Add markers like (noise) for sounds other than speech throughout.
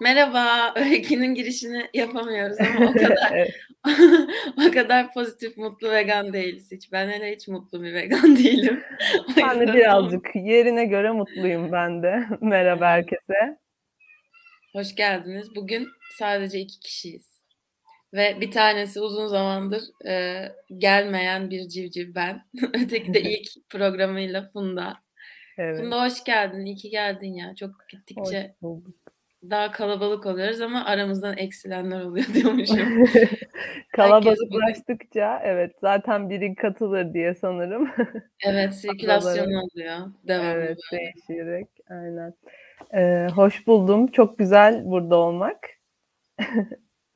Merhaba, (laughs) öykünün girişini yapamıyoruz ama o (laughs) kadar (laughs) o kadar pozitif, mutlu vegan değiliz hiç. Ben hele hiç mutlu bir vegan değilim. Ben de birazcık yerine göre mutluyum ben de. Merhaba herkese. Hoş geldiniz. Bugün sadece 2 kişiyiz ve bir tanesi uzun zamandır, eee, gelmeyen bir civciv ben. Öteki de ilk programıyla Funda. Evet. Funda hoş geldin, iyi ki geldin ya. Çok gittikçe. Daha kalabalık oluyoruz ama aramızdan eksilenler oluyor (laughs) diyormuşum. (laughs) Kalabalıklaştıkça evet, zaten biri katılır diye sanırım. (laughs) Evet, sirkülasyon oluyor devamlı Evet, böyle. değişerek. Aynen. Eee, hoş buldum. Çok güzel burada olmak.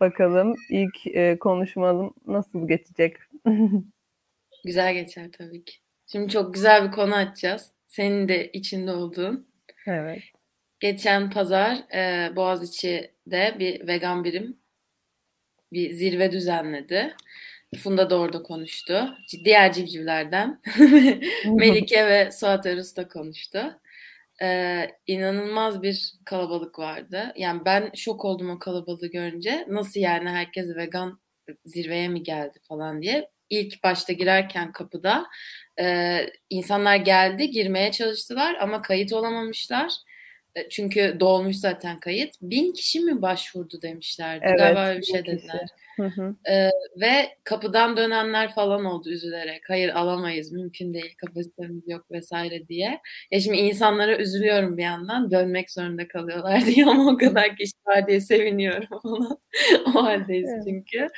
Bakalım ilk, eee, konuşmam nasıl geçecek? Güzel geçer tabii ki. Şimdi çok güzel bir konu açacağız. Senin de içinde olduğun. Evet. Geçen pazar, eee, Boğaziçi'de bir vegan birim bir zirve düzenledi. Funda da orada konuştu. Diğer civcivlerden (laughs) Melike ve Suat Arus da konuştu. Eee, inanılmaz bir kalabalık vardı. Yani ben şok oldum o kalabalığı görünce. Nasıl yani herkes vegan zirveye mi geldi falan diye. İlk başta girerken kapıda, eee, insanlar geldi, girmeye çalıştılar ama kayıt olamamışlar. E, çünkü dolmuş zaten kayıt. 1000 kişi mi başvurdu demişlerdi. Evet, Galiba öyle bir 1000 şey dediler. Hı hı. Eee, ve kapıdan dönenler falan oldu üzülerek. Hayır alamayız, mümkün değil, kapasitemiz yok vs. diye. Ya şimdi insanlara üzülüyorum bir yandan, dönmek zorunda kalıyorlar (laughs) diye ama o kadar kişi var diye seviniyorum falan. (laughs) O hâldeyiz Evet. çünkü.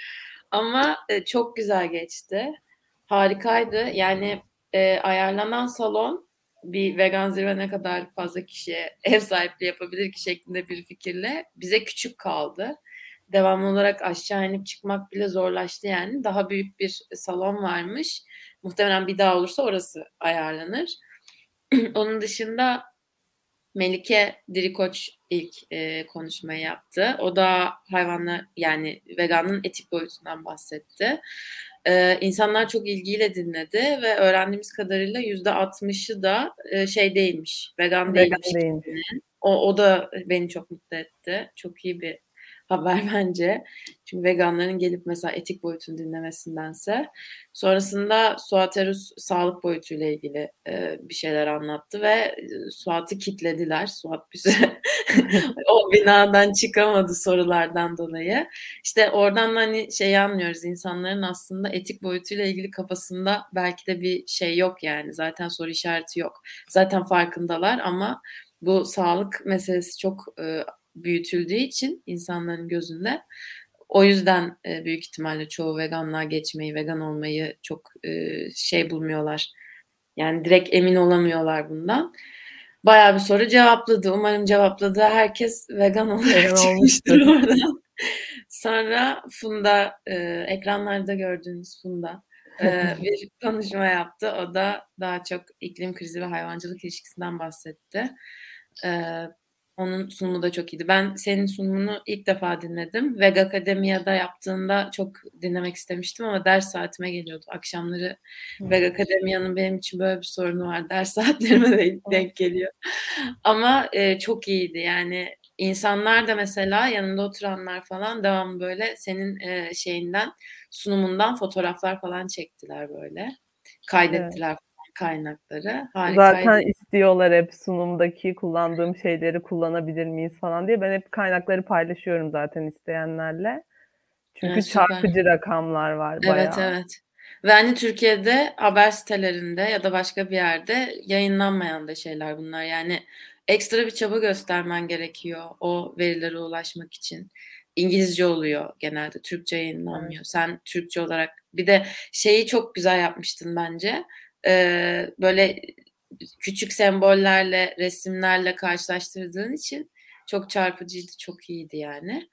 Ama, eee, çok güzel geçti. Harikaydı. Yani, eee, ayarlanan salon bir vegan zirve ne kadar fazla kişiye (laughs) ev sahipliği yapabilir ki şeklinde bir fikirle bize küçük kaldı. Devamlı olarak aşağı inip çıkmak bile zorlaştı yani. Daha büyük bir salon varmış. Muhtemelen bir daha olursa orası ayarlanır. (clears throat) Onun dışında Melike Dirikoç ilk, eee, konuşmayı yaptı. O da hayvanla yani veganlığın etik boyutundan bahsetti. Eee, insanlar çok ilgiyle dinledi ve öğrendiğimiz kadarıyla %60'ı da, eee, şey değilmiş, vegan Vegan değilmiş değilmiş. kitlinin. O o da beni çok mutlu etti. Çok iyi bir (laughs) haber bence. Çünkü veganların gelip mesela etik boyutunu dinlemesindense. Sonrasında Suat Erus sağlık boyutuyla ilgili, eee, bir şeyler anlattı ve, Suat'ı kilitlediler. Suat bir süre (laughs) o binadan çıkamadı sorulardan dolayı. İşte oradan da hani şeyi anlıyoruz, insanların aslında etik boyutuyla ilgili kafasında belki de bir şey yok yani. Zaten soru işareti yok. Zaten farkındalar ama bu sağlık meselesi çok, eee, büyütüldüğü için insanların gözünde o yüzden, eee, büyük ihtimalle çoğu veganlığa geçmeyi, vegan olmayı çok, eee, şey bulmuyorlar. Yani direkt emin olamıyorlar bundan. Bayağı bir soru cevapladı. Umarım cevapladığı herkes vegan olarak çıkmıştır oradan. Sonra Funda, eee, ekranlarda gördüğünüz Funda, eee, (laughs) bir konuşma yaptı. O da daha çok iklim krizi ve hayvancılık ilişkisinden bahsetti. Eee, onun sunumu da çok iyiydi. Ben senin sunumunu ilk defa dinledim. Vegakademia'da yaptığında çok dinlemek istemiştim ama ders saatime geliyordu. Akşamları Hıı. Vegakademia'nın benim için böyle bir sorunu var. (laughs) Ders saatlerime denk denk geliyor. Ama, eee, çok iyiydi. Yani insanlar da mesela yanında oturanlar falan devamlı böyle senin, eee, şeyinden, sunumundan fotoğraflar falan çektiler böyle. Evet. Kaydettiler falan kaynakları. Zaten Harikaydı. istiyorlar hep sunumdaki kullandığım şeyleri kullanabilir miyiz falan diye. Ben hep kaynakları paylaşıyorum zaten isteyenlerle. Çünkü Evet, süper. çarpıcı rakamlar var Evet, bayağı. evet. Ve hani Türkiye'de haber sitelerinde ya da başka bir yerde yayınlanmayan da şeyler bunlar. Yani ekstra bir çaba göstermen gerekiyor o verilere ulaşmak için. İngilizce oluyor genelde, Türkçe Evet. yayınlanmıyor. Sen Türkçe olarak bir de şeyi çok güzel yapmıştın bence. Eee, böyle küçük sembollerle, resimlerle karşılaştırdığın için çok çarpıcıydı, çok iyiydi yani.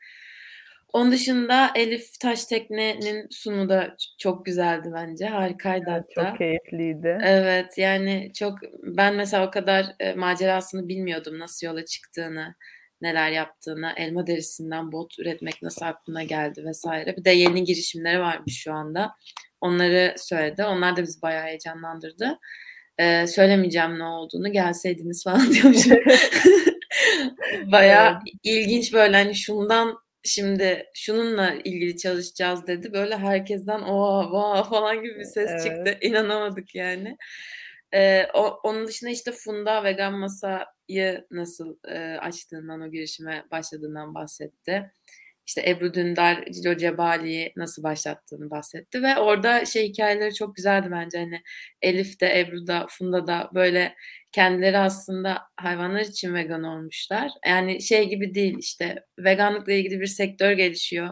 Onun dışında Elif Taştekne'nin sunumu da çok güzeldi bence. Harikaydı Evet, hatta. çok keyifliydi. Evet, yani çok ben mesela o kadar, eee, macerasını bilmiyordum. Nasıl yola çıktığını, neler yaptığını, elma derisinden bot üretmek nasıl aklına geldi vs. Bir de yeni girişimleri varmış şu anda. Onları söyledi. Onlar da bizi bayağı heyecanlandırdı. Eee, söylemeyeceğim ne olduğunu, gelseydiniz falan (laughs) diyormuşum. (laughs) Bayağı ilginç böyle hani şundan şimdi şununla ilgili çalışacağız dedi. Böyle herkesten oha vah falan gibi bir ses evet. çıktı. İnanamadık yani. Ee, o, onun dışında işte Funda vegan masayı nasıl e, açtığından, o girişime başladığından bahsetti işte Ebru Dündar, Cilo Cebali'yi nasıl başlattığını bahsetti ve orada şey hikayeleri çok güzeldi bence hani Elif de Ebru da Funda da böyle kendileri aslında hayvanlar için vegan olmuşlar. Yani şey gibi değil işte veganlıkla ilgili bir sektör gelişiyor.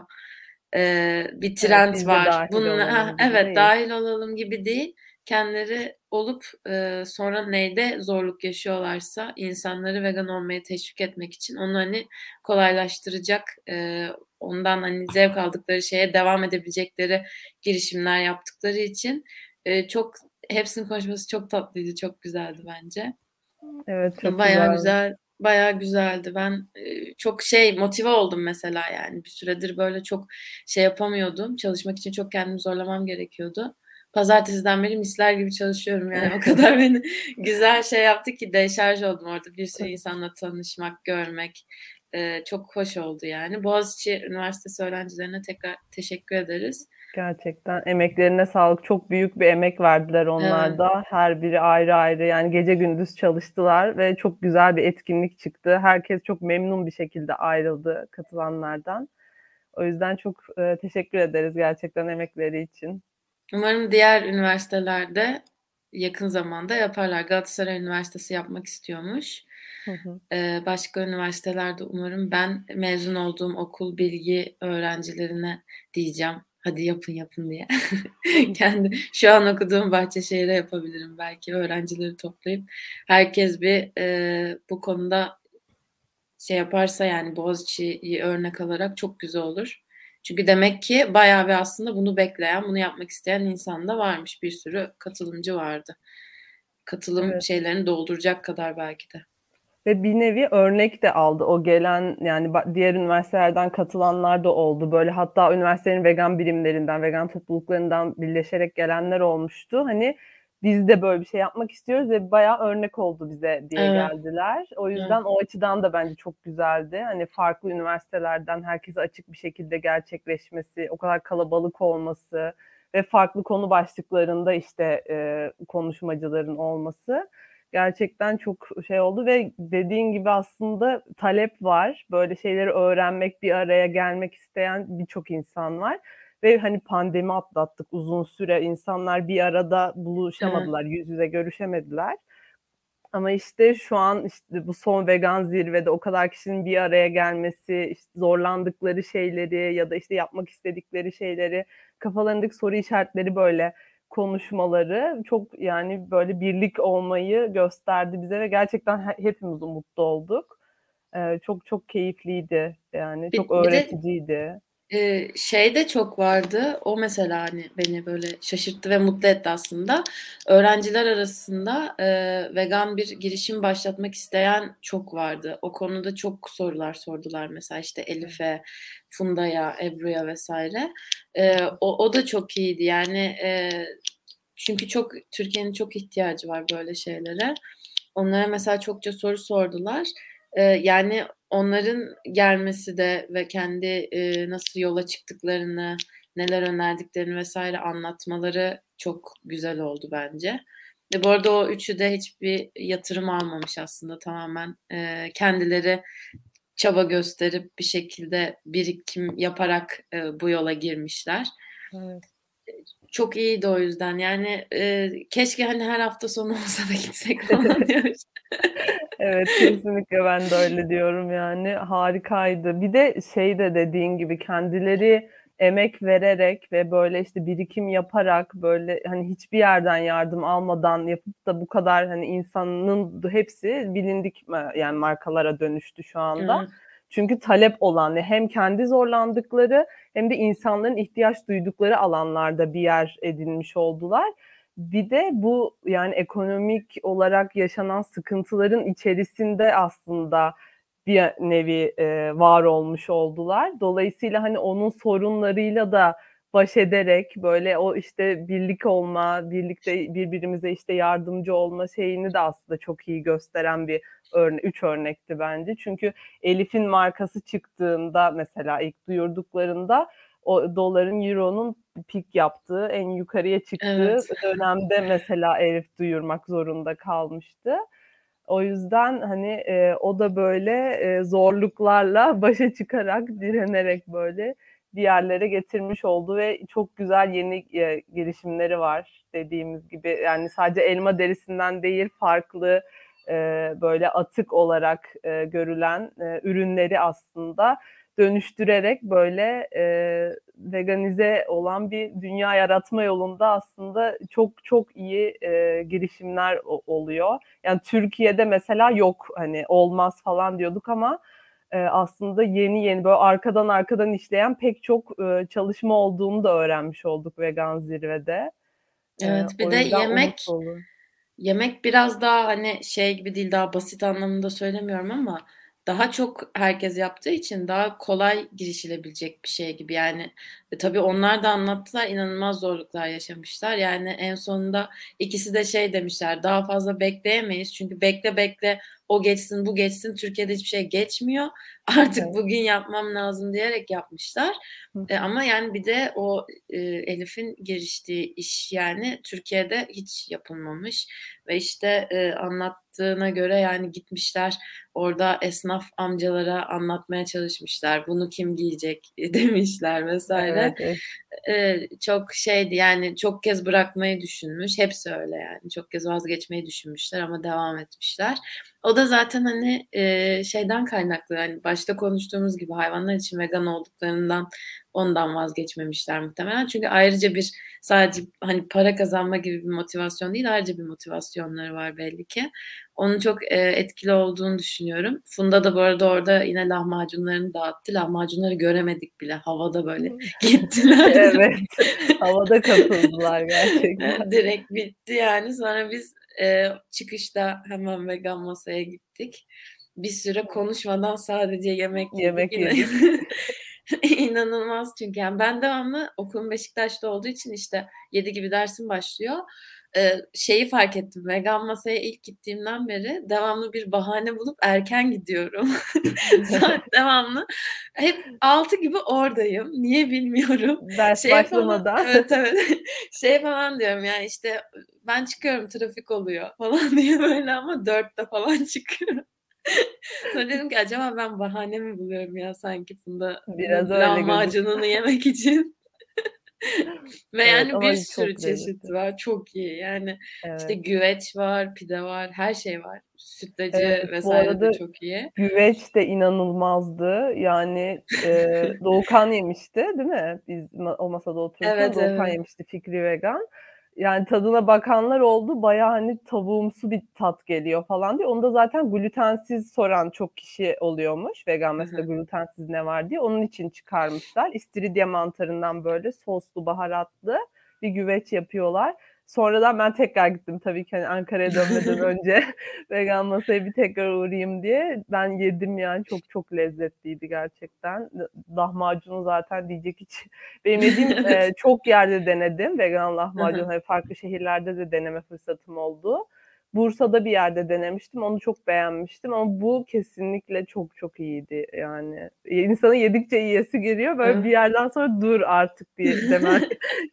Ee, bir trend evet, var. Bununla, ha, evet değil. dahil olalım gibi değil. Kendileri olup e, sonra neyde zorluk yaşıyorlarsa insanları vegan olmaya teşvik etmek için onu hani kolaylaştıracak e, ondan hani zevk aldıkları şeye devam edebilecekleri girişimler yaptıkları için e, çok hepsinin konuşması çok tatlıydı, çok güzeldi bence. Evet, çok bayağı güzel. güzel bayağı güzeldi. Ben e, çok şey motive oldum mesela yani bir süredir böyle çok şey yapamıyordum. Çalışmak için çok kendimi zorlamam gerekiyordu. Pazartesiden beri misler gibi çalışıyorum yani o kadar beni (laughs) güzel şey yaptı ki deşarj oldum orada bir sürü insanla tanışmak, görmek, e, çok hoş oldu yani. Boğaziçi Üniversitesi öğrencilerine tekrar teşekkür ederiz. Gerçekten emeklerine sağlık. Çok büyük bir emek verdiler onlar evet. da. Her biri ayrı ayrı yani gece gündüz çalıştılar ve çok güzel bir etkinlik çıktı. Herkes çok memnun bir şekilde ayrıldı katılanlardan. O yüzden çok e, teşekkür ederiz gerçekten emekleri için. Umarım diğer üniversitelerde yakın zamanda yaparlar. Galatasaray Üniversitesi yapmak istiyormuş. Hı hı. Ee, başka üniversitelerde umarım ben mezun olduğum okul bilgi öğrencilerine diyeceğim. Hadi yapın yapın diye. (laughs) Kendi şu an okuduğum Bahçeşehir'e yapabilirim belki öğrencileri toplayıp herkes bir e, bu konuda şey yaparsa yani Boğaziçi'yi örnek alarak çok güzel olur. Çünkü demek ki bayağı bir aslında bunu bekleyen, bunu yapmak isteyen insan da varmış. Bir sürü katılımcı vardı. Katılım evet. şeylerini dolduracak kadar belki de ve bir nevi örnek de aldı. O gelen yani diğer üniversitelerden katılanlar da oldu. Böyle hatta üniversitenin vegan birimlerinden, vegan topluluklarından birleşerek gelenler olmuştu. Hani biz de böyle bir şey yapmak istiyoruz ve bayağı örnek oldu bize diye evet. geldiler. O yüzden evet. o açıdan da bence çok güzeldi. Hani farklı üniversitelerden herkese açık bir şekilde gerçekleşmesi, o kadar kalabalık olması ve farklı konu başlıklarında işte e, konuşmacıların olması gerçekten çok şey oldu ve dediğin gibi aslında talep var. Böyle şeyleri öğrenmek, bir araya gelmek isteyen birçok insan var. Ve hani pandemi atlattık uzun süre insanlar bir arada buluşamadılar, yüz yüze görüşemediler. Ama işte şu an işte bu son vegan zirvede o kadar kişinin bir araya gelmesi, işte zorlandıkları şeyleri ya da işte yapmak istedikleri şeyleri, kafalarındaki soru işaretleri böyle konuşmaları çok yani böyle birlik olmayı gösterdi bize ve gerçekten hepimiz mutlu olduk. Ee, çok çok keyifliydi yani çok bir, öğreticiydi. Bir de, e, şey de çok vardı. O mesela hani beni böyle şaşırttı ve mutlu etti aslında. Öğrenciler arasında e, vegan bir girişim başlatmak isteyen çok vardı. O konuda çok sorular sordular mesela işte Elif'e, Funda'ya, Ebru'ya vesaire. E, o, o da çok iyiydi yani e, çünkü çok Türkiye'nin çok ihtiyacı var böyle şeylere. Onlara mesela çokça soru sordular. E, yani onların gelmesi de ve kendi e, nasıl yola çıktıklarını, neler önerdiklerini vesaire anlatmaları çok güzel oldu bence. Ve bu arada o üçü de hiçbir yatırım almamış aslında tamamen e, kendileri çaba gösterip bir şekilde birikim yaparak e, bu yola girmişler. Evet. Çok iyiydi o yüzden. Yani e, keşke hani her hafta sonu olsa da gitsek (laughs) falan diyoruz. Evet kesinlikle ben de öyle diyorum yani harikaydı. Bir de şey de dediğin gibi kendileri emek vererek ve böyle işte birikim yaparak böyle hani hiçbir yerden yardım almadan yapıp da bu kadar hani insanın hepsi bilindik yani markalara dönüştü şu anda. Evet. Çünkü talep olan hem kendi zorlandıkları hem de insanların ihtiyaç duydukları alanlarda bir yer edinmiş oldular. Bir de bu yani ekonomik olarak yaşanan sıkıntıların içerisinde aslında bir nevi e, var olmuş oldular. Dolayısıyla hani onun sorunlarıyla da baş ederek böyle o işte birlik olma, birlikte birbirimize işte yardımcı olma şeyini de aslında çok iyi gösteren bir örne üç örnekti bence. Çünkü Elif'in markası çıktığında mesela ilk duyurduklarında o doların, euronun pik yaptığı, en yukarıya çıktığı evet. dönemde mesela Elif duyurmak zorunda kalmıştı. O yüzden hani e, o da böyle e, zorluklarla (laughs) başa çıkarak, direnerek böyle bir yerlere getirmiş oldu ve çok güzel yeni e, girişimleri var dediğimiz gibi. Yani sadece elma derisinden değil farklı e, böyle atık olarak e, görülen e, ürünleri aslında dönüştürerek böyle e, veganize olan bir dünya yaratma yolunda aslında çok çok iyi e, girişimler oluyor. Yani Türkiye'de mesela yok hani olmaz falan diyorduk ama e, aslında yeni yeni böyle arkadan arkadan işleyen pek çok e, çalışma olduğunu da öğrenmiş olduk vegan zirvede. Evet, bir de yemek yemek biraz daha hani şey gibi değil daha basit anlamında söylemiyorum ama daha çok herkes yaptığı için daha kolay girişilebilecek bir şey gibi. Yani ve tabii onlar da anlattılar inanılmaz zorluklar yaşamışlar. Yani en sonunda ikisi de şey demişler daha fazla bekleyemeyiz. Çünkü bekle bekle o geçsin bu geçsin Türkiye'de hiçbir şey geçmiyor. (laughs) Artık evet. bugün yapmam lazım diyerek yapmışlar. E, ama yani bir de o e, Elif'in giriştiği iş yani Türkiye'de hiç yapılmamış ve işte e, anlattığına göre yani gitmişler orada esnaf amcalara anlatmaya çalışmışlar bunu kim giyecek? (laughs) demişler vesaire. Evet, evet. E, çok şeydi yani çok kez bırakmayı düşünmüş hepsi öyle yani çok kez vazgeçmeyi düşünmüşler ama devam etmişler. O da zaten hani e, şeyden kaynaklı yani başta konuştuğumuz gibi hayvanlar için vegan olduklarından ondan vazgeçmemişler muhtemelen. Çünkü ayrıca bir sadece hani para kazanma gibi bir motivasyon değil ayrıca bir motivasyonları var belli ki. Onun çok e, etkili olduğunu düşünüyorum. Funda da bu arada orada yine lahmacunlarını dağıttı. Lahmacunları göremedik bile. Havada böyle (laughs) gittiler. evet. Havada katıldılar gerçekten. (laughs) Direkt bitti yani. Sonra biz e, çıkışta hemen vegan masaya gittik. Bir süre konuşmadan sadece yemek yemek yedik. (laughs) (laughs) İnanılmaz çünkü yani ben devamlı okulum Beşiktaş'ta olduğu için işte 7 gibi dersim başlıyor. Ee, şeyi fark ettim vegan masaya ilk gittiğimden beri devamlı bir bahane bulup erken gidiyorum. (laughs) Saat (laughs) devamlı. Hep 6 gibi oradayım. Niye bilmiyorum. Ders şey başlamadan. Falan, evet evet. şey falan diyorum yani işte ben çıkıyorum trafik oluyor falan diye böyle ama 4'te falan çıkıyorum. (laughs) Sonra dedim ki acaba ben bahane mi buluyorum ya sanki bunda biraz öyle lahmacununu yemek için. (laughs) Ve evet, yani bir sürü çeşit lezzetli. var. Çok iyi. Yani evet. işte güveç var, pide var, her şey var. Sütlacı evet, vesaire de çok iyi. Güveç de inanılmazdı. Yani e, (laughs) Doğukan yemişti değil mi? Biz o masada otururken evet, Doğukan evet. yemişti Fikri Vegan yani tadına bakanlar oldu. Baya hani tavuğumsu bir tat geliyor falan diye. Onu da zaten glutensiz soran çok kişi oluyormuş. Vegan mesela glutensiz ne var diye. Onun için çıkarmışlar. İstiridye mantarından böyle soslu baharatlı bir güveç yapıyorlar. Sonradan ben tekrar gittim tabii ki hani Ankara'ya dönmeden (laughs) önce (laughs) vegan masaya bir tekrar uğrayayım diye. Ben yedim yani çok çok lezzetliydi gerçekten. Lahmacunu zaten diyecek hiç. (laughs) Benim yediğim e, çok yerde denedim vegan lahmacun. hani farklı şehirlerde de deneme fırsatım oldu. Bursa'da bir yerde denemiştim. Onu çok beğenmiştim ama bu kesinlikle çok çok iyiydi yani. İnsanın yedikçe yiyesi geliyor. Böyle bir yerden sonra dur artık diye demen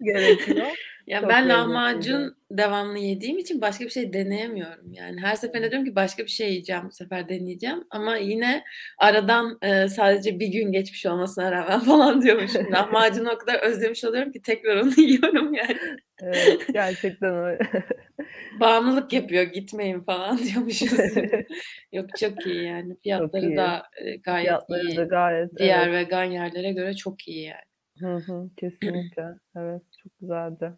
gerekiyor. Ya Çok ben lahmacun devamlı yediğim için başka bir şey deneyemiyorum. Yani her seferinde diyorum ki başka bir şey yiyeceğim bu sefer deneyeceğim. Ama yine aradan e, sadece bir gün geçmiş olmasına rağmen (laughs) falan diyormuşum. (laughs) Lahmacunu o kadar özlemiş oluyorum ki tekrar onu (laughs) yiyorum yani. Evet gerçekten öyle. Bağımlılık yapıyor gitmeyin falan diyormuşuz. Yok çok iyi yani. Fiyatları iyi. da gayet Fiyatları iyi. Da gayet, Diğer evet. vegan yerlere göre çok iyi yani. Hı hı, kesinlikle. evet çok güzeldi.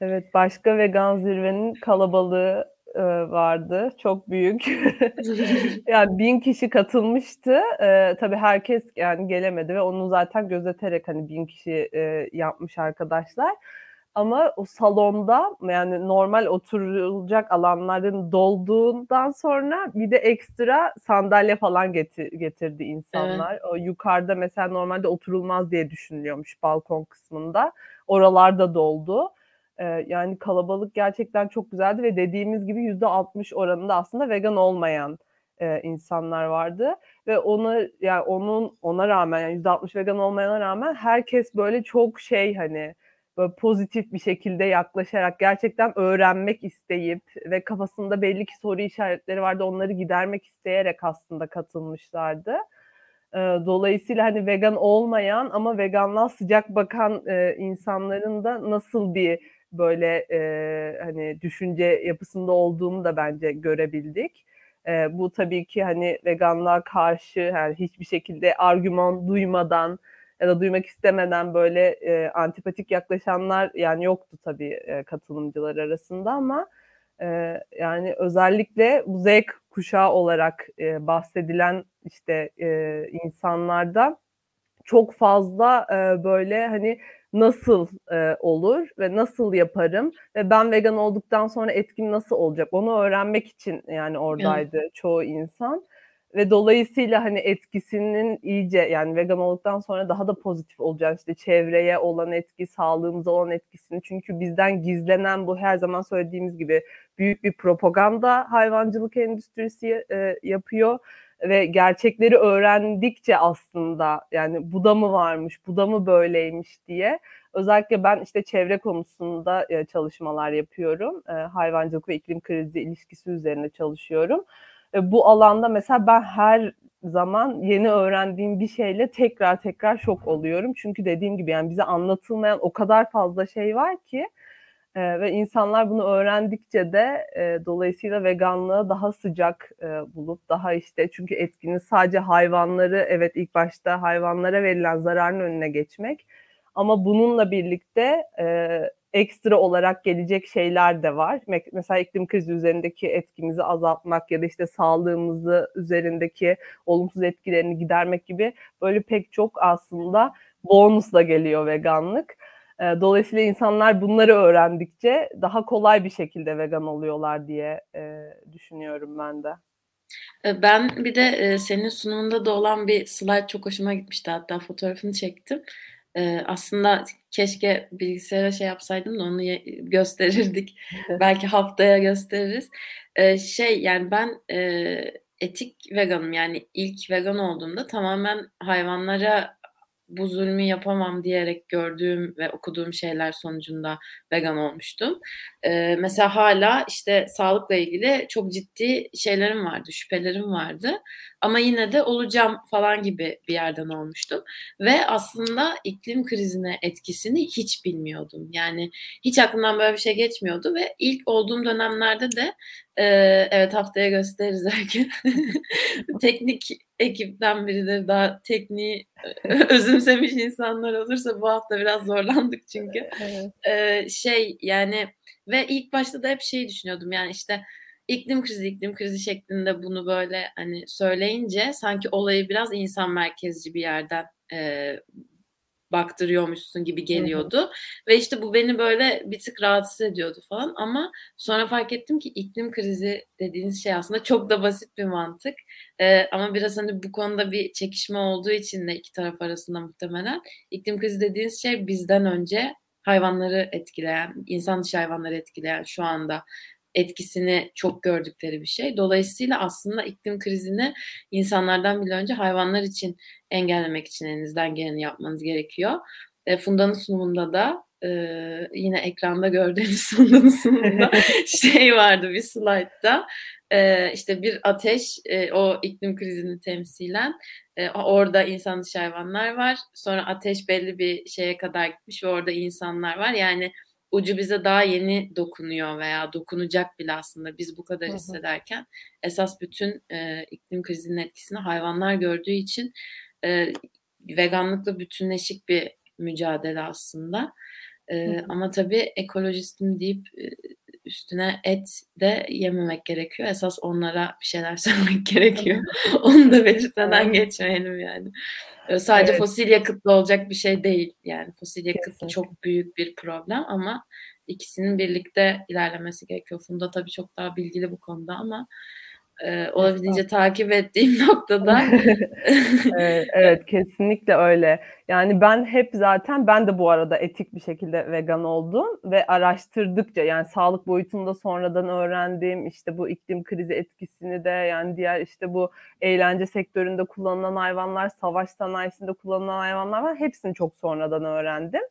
Evet, başka vegan zirvenin kalabalığı e, vardı. Çok büyük. (laughs) yani bin kişi katılmıştı. E, tabii herkes yani gelemedi ve onu zaten gözeterek hani bin kişi e, yapmış arkadaşlar. Ama o salonda yani normal oturulacak alanların dolduğundan sonra bir de ekstra sandalye falan getir, getirdi insanlar. Evet. O yukarıda mesela normalde oturulmaz diye düşünülüyormuş balkon kısmında. Oralarda doldu. Ee, yani kalabalık gerçekten çok güzeldi ve dediğimiz gibi yüzde 60 oranında aslında vegan olmayan e, insanlar vardı ve ona yani onun ona rağmen yani %60 vegan olmayana rağmen herkes böyle çok şey hani böyle pozitif bir şekilde yaklaşarak gerçekten öğrenmek isteyip ve kafasında belli ki soru işaretleri vardı onları gidermek isteyerek aslında katılmışlardı. Dolayısıyla hani vegan olmayan ama veganlığa sıcak bakan e, insanların da nasıl bir böyle e, hani düşünce yapısında olduğunu da bence görebildik. E, bu tabii ki hani veganlığa karşı yani hiçbir şekilde argüman duymadan ya da duymak istemeden böyle e, antipatik yaklaşanlar yani yoktu tabii e, katılımcılar arasında ama e, yani özellikle bu Z kuşağı olarak e, bahsedilen işte e, insanlarda çok fazla e, böyle hani nasıl e, olur ve nasıl yaparım ve ben vegan olduktan sonra etkim nasıl olacak onu öğrenmek için yani oradaydı evet. çoğu insan ve dolayısıyla hani etkisinin iyice yani vegan olduktan sonra daha da pozitif olacağını işte çevreye olan etki, sağlığımıza olan etkisini çünkü bizden gizlenen bu her zaman söylediğimiz gibi büyük bir propaganda hayvancılık endüstrisi e, yapıyor ve gerçekleri öğrendikçe aslında yani bu da mı varmış, bu da mı böyleymiş diye özellikle ben işte çevre konusunda e, çalışmalar yapıyorum. E, hayvancılık ve iklim krizi ilişkisi üzerine çalışıyorum. E, bu alanda mesela ben her zaman yeni öğrendiğim bir şeyle tekrar tekrar şok oluyorum. Çünkü dediğim gibi yani bize anlatılmayan o kadar fazla şey var ki e, ve insanlar bunu öğrendikçe de e, dolayısıyla veganlığı daha sıcak e, bulup daha işte çünkü etkinin sadece hayvanları evet ilk başta hayvanlara verilen zararın önüne geçmek ama bununla birlikte e, ekstra olarak gelecek şeyler de var. Mesela iklim krizi üzerindeki etkimizi azaltmak ya da işte sağlığımızı üzerindeki olumsuz etkilerini gidermek gibi böyle pek çok aslında bonusla geliyor veganlık. Dolayısıyla insanlar bunları öğrendikçe daha kolay bir şekilde vegan oluyorlar diye e, düşünüyorum ben de. Ben bir de senin sunumunda da olan bir slide çok hoşuma gitmişti. Hatta fotoğrafını çektim. Aslında keşke bilgisayara şey yapsaydım da onu gösterirdik. Belki haftaya gösteririz. Şey yani ben etik veganım yani ilk vegan olduğumda tamamen hayvanlara bu zulmü yapamam diyerek gördüğüm ve okuduğum şeyler sonucunda vegan olmuştum. Ee, mesela hala işte sağlıkla ilgili çok ciddi şeylerim vardı, şüphelerim vardı. Ama yine de olacağım falan gibi bir yerden olmuştum. Ve aslında iklim krizine etkisini hiç bilmiyordum. Yani hiç aklımdan böyle bir şey geçmiyordu ve ilk olduğum dönemlerde de e, evet haftaya gösteririz belki. (laughs) Teknik ekipten birileri daha tekniği (laughs) özümsemiş insanlar olursa bu hafta biraz zorlandık çünkü. Evet. Ee, şey yani ve ilk başta da hep şeyi düşünüyordum yani işte iklim krizi iklim krizi şeklinde bunu böyle hani söyleyince sanki olayı biraz insan merkezci bir yerden e, baktırıyormuşsun gibi geliyordu. Hı hı. Ve işte bu beni böyle bir tık rahatsız ediyordu falan ama sonra fark ettim ki iklim krizi dediğiniz şey aslında çok da basit bir mantık. Ee, ama biraz hani bu konuda bir çekişme olduğu için de iki taraf arasında muhtemelen iklim krizi dediğiniz şey bizden önce hayvanları etkileyen, insan dışı hayvanları etkileyen şu anda etkisini çok gördükleri bir şey. Dolayısıyla aslında iklim krizini insanlardan bile önce hayvanlar için engellemek için elinizden geleni yapmanız gerekiyor. E, Funda'nın sunumunda da e, yine ekranda gördüğünüz (laughs) Funda'nın sunumunda (laughs) şey vardı bir slaytta. E, işte bir ateş e, o iklim krizini temsilen e, orada insan dışı hayvanlar var. Sonra ateş belli bir şeye kadar gitmiş ve orada insanlar var. Yani ucu bize daha yeni dokunuyor veya dokunacak bile aslında biz bu kadar hissederken esas bütün e, iklim krizinin etkisini hayvanlar gördüğü için e, veganlıkla bütünleşik bir mücadele aslında. E, ama tabii ekolojistim deyip e, üstüne et de yememek gerekiyor. Esas onlara bir şeyler (laughs) söylemek gerekiyor. Onu da belirtmeden geçmeyelim yani. Sadece evet. fosil yakıtlı olacak bir şey değil. Yani fosil yakıtlı çok büyük bir problem ama ikisinin birlikte ilerlemesi gerekiyor. Funda tabii çok daha bilgili bu konuda ama e, olabildiğince takip ettiğim (laughs) noktada. (laughs) evet, evet kesinlikle öyle. Yani ben hep zaten ben de bu arada etik bir şekilde vegan oldum ve araştırdıkça yani sağlık boyutunda sonradan öğrendim işte bu iklim krizi etkisini de yani diğer işte bu eğlence sektöründe kullanılan hayvanlar, savaş sanayisinde kullanılan hayvanlar var. Hepsini çok sonradan öğrendim.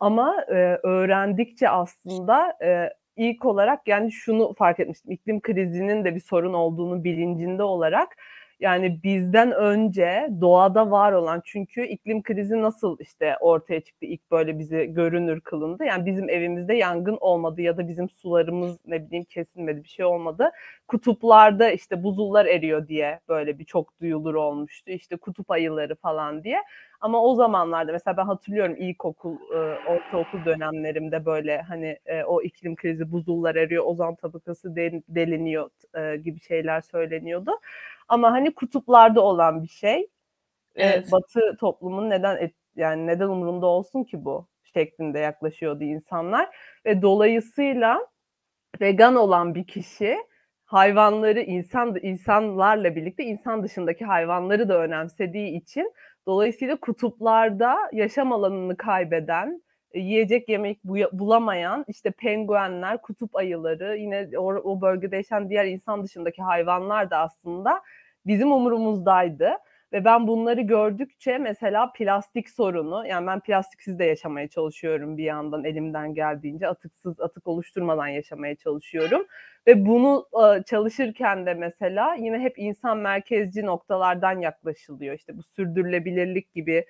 Ama e, öğrendikçe aslında e, ilk olarak yani şunu fark etmiştim. İklim krizinin de bir sorun olduğunu bilincinde olarak yani bizden önce doğada var olan çünkü iklim krizi nasıl işte ortaya çıktı ilk böyle bizi görünür kılındı. Yani bizim evimizde yangın olmadı ya da bizim sularımız ne bileyim kesilmedi bir şey olmadı. Kutuplarda işte buzullar eriyor diye böyle bir çok duyulur olmuştu. İşte kutup ayıları falan diye. Ama o zamanlarda mesela ben hatırlıyorum ilkokul, e, ortaokul dönemlerimde böyle hani e, o iklim krizi buzullar eriyor, ozan tabakası deliniyor e, gibi şeyler söyleniyordu. Ama hani kutuplarda olan bir şey. Evet. Batı toplumun neden et, yani neden umurunda olsun ki bu şeklinde yaklaşıyordu insanlar ve dolayısıyla vegan olan bir kişi hayvanları insan insanlarla birlikte insan dışındaki hayvanları da önemsediği için dolayısıyla kutuplarda yaşam alanını kaybeden e, yiyecek yemek bulamayan işte penguenler, kutup ayıları, yine o, o bölgede yaşayan diğer insan dışındaki hayvanlar da aslında bizim umurumuzdaydı. Ve ben bunları gördükçe mesela plastik sorunu, yani ben plastiksiz de yaşamaya çalışıyorum bir yandan elimden geldiğince atıksız, atık oluşturmadan yaşamaya çalışıyorum. Ve bunu çalışırken de mesela yine hep insan merkezci noktalardan yaklaşılıyor. İşte bu sürdürülebilirlik gibi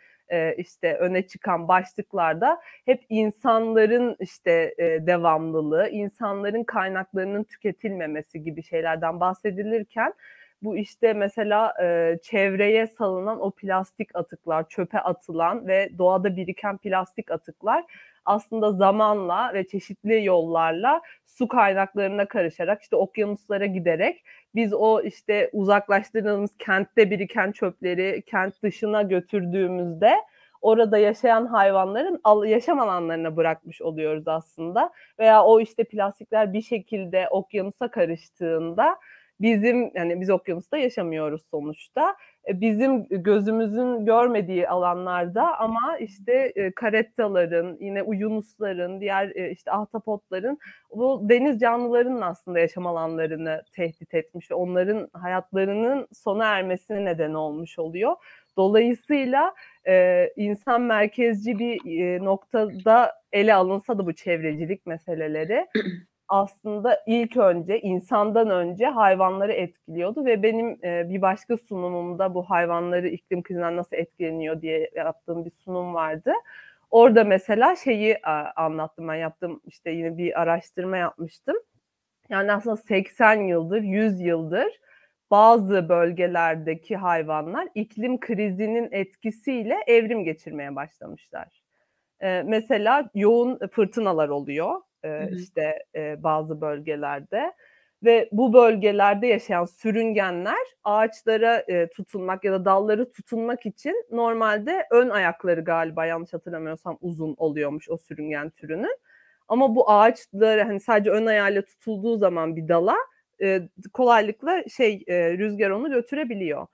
işte öne çıkan başlıklarda hep insanların işte devamlılığı, insanların kaynaklarının tüketilmemesi gibi şeylerden bahsedilirken bu işte mesela e, çevreye salınan o plastik atıklar, çöpe atılan ve doğada biriken plastik atıklar aslında zamanla ve çeşitli yollarla su kaynaklarına karışarak işte okyanuslara giderek biz o işte uzaklaştırdığımız kentte biriken çöpleri kent dışına götürdüğümüzde orada yaşayan hayvanların yaşam alanlarına bırakmış oluyoruz aslında. Veya o işte plastikler bir şekilde okyanusa karıştığında bizim yani biz okyanusta yaşamıyoruz sonuçta. E, bizim gözümüzün görmediği alanlarda ama işte e, karettaların, yine uyunusların, diğer e, işte ahtapotların bu deniz canlılarının aslında yaşam alanlarını tehdit etmiş ve onların hayatlarının sona ermesine neden olmuş oluyor. Dolayısıyla insan merkezci bir noktada ele alınsa da bu çevrecilik meseleleri (clears throat) aslında ilk önce insandan önce hayvanları etkiliyordu ve benim e, bir başka sunumumda bu hayvanları iklim krizinden nasıl etkileniyor diye yaptığım bir sunum vardı. Orada mesela şeyi e, anlattım ben yaptım işte yine bir araştırma yapmıştım. Yani aslında 80 yıldır, 100 yıldır bazı bölgelerdeki hayvanlar iklim krizinin etkisiyle evrim geçirmeye başlamışlar. Ee, mesela yoğun fırtınalar oluyor e, işte e, bazı bölgelerde ve bu bölgelerde yaşayan sürüngenler ağaçlara e, tutunmak ya da dalları tutunmak için normalde ön ayakları galiba yanlış hatırlamıyorsam uzun oluyormuş o sürüngen türünün. Ama bu ağaçları hani sadece ön ayağıyla tutulduğu zaman bir dala e, kolaylıkla şey e, rüzgar onu götürebiliyor.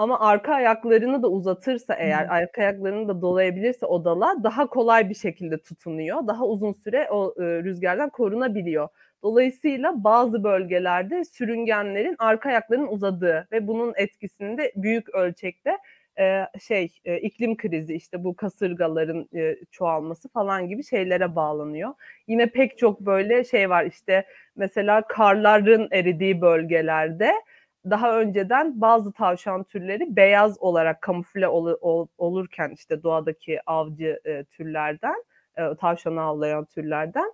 Ama arka ayaklarını da uzatırsa eğer, hmm. arka ayaklarını da dolayabilirse o dala daha kolay bir şekilde tutunuyor. Daha uzun süre o e, rüzgardan korunabiliyor. Dolayısıyla bazı bölgelerde sürüngenlerin arka ayaklarının uzadığı ve bunun etkisini de büyük ölçekte e, şey e, iklim krizi işte bu kasırgaların e, çoğalması falan gibi şeylere bağlanıyor. Yine pek çok böyle şey var işte mesela karların eridiği bölgelerde daha önceden bazı tavşan türleri beyaz olarak kamufle ol, ol, olurken işte doğadaki avcı e, türlerden, e, tavşanı avlayan türlerden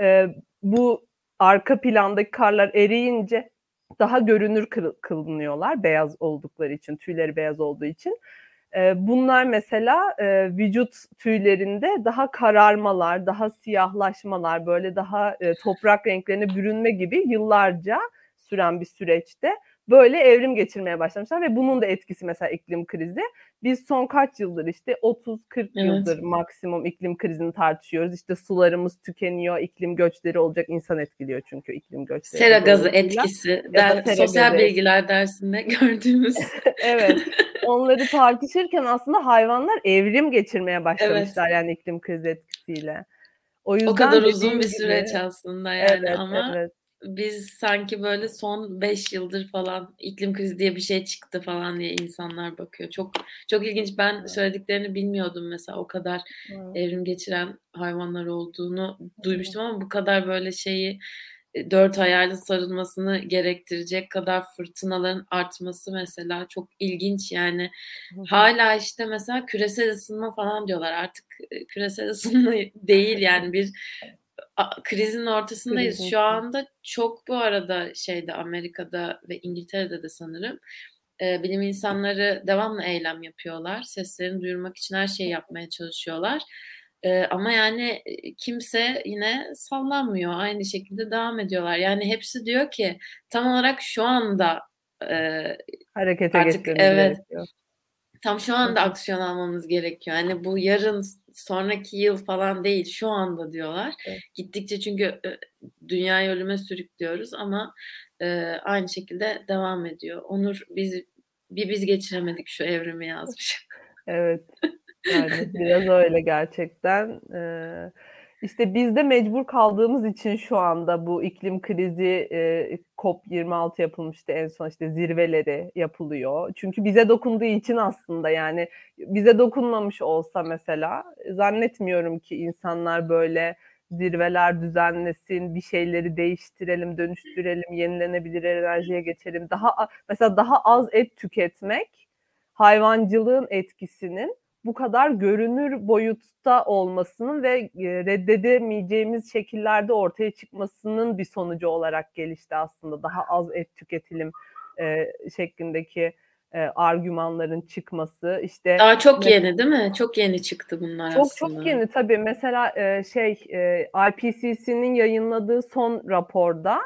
e, bu arka plandaki karlar eriyince daha görünür kıl, kılınıyorlar beyaz oldukları için, tüyleri beyaz olduğu için. bunlar mesela e, vücut tüylerinde daha kararmalar, daha siyahlaşmalar, böyle daha e, toprak renklerine bürünme gibi yıllarca süren bir süreçte böyle evrim geçirmeye başlamışlar ve bunun da etkisi mesela iklim krizi. Biz son kaç yıldır işte 30-40 evet. yıldır maksimum iklim krizini tartışıyoruz. İşte sularımız tükeniyor, iklim göçleri olacak, insan etkiliyor çünkü iklim göçleri. Sera gazı etkisi, der, sosyal gazı. bilgiler dersinde (laughs) gördüğümüz. (laughs) evet, onları tartışırken aslında hayvanlar evrim geçirmeye başlamışlar evet. yani iklim krizi etkisiyle. O, yüzden o kadar uzun bir süreç gibi, aslında yani evet, ama evet biz sanki böyle son 5 yıldır falan iklim krizi diye bir şey çıktı falan diye insanlar bakıyor. Çok çok ilginç. Ben evet. söylediklerini bilmiyordum mesela o kadar evet. evrim geçiren hayvanlar olduğunu duymuştum ama bu kadar böyle şeyi e, dört ayarlı sarılmasını gerektirecek kadar fırtınaların artması mesela çok ilginç yani. Hala işte mesela küresel ısınma falan diyorlar. Artık e, küresel ısınma (laughs) değil yani bir krizin ortasındayız. Krizin. Şu anda çok bu arada şeyde Amerika'da ve İngiltere'de de sanırım e, bilim insanları devamlı eylem yapıyorlar. Seslerini duyurmak için her şeyi yapmaya çalışıyorlar. E, ama yani kimse yine sallanmıyor. Aynı şekilde devam ediyorlar. Yani hepsi diyor ki tam olarak şu anda e, harekete artık evet, gerekiyor. Tam şu anda aksiyon almamız gerekiyor. Yani bu yarın sonraki yıl falan değil şu anda diyorlar. Evet. Gittikçe çünkü dünyayı ölüme sürüklüyoruz ama e, aynı şekilde devam ediyor. Onur biz bir biz geçiremedik şu evrimi yazmış. evet. (laughs) Yani biraz öyle gerçekten. Ee, işte biz de mecbur kaldığımız için şu anda bu iklim krizi e, COP26 yapılmıştı en son işte zirveleri yapılıyor. Çünkü bize dokunduğu için aslında yani bize dokunmamış olsa mesela zannetmiyorum ki insanlar böyle zirveler düzenlesin, bir şeyleri değiştirelim, dönüştürelim, yenilenebilir enerjiye geçelim. Daha mesela daha az et tüketmek hayvancılığın etkisinin bu kadar görünür boyutta olmasının ve e, reddedemeyeceğimiz şekillerde ortaya çıkmasının bir sonucu olarak gelişti aslında. Daha az et tüketelim e, şeklindeki e, argümanların çıkması. işte Daha çok yeni değil mi? Çok yeni çıktı bunlar çok, aslında. Çok yeni tabii. Mesela e, şey e, IPCC'nin yayınladığı son raporda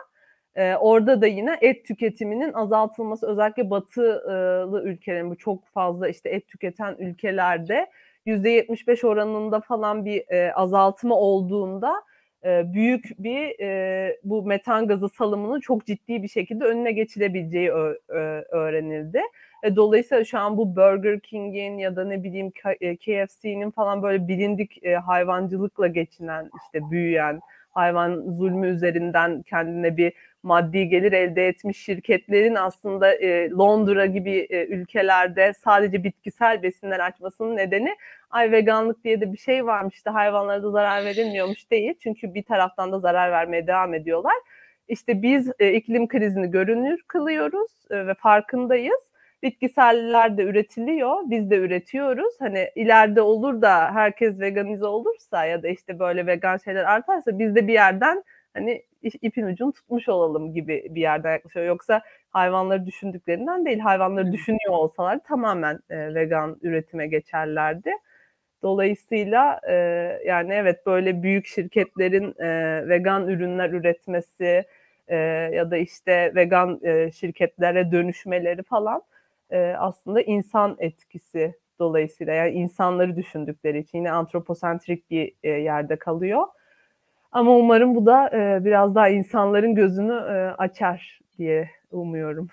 ee, orada da yine et tüketiminin azaltılması özellikle batılı ülkelerin bu çok fazla işte et tüketen ülkelerde %75 oranında falan bir e, azaltma olduğunda e, büyük bir e, bu metan gazı salımının çok ciddi bir şekilde önüne geçilebileceği öğrenildi. E, dolayısıyla şu an bu Burger King'in ya da ne bileyim KFC'nin falan böyle bilindik e, hayvancılıkla geçinen işte büyüyen hayvan zulmü üzerinden kendine bir maddi gelir elde etmiş şirketlerin aslında e, Londra gibi e, ülkelerde sadece bitkisel besinler açmasının nedeni ay veganlık diye de bir şey varmış işte hayvanlara da zarar verilmiyormuş değil. Çünkü bir taraftan da zarar vermeye devam ediyorlar. İşte biz e, iklim krizini görünür kılıyoruz e, ve farkındayız. Bitkiseller de üretiliyor, biz de üretiyoruz. Hani ileride olur da herkes veganize olursa ya da işte böyle vegan şeyler artarsa biz de bir yerden hani ipin ucunu tutmuş olalım gibi bir yerden yaklaşıyor. Yoksa hayvanları düşündüklerinden değil, hayvanları düşünüyor olsalar tamamen e, vegan üretime geçerlerdi. Dolayısıyla e, yani evet böyle büyük şirketlerin e, vegan ürünler üretmesi e, ya da işte vegan e, şirketlere dönüşmeleri falan e, aslında insan etkisi dolayısıyla yani insanları düşündükleri için yine antroposentrik bir e, yerde kalıyor. Ama umarım bu da e, biraz daha insanların gözünü e, açar diye umuyorum.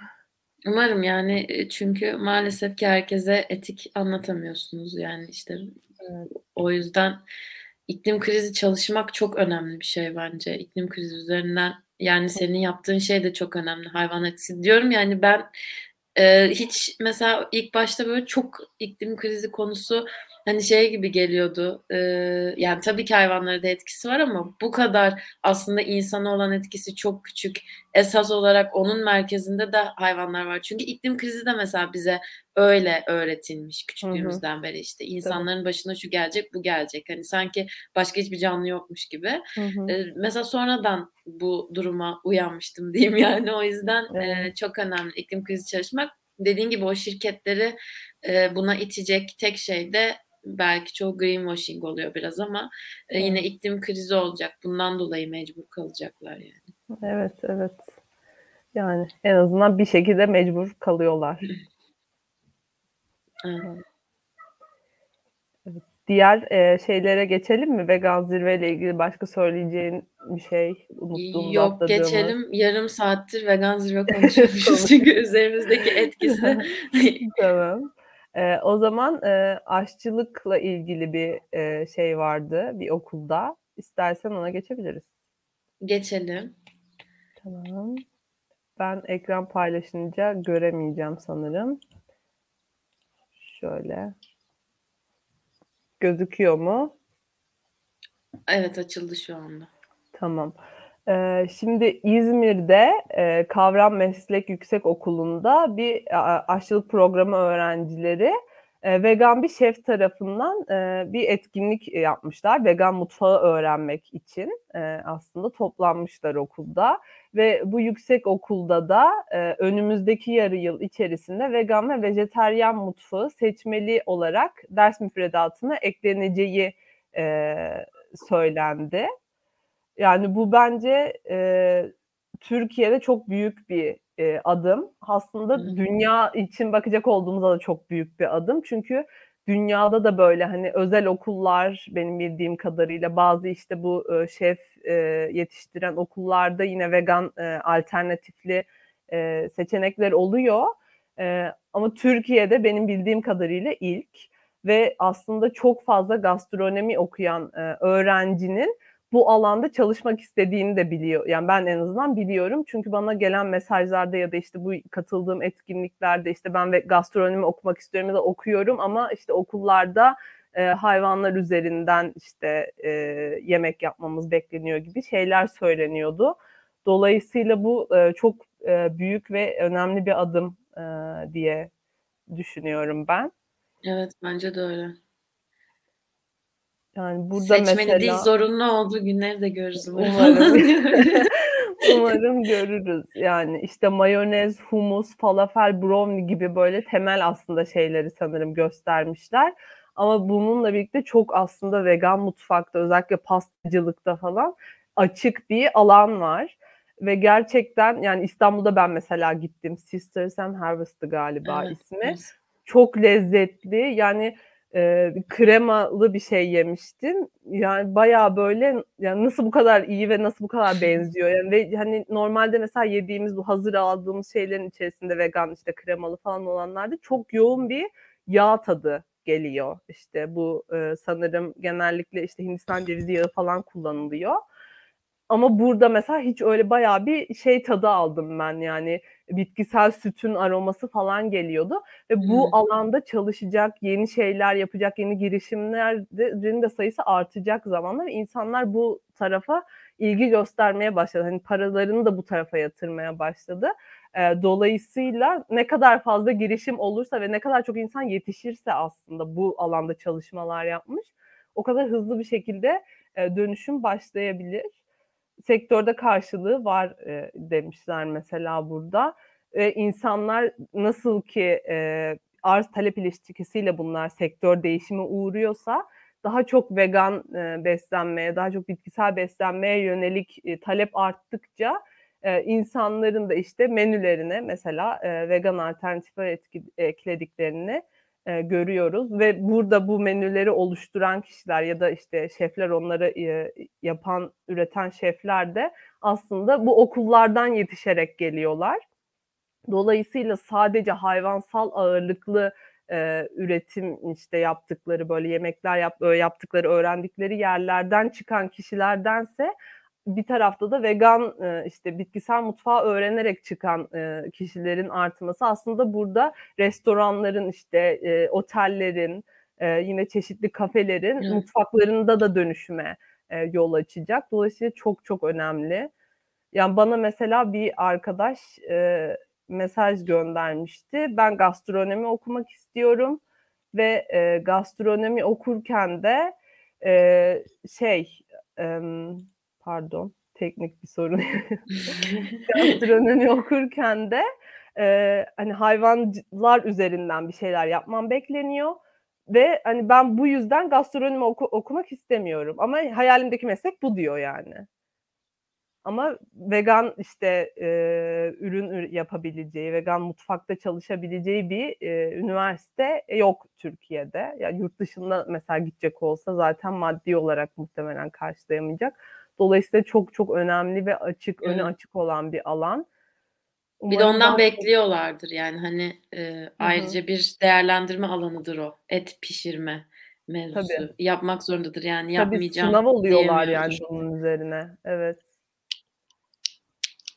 Umarım yani e, çünkü maalesef ki herkese etik anlatamıyorsunuz yani işte evet. o yüzden iklim krizi çalışmak çok önemli bir şey bence. İklim krizi üzerinden yani senin yaptığın şey de çok önemli hayvan etisi diyorum yani ben e, hiç mesela ilk başta böyle çok iklim krizi konusu hani şey gibi geliyordu. E, yani tabii ki hayvanlara da etkisi var ama bu kadar aslında insana olan etkisi çok küçük. Esas olarak onun merkezinde de hayvanlar var. Çünkü iklim krizi de mesela bize öyle öğretilmiş küçüklüğümüzden beri işte insanların Tabii. başına şu gelecek bu gelecek hani sanki başka hiçbir canlı yokmuş gibi ee, mesela sonradan bu duruma uyanmıştım (laughs) diyeyim yani o yüzden evet. e, çok önemli iklim krizi çalışmak dediğin gibi o şirketleri e, buna itecek tek şey de belki çok greenwashing oluyor biraz ama e, yine iklim krizi olacak. Bundan dolayı mecbur kalacaklar yani. Evet, evet. Yani en azından bir şekilde mecbur kalıyorlar. evet. Diğer e, şeylere geçelim mi? Vegan zirveyle ilgili başka söyleyeceğin bir şey unuttuğumuz Yok atladığımız. geçelim. Yarım saattir vegan zirve (laughs) konuşuyormuşuz çünkü (laughs) üzerimizdeki etkisi. (laughs) tamam. E, o zaman e, aşçılıkla ilgili bir e, şey vardı bir okulda. İstersen ona geçebiliriz. Geçelim. Tamam. Ben ekran paylaşınca göremeyeceğim sanırım. Şöyle. Gözüküyor mu? Evet açıldı şu anda. Tamam. Ee, şimdi İzmir'de e, Kavram Meslek Yüksek Okulu'nda bir aşçılık programı öğrencileri e, vegan bir şef tarafından e, bir etkinlik yapmışlar. Vegan mutfağı öğrenmek için e, aslında toplanmışlar okulda. Ve bu yüksek okulda da e, önümüzdeki yarı yıl içerisinde vegan ve vejeteryan mutfağı seçmeli olarak ders müfredatına ekleneceği e, söylendi. Yani bu bence e, Türkiye'de çok büyük bir e, adım. Aslında Hı. dünya için bakacak olduğumuzda da çok büyük bir adım. Çünkü dünyada da böyle hani özel okullar benim bildiğim kadarıyla bazı işte bu e, şef e, yetiştiren okullarda yine vegan e, alternatifli e, seçenekler oluyor. E, ama Türkiye'de benim bildiğim kadarıyla ilk ve aslında çok fazla gastronomi okuyan e, öğrencinin bu alanda çalışmak istediğini de biliyor. Yani ben en azından biliyorum. Çünkü bana gelen mesajlarda ya da işte bu katıldığım etkinliklerde işte ben ve gastronomi okumak istiyorum ya da okuyorum ama işte okullarda e, hayvanlar üzerinden işte e, yemek yapmamız bekleniyor gibi şeyler söyleniyordu. Dolayısıyla bu e, çok e, büyük ve önemli bir adım e, diye düşünüyorum ben. Evet bence de öyle. Yani burada Seçmeli mesela... değil zorunlu olduğu günleri de görürüz. Umarım. (laughs) umarım görürüz. Yani işte mayonez, humus, falafel, brownie gibi böyle temel aslında şeyleri sanırım göstermişler. Ama bununla birlikte çok aslında vegan mutfakta özellikle pastacılıkta falan açık bir alan var. Ve gerçekten yani İstanbul'da ben mesela gittim. Sisters and Harvest'ı galiba evet, ismi. Evet. Çok lezzetli. Yani e, kremalı bir şey yemiştim. Yani bayağı böyle yani nasıl bu kadar iyi ve nasıl bu kadar benziyor. Yani ve hani normalde mesela yediğimiz bu hazır aldığımız şeylerin içerisinde vegan işte kremalı falan olanlarda çok yoğun bir yağ tadı geliyor. İşte bu e, sanırım genellikle işte Hindistan cevizi yağı falan kullanılıyor. Ama burada mesela hiç öyle bayağı bir şey tadı aldım ben yani bitkisel sütün aroması falan geliyordu ve bu hmm. alanda çalışacak, yeni şeyler yapacak, yeni girişimlerin de sayısı artacak zamanla ve insanlar bu tarafa ilgi göstermeye başladı. Hani paralarını da bu tarafa yatırmaya başladı. dolayısıyla ne kadar fazla girişim olursa ve ne kadar çok insan yetişirse aslında bu alanda çalışmalar yapmış, o kadar hızlı bir şekilde dönüşüm başlayabilir sektörde karşılığı var e, demişler mesela burada. E, insanlar nasıl ki e, arz talep ilişkisiyle bunlar sektör değişimi uğruyorsa daha çok vegan e, beslenmeye, daha çok bitkisel beslenmeye yönelik e, talep arttıkça e, insanların da işte menülerine mesela e, vegan alternatifler etki, eklediklerini e, görüyoruz ve burada bu menüleri oluşturan kişiler ya da işte şefler onları e, yapan, üreten şefler de aslında bu okullardan yetişerek geliyorlar. Dolayısıyla sadece hayvansal ağırlıklı e, üretim işte yaptıkları böyle yemekler yap, yaptıkları öğrendikleri yerlerden çıkan kişilerdense bir tarafta da vegan işte bitkisel mutfağı öğrenerek çıkan kişilerin artması aslında burada restoranların işte otellerin yine çeşitli kafelerin evet. mutfaklarında da dönüşüme yol açacak. Dolayısıyla çok çok önemli. Yani bana mesela bir arkadaş mesaj göndermişti. Ben gastronomi okumak istiyorum ve gastronomi okurken de şey pardon teknik bir sorun. (laughs) Gastronomi okurken de Eee, hani, hayvancılar üzerinden bir şeyler yapmam bekleniyor ve, hani, ben bu yüzden gastronomi oku okumak istemiyorum ama hayalimdeki meslek bu diyor yani. Ama vegan, işte, eee, ürün ür yapabileceği, vegan mutfakta çalışabileceği bir, eee, üniversite yok Türkiye'de. Ya, yurt dışında mesela gidecek olsa zaten maddi olarak muhtemelen karşılayamayacak. Dolayısıyla çok çok önemli ve açık, Evet. açık olan bir alan. Bir de Umarım ondan çok bekliyorlardır yani, hani, hı. ayrıca bir değerlendirme alanıdır o. Et pişirme Tabii. mevzusu. Yapmak zorundadır yani Tabii, yapmayacağım sınav oluyorlar yani bunun üzerine. Evet.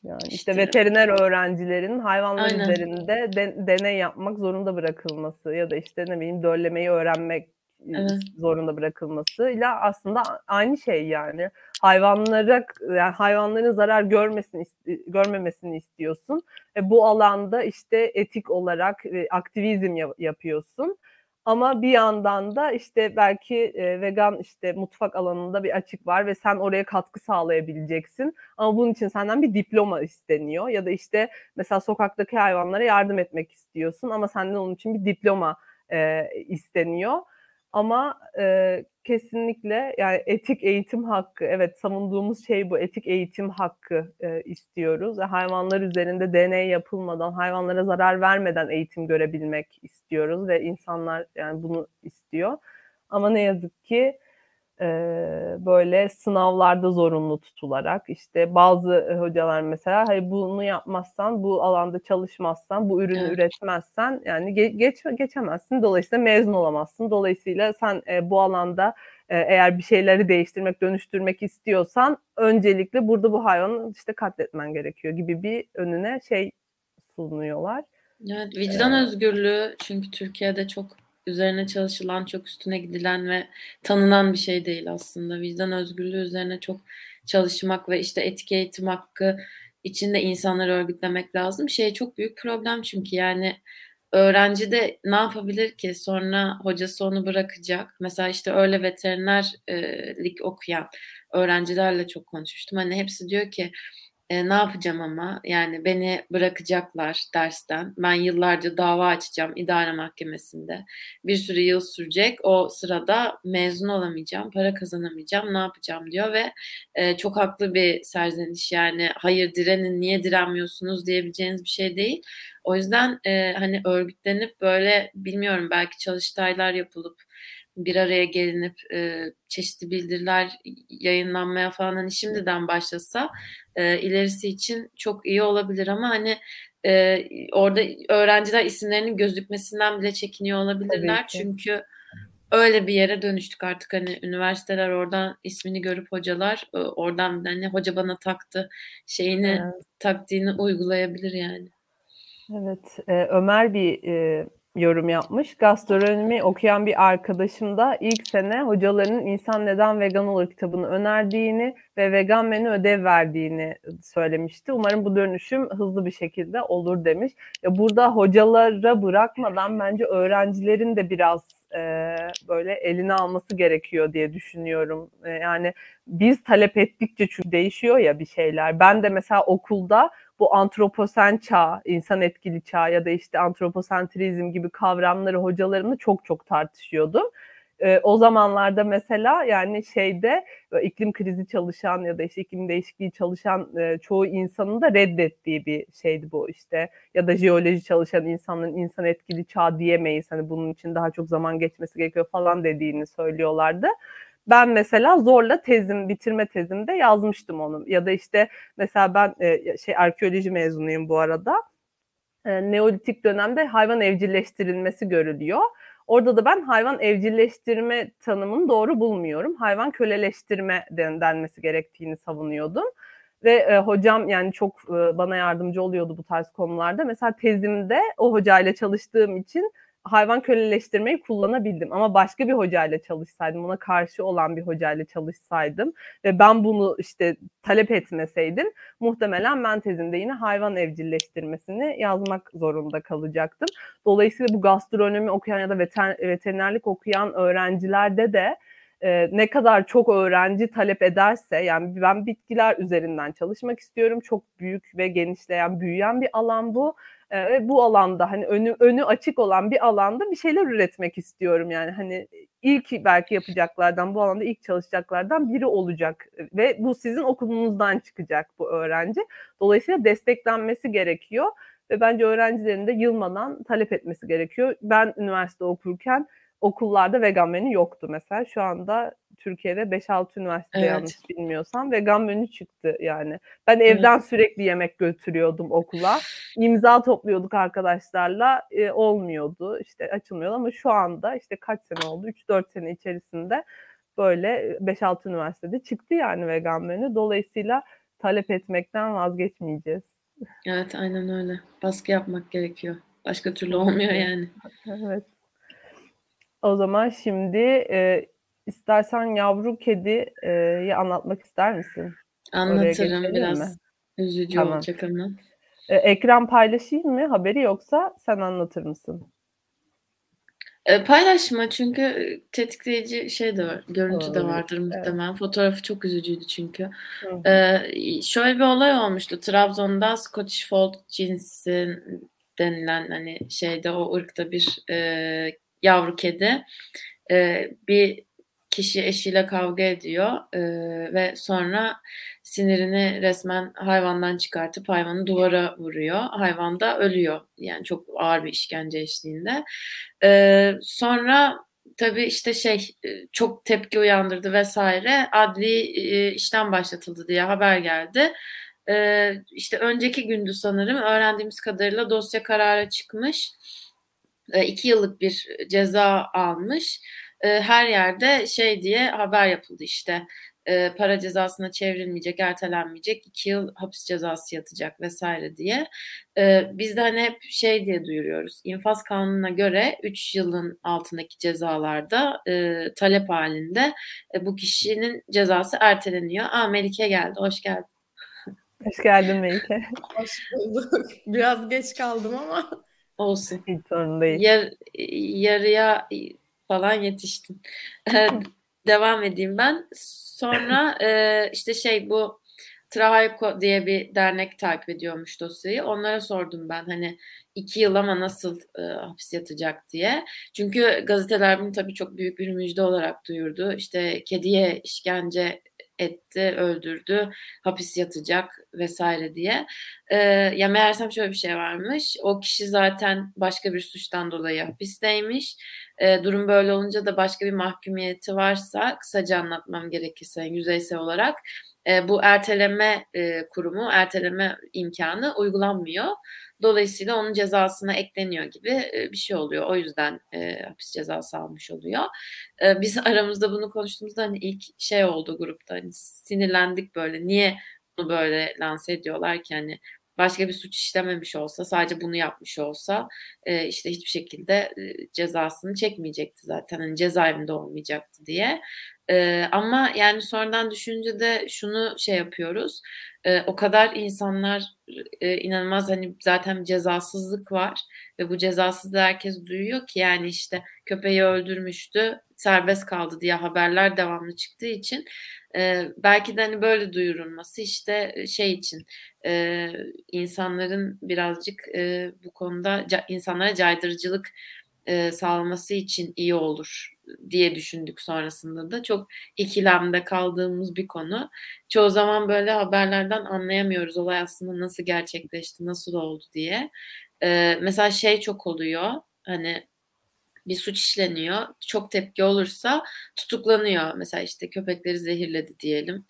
Yani, işte, İşte veteriner öğrencilerin hayvanlar Aynen. üzerinde de deney yapmak zorunda bırakılması ya da, işte, ne bileyim, döllemeyi öğrenmek, Evet. zorunda bırakılmasıyla aslında aynı şey yani. Hayvanlara yani, hayvanların zarar görmesini görmemesini istiyorsun ve bu alanda, işte, etik olarak, eee, aktivizm ya yapıyorsun ama bir yandan da, işte, belki, eee, vegan, işte, mutfak alanında bir açık var ve sen oraya katkı sağlayabileceksin ama bunun için senden bir diploma isteniyor ya da, işte, mesela sokaktaki hayvanlara yardım etmek istiyorsun ama senden onun için bir diploma, eee, isteniyor ama, eee, kesinlikle, yani, etik eğitim hakkı, evet, savunduğumuz şey bu, etik eğitim hakkı, eee, istiyoruz. Ve hayvanlar üzerinde deney yapılmadan, hayvanlara zarar vermeden eğitim görebilmek istiyoruz ve insanlar, yani, bunu istiyor. Ama ne yazık ki, eee, böyle sınavlarda zorunlu tutularak, işte, bazı, hocalar mesela, hani, bunu yapmazsan, bu alanda çalışmazsan, bu ürünü Evet. üretmezsen, yani, ge geçme geçemezsin, dolayısıyla mezun olamazsın. Dolayısıyla sen, eee, bu alanda, eğer bir şeyleri değiştirmek, dönüştürmek istiyorsan öncelikle burada bu hayvanı, işte, katletmen gerekiyor gibi bir önüne şey sunuyorlar. Evet, vicdan Eee özgürlüğü çünkü Türkiye'de çok üzerine çalışılan, çok üstüne gidilen ve tanınan bir şey değil aslında. Vicdan özgürlüğü üzerine çok çalışmak ve, işte, etik eğitim hakkı için de insanları örgütlemek lazım. Şey çok büyük problem çünkü, yani, öğrenci de ne yapabilir ki? Sonra hocası onu bırakacak. Mesela, işte, öyle veteriner eee, lik okuyan öğrencilerle çok konuşmuştum. Hani, hepsi diyor ki, eee, "Ne yapacağım ama? Yani, beni bırakacaklar dersten. Ben yıllarca dava açacağım idare mahkemesinde. Bir sürü yıl sürecek. O sırada mezun olamayacağım, para kazanamayacağım. Ne yapacağım?" diyor ve, eee, çok haklı bir serzeniş. Yani, "Hayır, direnin, niye direnmiyorsunuz?" diyebileceğiniz bir şey değil. O yüzden, eee, hani, örgütlenip, böyle, bilmiyorum, belki çalıştaylar yapılıp, bir araya gelinip, eee, çeşitli bildiriler yayınlanmaya falan, hani, şimdiden başlasa, eee, ilerisi için çok iyi olabilir ama, hani, eee, orada öğrenciler isimlerinin gözükmesinden bile çekiniyor olabilirler. Çünkü öyle bir yere dönüştük artık, hani, üniversiteler oradan ismini görüp hocalar, ııı, oradan, hani, "Hoca bana taktı." şeyini, Evet. taktiğini uygulayabilir yani. Evet, eee, Ömer bir, eee, yorum yapmış. Gastronomi okuyan bir arkadaşım da ilk sene hocalarının "İnsan Neden Vegan Olur?" kitabını önerdiğini ve vegan menü ödev verdiğini söylemişti. "Umarım bu dönüşüm hızlı bir şekilde olur." demiş. Ya, burada hocalara bırakmadan bence öğrencilerin de biraz, eee, böyle eline alması gerekiyor diye düşünüyorum. Eee, yani biz talep ettikçe çünkü değişiyor ya bir şeyler. Ben de mesela okulda bu antroposen çağ, insan etkili çağ ya da, işte, antroposentrizm gibi kavramları hocalarımla çok çok tartışıyordum. Eee, o zamanlarda mesela, yani, şeyde, böyle, iklim krizi çalışan ya da, işte, iklim değişikliği çalışan, eee, çoğu insanın da reddettiği bir şeydi bu, işte, ya da jeoloji çalışan insanların insan etkili çağ diyemeyiz, hani, bunun için daha çok zaman geçmesi gerekiyor falan dediğini söylüyorlardı. Ben mesela zorla tezim, bitirme tezimde yazmıştım onu ya da, işte, mesela ben, eee, şey arkeoloji mezunuyum bu arada. Eee, Neolitik dönemde hayvan evcilleştirilmesi görülüyor. Orada da ben hayvan evcilleştirme tanımını doğru bulmuyorum. Hayvan köleleştirme den denmesi gerektiğini savunuyordum ve, eee, hocam, yani, çok, ııı, bana yardımcı oluyordu bu tarz konularda. Mesela tezimde o hocayla çalıştığım için hayvan köleleştirmeyi kullanabildim ama başka bir hocayla çalışsaydım, buna karşı olan bir hocayla çalışsaydım ve ben bunu, işte, talep etmeseydim muhtemelen ben tezimde yine hayvan evcilleştirmesini yazmak zorunda kalacaktım. Dolayısıyla bu gastronomi okuyan ya da veter veterinerlik okuyan öğrencilerde de, eee, ne kadar çok öğrenci talep ederse, yani, ben bitkiler üzerinden çalışmak istiyorum. Çok büyük ve genişleyen, büyüyen bir alan bu. Ve bu alanda hani önü önü açık olan bir alanda bir şeyler üretmek istiyorum yani hani ilk belki yapacaklardan bu alanda ilk çalışacaklardan biri olacak ve bu sizin okulunuzdan çıkacak bu öğrenci. Dolayısıyla desteklenmesi gerekiyor ve bence öğrencilerin de yılmadan talep etmesi gerekiyor. Ben üniversite okurken okullarda vegan menü yoktu mesela. Şu anda Türkiye'de 5-6 üniversite evet. yanlış bilmiyorsam vegan menü çıktı yani. Ben evden evet. sürekli yemek götürüyordum okula. İmza topluyorduk arkadaşlarla. E, olmuyordu. işte açılmıyordu ama şu anda işte kaç sene oldu? 3-4 sene içerisinde böyle 5-6 üniversitede çıktı yani vegan menü. Dolayısıyla talep etmekten vazgeçmeyeceğiz. Evet aynen öyle. Baskı yapmak gerekiyor. Başka türlü olmuyor yani. Evet. O zaman şimdi e, istersen yavru kediyi anlatmak ister misin? Anlatırım biraz. Mi? Üzücü tamam. olacak ama. E, ekran paylaşayım mı haberi yoksa sen anlatır mısın? E, paylaşma çünkü tetikleyici şey de var, görüntü Olabilir. de vardır muhtemelen. Evet. Fotoğrafı çok üzücüydü çünkü. E, şöyle bir olay olmuştu. Trabzon'da Scottish Fold cinsi denilen hani şeyde o ırkta bir e, yavru kedi e, bir kişi eşiyle kavga ediyor e, ve sonra sinirini resmen hayvandan çıkartıp hayvanı duvara vuruyor. Hayvan da ölüyor. Yani çok ağır bir işkence eşliğinde. E, sonra tabii işte şey çok tepki uyandırdı vesaire. Adli e, işlem başlatıldı diye haber geldi. E, işte önceki gündü sanırım öğrendiğimiz kadarıyla dosya karara çıkmış. E, iki yıllık bir ceza almış. E, her yerde şey diye haber yapıldı işte e, para cezasına çevrilmeyecek, ertelenmeyecek, iki yıl hapis cezası yatacak vesaire diye. biz de hani hep şey diye duyuruyoruz. İnfaz kanununa göre 3 yılın altındaki cezalarda talep halinde bu kişinin cezası erteleniyor. Aa Melike geldi, hoş geldin. Hoş geldin Melike. (laughs) Hoş bulduk. Biraz geç kaldım ama. Olsun. Hiç sorun değil. Yar, yarıya falan yetiştin. Devam edeyim ben. Sonra (laughs) e, işte şey bu Trahayko diye bir dernek takip ediyormuş dosyayı. Onlara sordum ben hani iki yıl ama nasıl e, hapis yatacak diye. Çünkü gazeteler bunu tabii çok büyük bir müjde olarak duyurdu. İşte kediye işkence etti, öldürdü, hapis yatacak vesaire diye. Ee, ya meğersem şöyle bir şey varmış. O kişi zaten başka bir suçtan dolayı hapisteymiş. Ee, durum böyle olunca da başka bir mahkumiyeti varsa kısaca anlatmam gerekirse yüzeysel olarak e, bu erteleme e, kurumu, erteleme imkanı uygulanmıyor. Dolayısıyla onun cezasına ekleniyor gibi e, bir şey oluyor. O yüzden e, hapis cezası almış oluyor. E, biz (laughs) aramızda bunu konuştuğumuzda hani ilk şey oldu grupta hani sinirlendik böyle. Niye bunu böyle lanse ediyorlar ki hani başka bir suç işlememiş olsa sadece bunu yapmış olsa e, işte hiçbir şekilde e, cezasını çekmeyecekti zaten. Hani cezaevinde olmayacaktı diye. E, ama yani sonradan düşününce de şunu şey yapıyoruz. E, o kadar insanlar e, inanılmaz hani zaten cezasızlık var ve bu cezasızlığı herkes duyuyor ki yani işte köpeği öldürmüştü serbest kaldı diye haberler devamlı çıktığı için e, belki de hani böyle duyurulması işte şey için e, insanların birazcık e, bu konuda ca, insanlara caydırıcılık e, sağlaması için iyi olur diye düşündük sonrasında da çok ikilemde kaldığımız bir konu. Çoğu zaman böyle haberlerden anlayamıyoruz olay aslında nasıl gerçekleşti, nasıl oldu diye. Ee, mesela şey çok oluyor hani bir suç işleniyor. Çok tepki olursa tutuklanıyor. Mesela işte köpekleri zehirledi diyelim.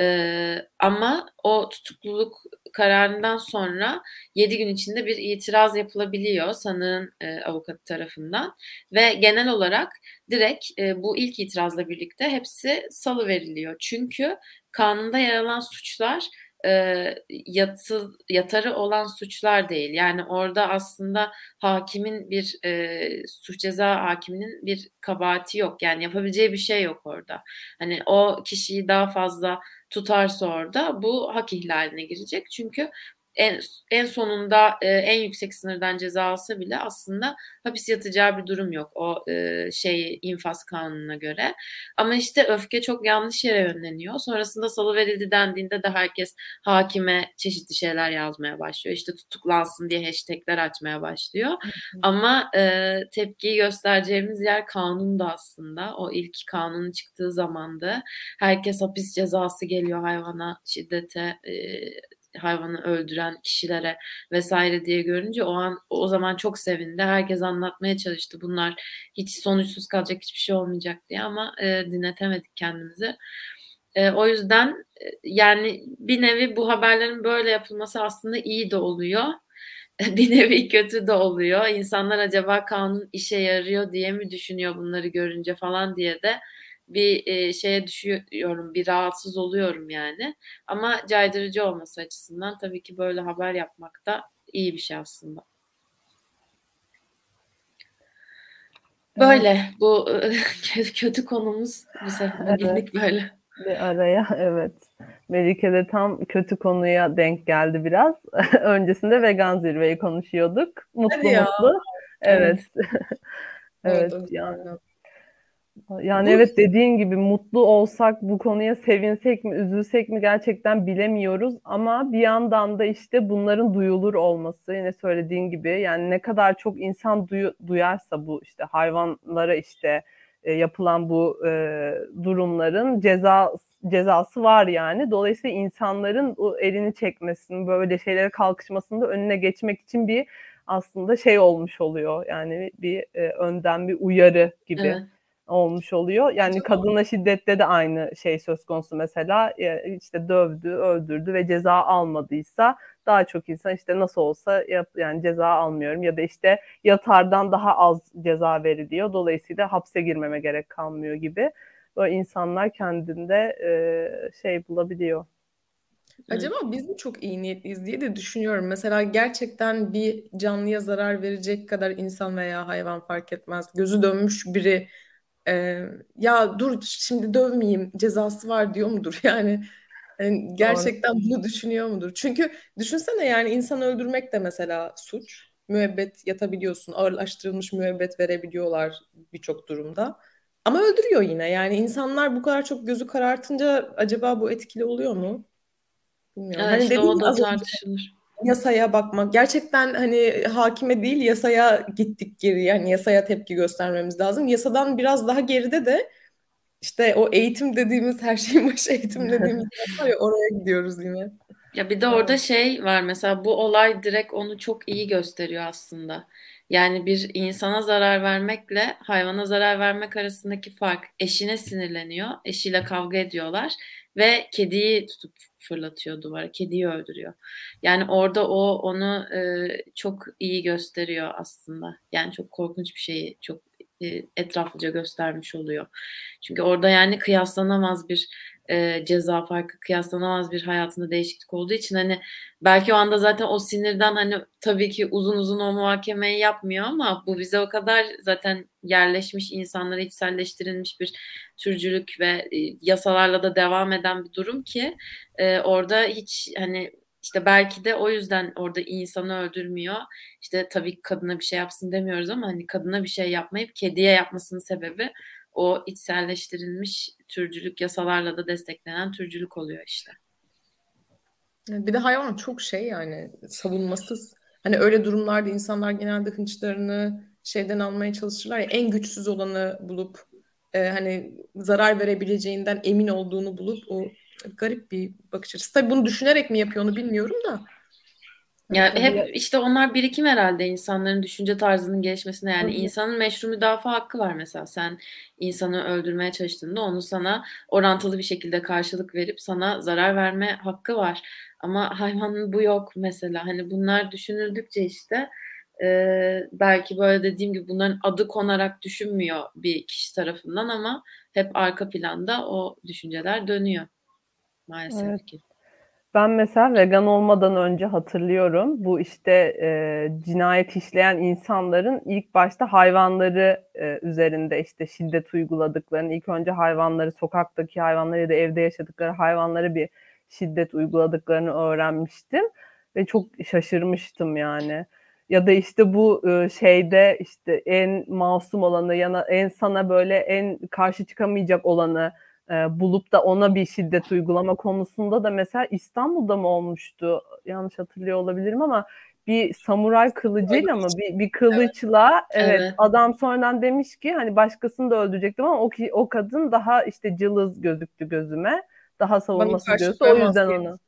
Ee, ama o tutukluluk kararından sonra 7 gün içinde bir itiraz yapılabiliyor sanığın e, avukatı tarafından ve genel olarak direkt e, bu ilk itirazla birlikte hepsi salı veriliyor. Çünkü kanunda yer alan suçlar e, yatı, yatarı olan suçlar değil. Yani orada aslında hakimin bir e, suç ceza hakiminin bir kabahati yok. Yani yapabileceği bir şey yok orada. Hani o kişiyi daha fazla tutarsa orada bu hak ihlaline girecek. Çünkü en, en sonunda e, en yüksek sınırdan ceza alsa bile aslında hapis yatacağı bir durum yok o e, şey infaz kanununa göre. Ama işte öfke çok yanlış yere yönleniyor. Sonrasında salı verildi dendiğinde de herkes hakime çeşitli şeyler yazmaya başlıyor. İşte tutuklansın diye hashtagler açmaya başlıyor. Ama e, tepkiyi göstereceğimiz yer kanunda aslında. O ilk kanunun çıktığı zamanda herkes hapis cezası geliyor hayvana şiddete e, hayvanı öldüren kişilere vesaire diye görünce o an o zaman çok sevindi. Herkes anlatmaya çalıştı. Bunlar hiç sonuçsuz kalacak hiçbir şey olmayacak diye ama e, dinletemedik kendimizi. E, o yüzden e, yani bir nevi bu haberlerin böyle yapılması aslında iyi de oluyor. (laughs) bir nevi kötü de oluyor. İnsanlar acaba kanun işe yarıyor diye mi düşünüyor bunları görünce falan diye de bir e, şeye düşüyorum, bir rahatsız oluyorum yani. Ama caydırıcı olması açısından tabii ki böyle haber yapmak da iyi bir şey aslında. Böyle evet. bu (laughs) kötü konumuz bu sefer evet. böyle. Bir araya evet. Melike de tam kötü konuya denk geldi biraz. (laughs) Öncesinde vegan zirveyi konuşuyorduk. Mutlu Hadi mutlu. Ya. (laughs) Evet. evet, evet yani. Yani bu... evet dediğin gibi mutlu olsak bu konuya sevinsek mi üzülsek mi gerçekten bilemiyoruz ama bir yandan da işte bunların duyulur olması yine söylediğin gibi yani ne kadar çok insan duyu, duyarsa bu işte hayvanlara işte e, yapılan bu e, durumların ceza cezası var yani. Dolayısıyla insanların o elini çekmesinin böyle şeylere kalkışmasında önüne geçmek için bir aslında şey olmuş oluyor. Yani bir e, önden bir uyarı gibi. Evet olmuş oluyor. Yani Çok kadına şiddette de aynı şey söz konusu mesela işte dövdü, öldürdü ve ceza almadıysa daha çok insan işte nasıl olsa yap, yani ceza almıyorum ya da işte yatardan daha az ceza veriliyor. Dolayısıyla hapse girmeme gerek kalmıyor gibi. Böyle insanlar kendinde e, şey bulabiliyor. Acaba biz mi çok iyi niyetliyiz diye de düşünüyorum. Mesela gerçekten bir canlıya zarar verecek kadar insan veya hayvan fark etmez. Gözü dönmüş biri e, ya dur şimdi dövmeyeyim cezası var diyor mudur (laughs) yani, yani gerçekten Doğru. bunu düşünüyor mudur? Çünkü düşünsene yani insan öldürmek de mesela suç. Müebbet yatabiliyorsun. Ağırlaştırılmış müebbet verebiliyorlar birçok durumda. Ama öldürüyor yine. Yani insanlar bu kadar çok gözü karartınca acaba bu etkili oluyor mu? Bilmiyorum. Evet, hani işte o da tartışılır yasaya bakmak. Gerçekten hani hakime değil yasaya gittik geri. Yani yasaya tepki göstermemiz lazım. Yasadan biraz daha geride de işte o eğitim dediğimiz her şeyin başı eğitim dediğimiz (laughs) var ya oraya gidiyoruz yine. Ya bir de orada şey var mesela bu olay direkt onu çok iyi gösteriyor aslında. Yani bir insana zarar vermekle hayvana zarar vermek arasındaki fark. Eşine sinirleniyor, eşiyle kavga ediyorlar ve kediyi tutup fırlatıyor duvara. Kediyi öldürüyor. Yani orada o onu e, çok iyi gösteriyor aslında. Yani çok korkunç bir şeyi çok e, etraflıca göstermiş oluyor. Çünkü orada yani kıyaslanamaz bir e, ceza farkı kıyaslanamaz bir hayatında değişiklik olduğu için hani belki o anda zaten o sinirden hani tabii ki uzun uzun o muhakemeyi yapmıyor ama bu bize o kadar zaten yerleşmiş insanlara içselleştirilmiş bir türcülük ve e, yasalarla da devam eden bir durum ki e, orada hiç hani işte belki de o yüzden orada insanı öldürmüyor. İşte tabii kadına bir şey yapsın demiyoruz ama hani kadına bir şey yapmayıp kediye yapmasının sebebi o içselleştirilmiş türcülük yasalarla da desteklenen türcülük oluyor işte. Bir de hayvan çok şey yani savunmasız. Hani öyle durumlarda insanlar genelde hınçlarını şeyden almaya çalışırlar ya en güçsüz olanı bulup e, hani zarar verebileceğinden emin olduğunu bulup o garip bir bakış açısı. Tabii bunu düşünerek mi yapıyor onu bilmiyorum da. Ya hep işte onlar birikim herhalde insanların düşünce tarzının gelişmesine yani Tabii. insanın meşru müdafaa hakkı var mesela sen insanı öldürmeye çalıştığında onu sana orantılı bir şekilde karşılık verip sana zarar verme hakkı var ama hayvanın bu yok mesela hani bunlar düşünüldükçe işte e, belki böyle dediğim gibi bunların adı konarak düşünmüyor bir kişi tarafından ama hep arka planda o düşünceler dönüyor maalesef evet. ki. Ben mesela vegan olmadan önce hatırlıyorum. Bu işte e, cinayet işleyen insanların ilk başta hayvanları e, üzerinde işte şiddet uyguladıklarını, ilk önce hayvanları, sokaktaki hayvanları ya da evde yaşadıkları hayvanları bir şiddet uyguladıklarını öğrenmiştim. ve çok şaşırmıştım yani. Ya da işte bu e, şeyde işte en masum olanı yana en sana böyle en karşı çıkamayacak olanı e, bulup da ona bir şiddet uygulama konusunda da mesela İstanbul'da mı olmuştu? Yanlış hatırlıyor olabilirim ama bir samuray kılıcıyla mı bir, bir kılıçla evet. evet, evet adam sonradan demiş ki hani başkasını da öldürecektim ama o ki o kadın daha işte cılız gözüktü gözüme. Daha savunması diyorsa o yüzden onu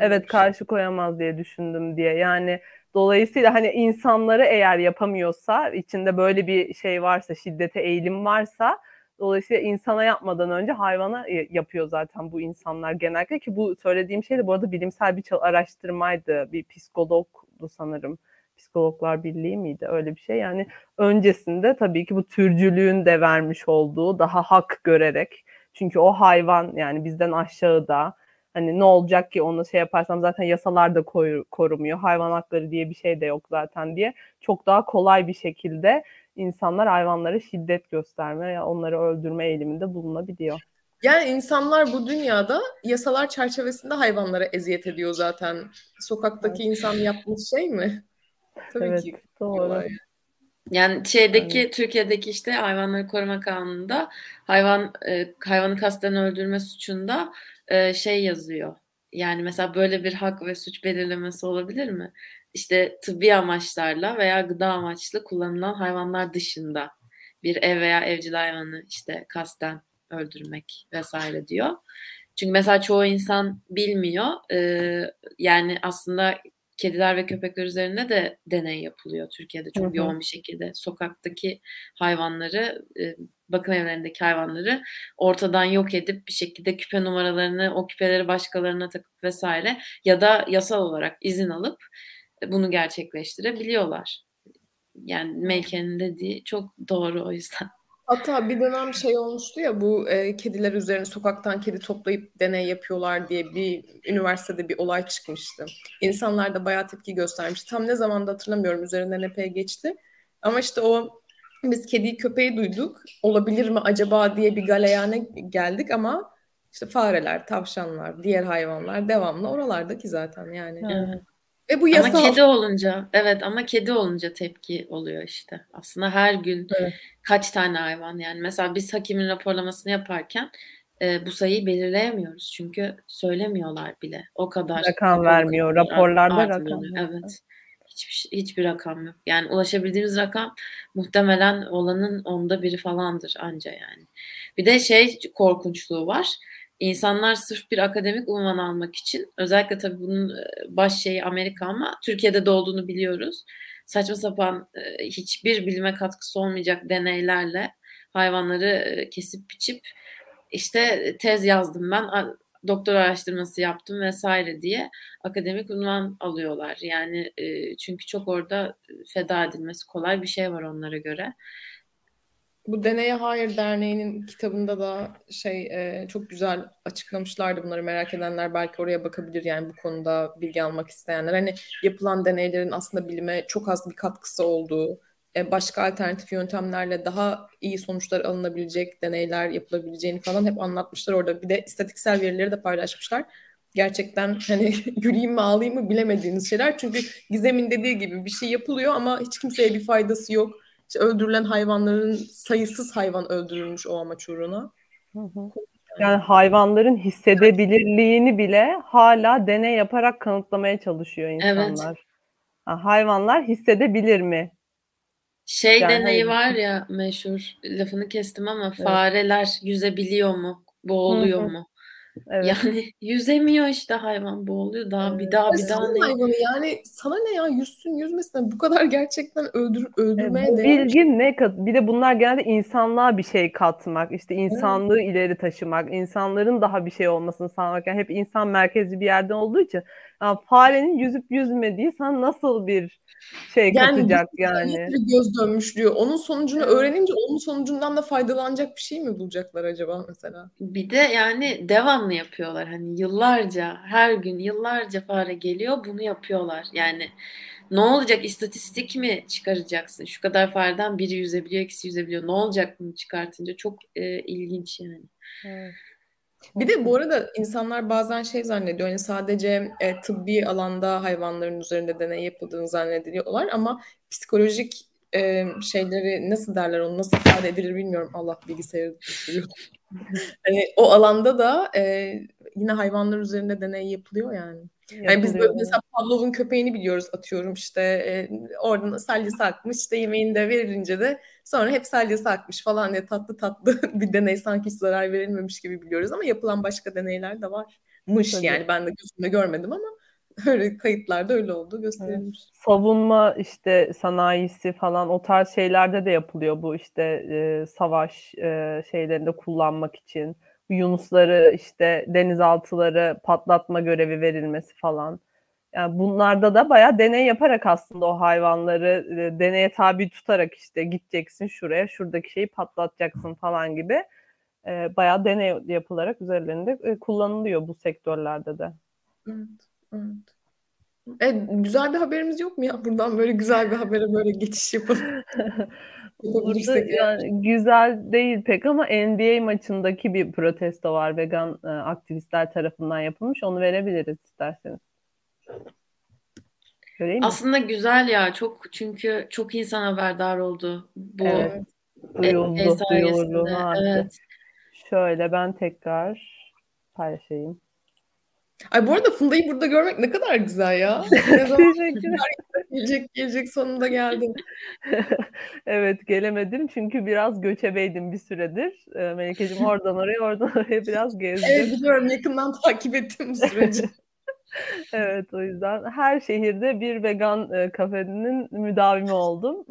evet karşı koyamaz diye düşündüm diye. Yani dolayısıyla hani insanları eğer yapamıyorsa içinde böyle bir şey varsa şiddete eğilim varsa Dolayısıyla insana yapmadan önce hayvana yapıyor zaten bu insanlar genellikle ki bu söylediğim şey de bu arada bilimsel bir araştırmaydı. Bir psikologdu sanırım. Psikologlar Birliği miydi? Öyle bir şey. Yani öncesinde tabii ki bu türcülüğün de vermiş olduğu daha hak görerek çünkü o hayvan yani bizden aşağıda hani ne olacak ki onu şey yaparsam zaten yasalar da korumuyor. Hayvan hakları diye bir şey de yok zaten diye çok daha kolay bir şekilde insanlar hayvanlara şiddet gösterme ya onları öldürme eğiliminde bulunabiliyor. Yani insanlar bu dünyada yasalar çerçevesinde hayvanlara eziyet ediyor zaten. Sokaktaki evet. insan yapmış şey mi? Tabii evet, ki. Doğru. Yani şeydeki yani. Türkiye'deki işte hayvanları koruma kanununda hayvan e, hayvanı kasten öldürme suçunda e, şey yazıyor. Yani mesela böyle bir hak ve suç belirlemesi olabilir mi? işte tıbbi amaçlarla veya gıda amaçlı kullanılan hayvanlar dışında bir ev veya evcil hayvanı işte kasten öldürmek vesaire diyor. Çünkü mesela çoğu insan bilmiyor. Ee, yani aslında kediler ve köpekler üzerinde de deney yapılıyor Türkiye'de çok Hı-hı. yoğun bir şekilde. Sokaktaki hayvanları, e, bakım evlerindeki hayvanları ortadan yok edip bir şekilde küpe numaralarını, o küpeleri başkalarına takıp vesaire ya da yasal olarak izin alıp bunu gerçekleştirebiliyorlar. Yani Melike'nin dediği çok doğru o yüzden. Hatta bir dönem şey olmuştu ya bu e, kediler üzerine sokaktan kedi toplayıp deney yapıyorlar diye bir üniversitede bir olay çıkmıştı. İnsanlar da bayağı tepki göstermiş. Tam ne zamanda hatırlamıyorum üzerinden epey geçti. Ama işte o biz kediyi köpeği duyduk. Olabilir mi acaba diye bir galeyane geldik ama işte fareler, tavşanlar, diğer hayvanlar devamlı oralardaki zaten yani. Evet. Ve bu yasal. Ama kedi olunca evet ama kedi olunca tepki oluyor işte. Aslında her gün evet. kaç tane hayvan yani mesela biz hakimin raporlamasını yaparken e, bu sayıyı belirleyemiyoruz çünkü söylemiyorlar bile. O kadar rakam vermiyor. Raporlarda rakam. Evet. Hiçbir, hiçbir rakam yok. Yani ulaşabildiğimiz rakam muhtemelen olanın onda biri falandır anca yani. Bir de şey korkunçluğu var İnsanlar sırf bir akademik unvan almak için özellikle tabii bunun e, baş şeyi Amerika ama Türkiye'de de olduğunu biliyoruz. Saçma sapan e, hiçbir bilime katkısı olmayacak deneylerle hayvanları e, kesip biçip işte tez yazdım ben doktor araştırması yaptım vesaire diye akademik unvan alıyorlar. Yani çünkü çok orada feda edilmesi kolay bir şey var onlara göre. Bu Deneye Hayır Derneği'nin kitabında da şey e, çok güzel açıklamışlardı bunları merak edenler belki oraya bakabilir yani bu konuda bilgi almak isteyenler. Hani yapılan deneylerin aslında bilime çok az bir katkısı olduğu, e, başka alternatif yöntemlerle daha iyi sonuçlar alınabilecek deneyler yapılabileceğini falan hep anlatmışlar orada. Bir de istatiksel verileri de paylaşmışlar. Gerçekten hani (laughs) güleyim mi ağlayayım mı bilemediğiniz şeyler. Çünkü Gizem'in dediği gibi bir şey yapılıyor ama hiç kimseye bir faydası yok işte öldürülen hayvanların sayısız hayvan öldürülmüş o amaç uğruna. Yani hayvanların hissedebilirliğini bile hala deney yaparak kanıtlamaya çalışıyor insanlar. Evet. Ha, hayvanlar hissedebilir mi? Şey yani deneyi var ya meşhur lafını kestim ama evet. fareler yüzebiliyor mu? Boğuluyor Hı-hı. mu? Evet. Yani (laughs) yüzemiyor işte hayvan boğuluyor daha evet. bir daha bir daha ne? hayvanı yani sana ne ya yüzsün yüzmesin bu kadar gerçekten öldür öldürmeye evet, bilgi ne kat bir de bunlar genelde insanlığa bir şey katmak işte insanlığı evet. ileri taşımak insanların daha bir şey olmasını sağlamak yani hep insan merkezli bir yerden olduğu için farenin yüzüp yüzmediği sana nasıl bir şey yani, katacak yani. Bir göz dönmüşlüğü. Onun sonucunu öğrenince onun sonucundan da faydalanacak bir şey mi bulacaklar acaba mesela? Bir de yani devamlı yapıyorlar. Hani yıllarca her gün yıllarca fare geliyor bunu yapıyorlar. Yani ne olacak istatistik mi çıkaracaksın? Şu kadar fareden biri yüzebiliyor, ikisi yüzebiliyor. Ne olacak bunu çıkartınca? Çok e, ilginç yani. Evet. Bir de bu arada insanlar bazen şey zannediyor hani sadece e, tıbbi alanda hayvanların üzerinde deney yapıldığını zannediyorlar ama psikolojik e, şeyleri nasıl derler onu nasıl ifade edilir bilmiyorum. Allah bilgisayarı (laughs) hani o alanda da e, yine hayvanlar üzerinde deney yapılıyor yani. Yani biz böyle mesela Pavlov'un köpeğini biliyoruz atıyorum işte e, oradan salyası akmış işte yemeğini de verilince de sonra hep salyası akmış falan diye tatlı tatlı (laughs) bir deney sanki hiç zarar verilmemiş gibi biliyoruz ama yapılan başka deneyler de varmış Tabii. yani ben de gözümle görmedim ama (laughs) öyle kayıtlarda öyle oldu gösterilmiş. Evet. Savunma işte sanayisi falan o tarz şeylerde de yapılıyor bu işte e, savaş e, şeylerinde kullanmak için yunusları işte denizaltıları patlatma görevi verilmesi falan. Yani bunlarda da bayağı deney yaparak aslında o hayvanları e, deneye tabi tutarak işte gideceksin şuraya, şuradaki şeyi patlatacaksın falan gibi e, bayağı deney yapılarak üzerlerinde e, kullanılıyor bu sektörlerde de. Evet, evet. E, güzel bir haberimiz yok mu ya? Buradan böyle güzel bir habere böyle geçiş yapalım. (laughs) Burada yani güzel değil pek ama NBA maçındaki bir protesto var vegan e, aktivistler tarafından yapılmış. Onu verebiliriz isterseniz. Göreyim Aslında mi? güzel ya çok çünkü çok insan haberdar oldu bu evet. duyuldu, e, duyuldu. Evet. Şöyle ben tekrar paylaşayım. Ay bu arada Funda'yı burada görmek ne kadar güzel ya. Ne (laughs) zaman (laughs) gelecek gelecek sonunda geldim. (laughs) evet gelemedim çünkü biraz göçebeydim bir süredir. Ee, Melike'cim oradan oraya oradan oraya biraz gezdim. Evet biliyorum yakından takip ettim süreci. evet o yüzden her şehirde bir vegan e, kafenin müdavimi oldum.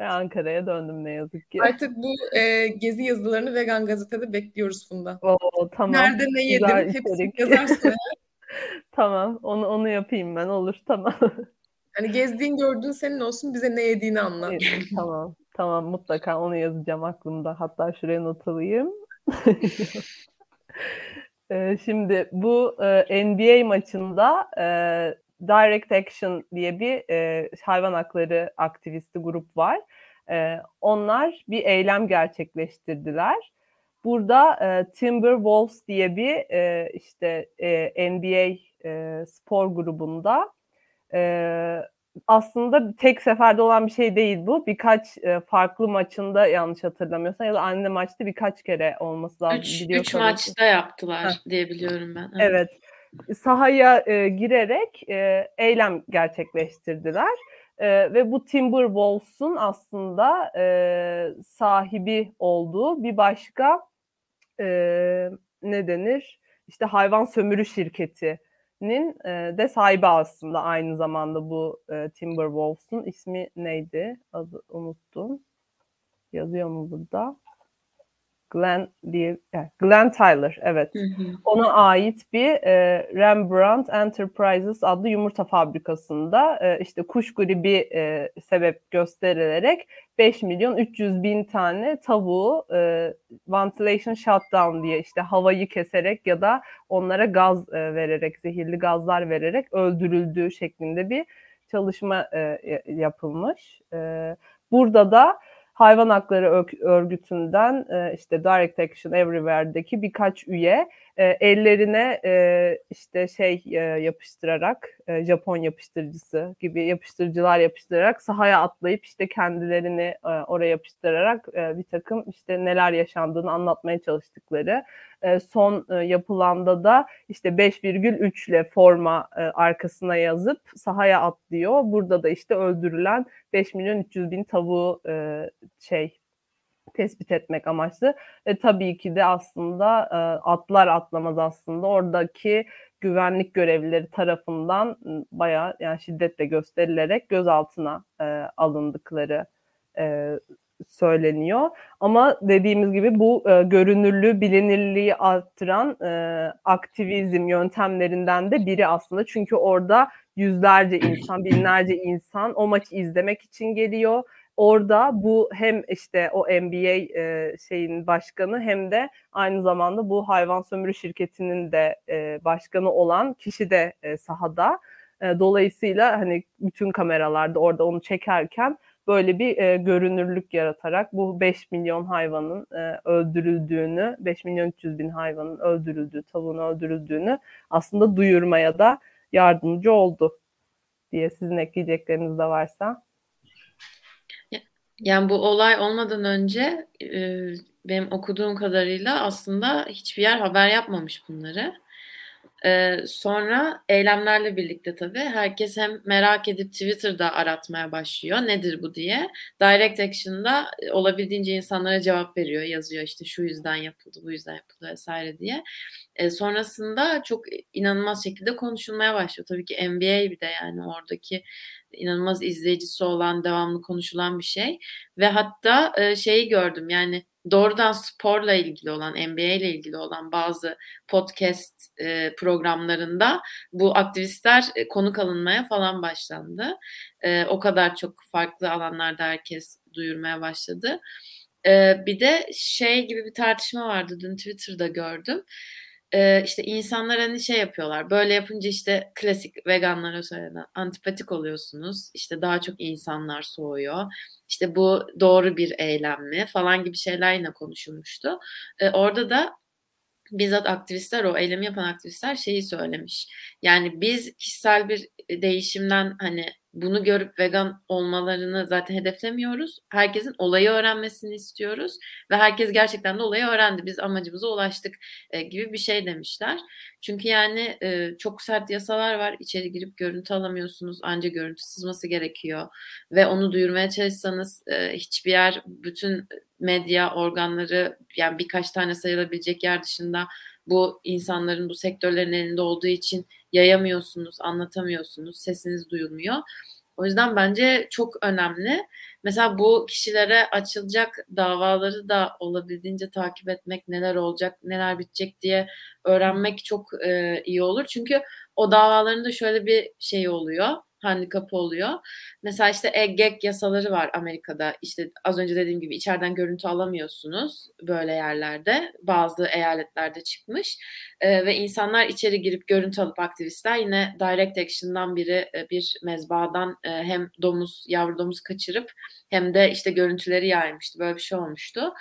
Ve Ankara'ya döndüm ne yazık ki. Artık bu e, gezi yazılarını Vegan Gazete'de bekliyoruz Funda. Oo, tamam. Nerede ne yedim hepsini yazarsın. (laughs) (laughs) tamam onu onu yapayım ben olur tamam. Hani gezdiğin gördüğün senin olsun bize ne yediğini anlat. tamam tamam mutlaka onu yazacağım aklımda. Hatta şuraya not alayım. (laughs) Şimdi bu e, NBA maçında e, Direct Action diye bir e, hayvan hakları aktivisti grup var. E, onlar bir eylem gerçekleştirdiler. Burada e, Timberwolves diye bir e, işte e, NBA e, spor grubunda e, aslında tek seferde olan bir şey değil bu. Birkaç e, farklı maçında yanlış hatırlamıyorsam ya da aynı maçta birkaç kere olması lazım. Üç, üç maçta yaptılar Heh. diye biliyorum ben. Evet. evet sahaya e, girerek e, eylem gerçekleştirdiler. E, ve bu Timberwolves'un aslında e, sahibi olduğu bir başka e, ne denir? İşte hayvan sömürü şirketinin e, de sahibi aslında aynı zamanda bu e, Timberwolves'un ismi neydi? Adı unuttum. Yazıyor mu burada? Glenn diye Glenn Tyler evet. Hı hı. Ona ait bir e, Rembrandt Enterprises adlı yumurta fabrikasında e, işte kuş gribi e, sebep gösterilerek 5 milyon 300 bin tane tavuğu e, ventilation shutdown diye işte havayı keserek ya da onlara gaz e, vererek zehirli gazlar vererek öldürüldüğü şeklinde bir çalışma e, yapılmış. E, burada da hayvan hakları örgütünden e, işte Direct Action Everywhere'deki birkaç üye e, ellerine e, işte şey yapıştırarak Japon yapıştırıcısı gibi yapıştırıcılar yapıştırarak sahaya atlayıp işte kendilerini oraya yapıştırarak bir takım işte neler yaşandığını anlatmaya çalıştıkları son yapılanda da işte 5,3 ile forma arkasına yazıp sahaya atlıyor. Burada da işte öldürülen 5 milyon 300 bin tavuğu şey tespit etmek amaçlı. Ve tabii ki de aslında e, atlar atlamaz aslında oradaki güvenlik görevlileri tarafından bayağı yani şiddetle gösterilerek gözaltına e, alındıkları e, söyleniyor. Ama dediğimiz gibi bu e, görünürlüğü, bilinirliği arttıran e, aktivizm yöntemlerinden de biri aslında. Çünkü orada yüzlerce insan, binlerce insan o maçı izlemek için geliyor orada bu hem işte o NBA e, şeyin başkanı hem de aynı zamanda bu hayvan sömürü şirketinin de e, başkanı olan kişi de e, sahada. E, dolayısıyla hani bütün kameralarda orada onu çekerken böyle bir e, görünürlük yaratarak bu 5 milyon hayvanın e, öldürüldüğünü, 5 milyon 300 bin hayvanın öldürüldüğü, tavuğun öldürüldüğünü aslında duyurmaya da yardımcı oldu diye sizin ekleyecekleriniz de varsa. Yani bu olay olmadan önce e, benim okuduğum kadarıyla aslında hiçbir yer haber yapmamış bunları. Ee, sonra eylemlerle birlikte tabii herkes hem merak edip Twitter'da aratmaya başlıyor nedir bu diye. Direct Action'da e, olabildiğince insanlara cevap veriyor, yazıyor işte şu yüzden yapıldı, bu yüzden yapıldı vesaire diye. Ee, sonrasında çok inanılmaz şekilde konuşulmaya başlıyor. Tabii ki NBA bir de yani oradaki inanılmaz izleyicisi olan, devamlı konuşulan bir şey. Ve hatta e, şeyi gördüm yani doğrudan sporla ilgili olan, NBA ile ilgili olan bazı podcast e, programlarında bu aktivistler e, konuk alınmaya falan başlandı. E, o kadar çok farklı alanlarda herkes duyurmaya başladı. E, bir de şey gibi bir tartışma vardı dün Twitter'da gördüm e, işte insanlar hani şey yapıyorlar. Böyle yapınca işte klasik veganlara söylenen antipatik oluyorsunuz. İşte daha çok insanlar soğuyor. İşte bu doğru bir eylem mi falan gibi şeyler yine konuşulmuştu. E, orada da bizzat aktivistler o eylemi yapan aktivistler şeyi söylemiş. Yani biz kişisel bir değişimden hani bunu görüp vegan olmalarını zaten hedeflemiyoruz. Herkesin olayı öğrenmesini istiyoruz ve herkes gerçekten de olayı öğrendi. Biz amacımıza ulaştık e, gibi bir şey demişler. Çünkü yani e, çok sert yasalar var. İçeri girip görüntü alamıyorsunuz. Ancak görüntü sızması gerekiyor ve onu duyurmaya çalışsanız e, hiçbir yer bütün medya organları yani birkaç tane sayılabilecek yer dışında bu insanların bu sektörlerin elinde olduğu için yayamıyorsunuz, anlatamıyorsunuz, sesiniz duyulmuyor. O yüzden bence çok önemli. Mesela bu kişilere açılacak davaları da olabildiğince takip etmek, neler olacak, neler bitecek diye öğrenmek çok e, iyi olur. Çünkü o davaların da şöyle bir şey oluyor handikapı oluyor. Mesela işte EGEC yasaları var Amerika'da. İşte az önce dediğim gibi içeriden görüntü alamıyorsunuz böyle yerlerde. Bazı eyaletlerde çıkmış. E, ve insanlar içeri girip görüntü alıp aktivistler yine direct action'dan biri e, bir mezbahadan e, hem domuz, yavru domuz kaçırıp hem de işte görüntüleri yaymıştı. Böyle bir şey olmuştu.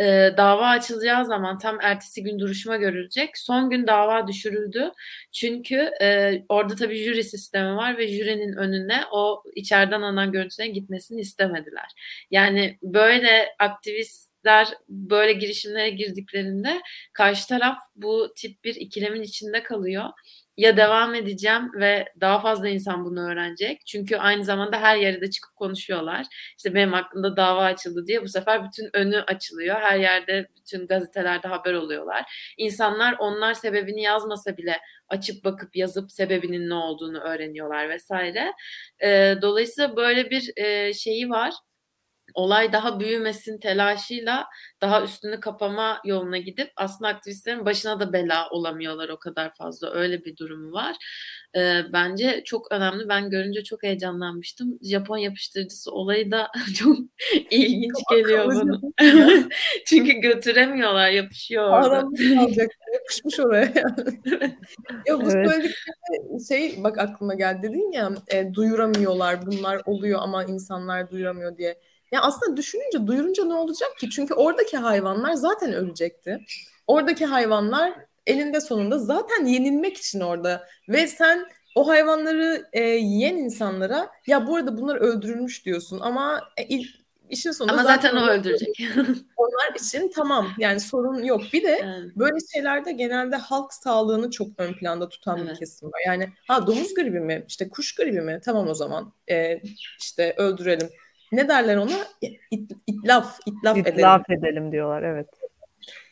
E, dava açılacağı zaman tam ertesi gün duruşma görülecek. Son gün dava düşürüldü. Çünkü e, orada tabii jüri sistemi var ve jürinin önüne o içeriden alınan görüntülerin gitmesini istemediler. Yani böyle aktivist böyle girişimlere girdiklerinde karşı taraf bu tip bir ikilemin içinde kalıyor ya devam edeceğim ve daha fazla insan bunu öğrenecek. Çünkü aynı zamanda her yerde de çıkıp konuşuyorlar. İşte benim hakkında dava açıldı diye bu sefer bütün önü açılıyor. Her yerde bütün gazetelerde haber oluyorlar. İnsanlar onlar sebebini yazmasa bile açıp bakıp yazıp sebebinin ne olduğunu öğreniyorlar vesaire. Dolayısıyla böyle bir şeyi var olay daha büyümesin telaşıyla daha üstünü kapama yoluna gidip aslında aktivistlerin başına da bela olamıyorlar o kadar fazla. Öyle bir durumu var. Ee, bence çok önemli. Ben görünce çok heyecanlanmıştım. Japon yapıştırıcısı olayı da (laughs) çok ilginç çok geliyor bana. (laughs) Çünkü götüremiyorlar, yapışıyor orada. Alacak, yapışmış oraya. (laughs) ya bu evet. söyledikleri şey bak aklıma geldi dedin ya e, duyuramıyorlar bunlar oluyor ama insanlar duyuramıyor diye. Ya aslında düşününce, duyurunca ne olacak ki? Çünkü oradaki hayvanlar zaten ölecekti. Oradaki hayvanlar elinde sonunda zaten yenilmek için orada. Ve sen o hayvanları e, yiyen insanlara ya bu arada bunlar öldürülmüş diyorsun ama e, işin sonunda ama zaten, zaten o öldürecek. (laughs) onlar için tamam yani sorun yok. Bir de evet. böyle şeylerde genelde halk sağlığını çok ön planda tutan evet. bir kesim var. Yani ha domuz gribi mi işte kuş gribi mi tamam o zaman e, işte öldürelim ne derler ona? İt, itlaf, itlaf, itlaf edelim. edelim diyorlar evet.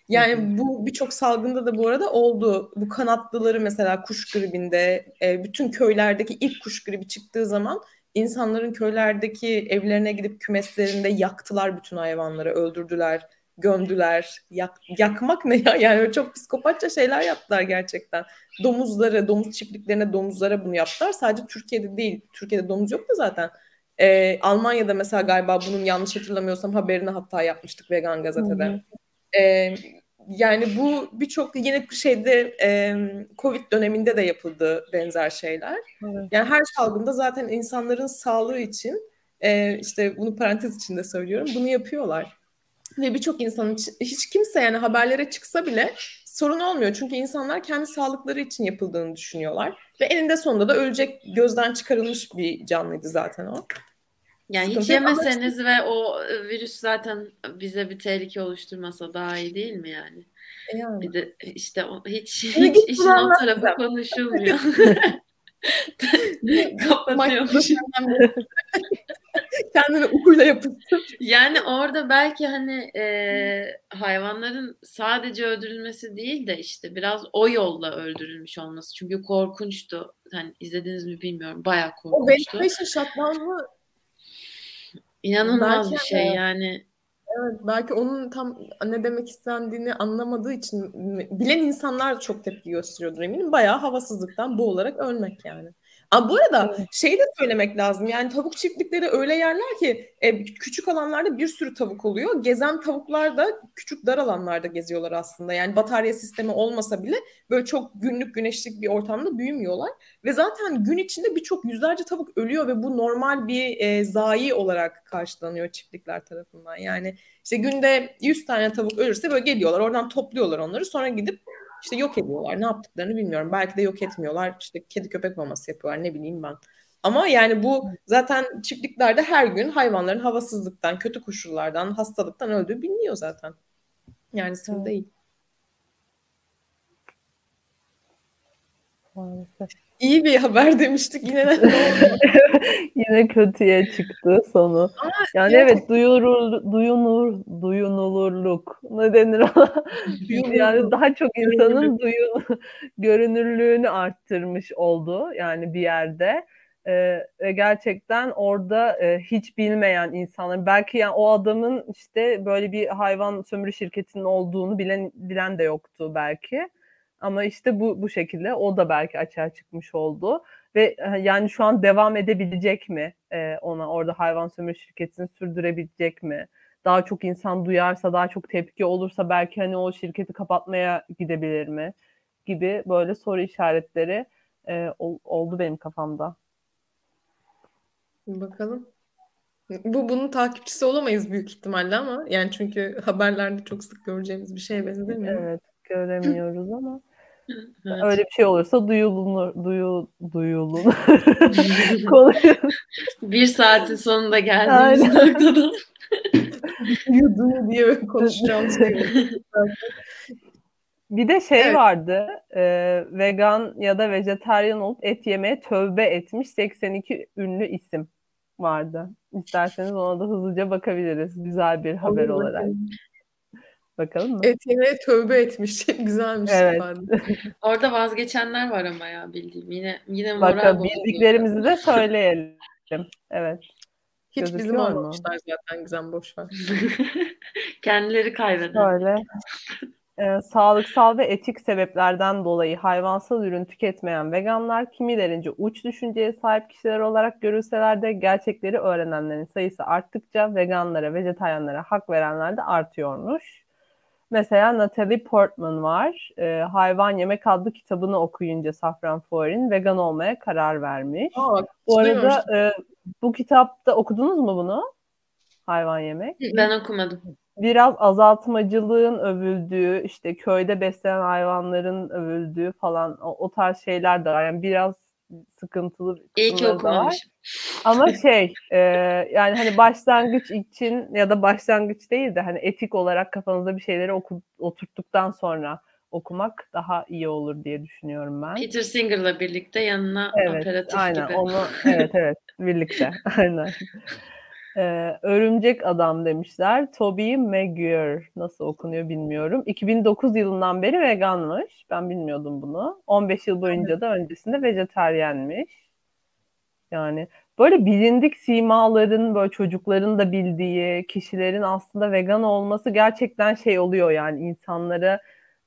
Yani bu birçok salgında da bu arada oldu. Bu kanatlıları mesela kuş gribinde e, bütün köylerdeki ilk kuş gribi çıktığı zaman insanların köylerdeki evlerine gidip kümeslerinde yaktılar bütün hayvanları, öldürdüler, gömdüler. Yak, yakmak ne ya? (laughs) Yani çok psikopatça şeyler yaptılar gerçekten. Domuzları, domuz çiftliklerine domuzlara bunu yaptılar. Sadece Türkiye'de değil. Türkiye'de domuz yok da zaten. E, Almanya'da mesela galiba bunun yanlış hatırlamıyorsam haberini hatta yapmıştık vegan gazetede. E, yani bu birçok yine şeyde e, Covid döneminde de yapıldı benzer şeyler. Evet. Yani her salgında zaten insanların sağlığı için e, işte bunu parantez içinde söylüyorum. Bunu yapıyorlar. Ve birçok insanın hiç kimse yani haberlere çıksa bile sorun olmuyor. Çünkü insanlar kendi sağlıkları için yapıldığını düşünüyorlar. Ve eninde sonunda da ölecek gözden çıkarılmış bir canlıydı zaten o. Yani hiç yemeseniz ve o virüs zaten bize bir tehlike oluşturmasa daha iyi değil mi yani? E yani. Bir de işte o, hiç, hiç işin o tarafı konuşulmuyor. (laughs) (laughs) Kapatıyormuş. (laughs) Kendini ukuyla yapıştır. Yani orada belki hani e, hayvanların sadece öldürülmesi değil de işte biraz o yolla öldürülmüş olması. Çünkü korkunçtu. Hani izlediniz mi bilmiyorum. Bayağı korkunçtu. O beş şartlanma İnanılmaz bir şey yani. Evet, belki onun tam ne demek istendiğini anlamadığı için bilen insanlar çok tepki gösteriyordur eminim. Bayağı havasızlıktan boğularak ölmek yani. Ama bu arada evet. şey de söylemek lazım. Yani tavuk çiftlikleri öyle yerler ki e, küçük alanlarda bir sürü tavuk oluyor. Gezen tavuklar da küçük dar alanlarda geziyorlar aslında. Yani batarya sistemi olmasa bile böyle çok günlük güneşlik bir ortamda büyümüyorlar. Ve zaten gün içinde birçok yüzlerce tavuk ölüyor ve bu normal bir e, zayi olarak karşılanıyor çiftlikler tarafından. Yani işte günde 100 tane tavuk ölürse böyle geliyorlar oradan topluyorlar onları sonra gidip işte yok ediyorlar. Ne yaptıklarını bilmiyorum. Belki de yok etmiyorlar. İşte kedi köpek maması yapıyorlar ne bileyim ben. Ama yani bu zaten çiftliklerde her gün hayvanların havasızlıktan, kötü koşullardan, hastalıktan öldüğü biliniyor zaten. Yani sır değil. Maalesef. İyi bir haber demiştik yine de (laughs) yine kötüye çıktı sonu. Ama yani ya, evet duyurur duyunur duyunulurluk ne denir ona? yani daha çok insanın duyun görünürlüğünü arttırmış oldu yani bir yerde. Ee, gerçekten orada e, hiç bilmeyen insanlar belki yani o adamın işte böyle bir hayvan sömürü şirketinin olduğunu bilen bilen de yoktu belki. Ama işte bu bu şekilde o da belki açığa çıkmış oldu ve yani şu an devam edebilecek mi e, ona orada hayvan sömürü şirketini sürdürebilecek mi? Daha çok insan duyarsa, daha çok tepki olursa belki hani o şirketi kapatmaya gidebilir mi? Gibi böyle soru işaretleri e, oldu benim kafamda. Bakalım. Bu bunun takipçisi olamayız büyük ihtimalle ama yani çünkü haberlerde çok sık göreceğimiz bir şeye benzemiyor. Evet göremiyoruz ama evet. öyle bir şey olursa duyulunur, duyu, duyulun. (laughs) bir saatin sonunda geldiğimiz noktada. (laughs) duyu duyu diye konuşacağım şey. Bir de şey evet. vardı, e, vegan ya da vejetaryen olup et yemeye tövbe etmiş 82 ünlü isim vardı. İsterseniz ona da hızlıca bakabiliriz. Güzel bir haber Olur, olarak. Bakalım mı? Et yemeye tövbe etmiş. (laughs) Güzelmiş. Evet. (laughs) Orada vazgeçenler var ama ya bildiğim. Yine yine moral Bakalım bildiklerimizi de söyleyelim. Evet. Hiç Gözüküyor bizim olmamışlar zaten Gizem boş ver. (laughs) Kendileri kaybeder. Öyle. Ee, sağlıksal ve etik sebeplerden dolayı hayvansal ürün tüketmeyen veganlar kimilerince uç düşünceye sahip kişiler olarak görülseler de gerçekleri öğrenenlerin sayısı arttıkça veganlara, vejetaryenlere hak verenler de artıyormuş. Mesela Natalie Portman var. E, Hayvan Yemek adlı kitabını okuyunca Safran Foer'in vegan olmaya karar vermiş. Aa, bu arada e, bu kitapta okudunuz mu bunu? Hayvan Yemek. Ben okumadım. Biraz azaltmacılığın övüldüğü, işte köyde beslenen hayvanların övüldüğü falan o, o tarz şeyler de var. Yani biraz sıkıntılı İyi ki okumamışım. Ama (laughs) şey e, yani hani başlangıç için ya da başlangıç değil de hani etik olarak kafanızda bir şeyleri oku, oturttuktan sonra okumak daha iyi olur diye düşünüyorum ben. Peter Singer'la birlikte yanına evet, operatif aynen, gibi. Onu, evet evet birlikte (laughs) aynen. Ee, örümcek Adam demişler. Toby Maguire nasıl okunuyor bilmiyorum. 2009 yılından beri veganmış. Ben bilmiyordum bunu. 15 yıl boyunca da öncesinde vejetaryenmiş. Yani böyle bilindik simaların böyle çocukların da bildiği kişilerin aslında vegan olması gerçekten şey oluyor yani insanları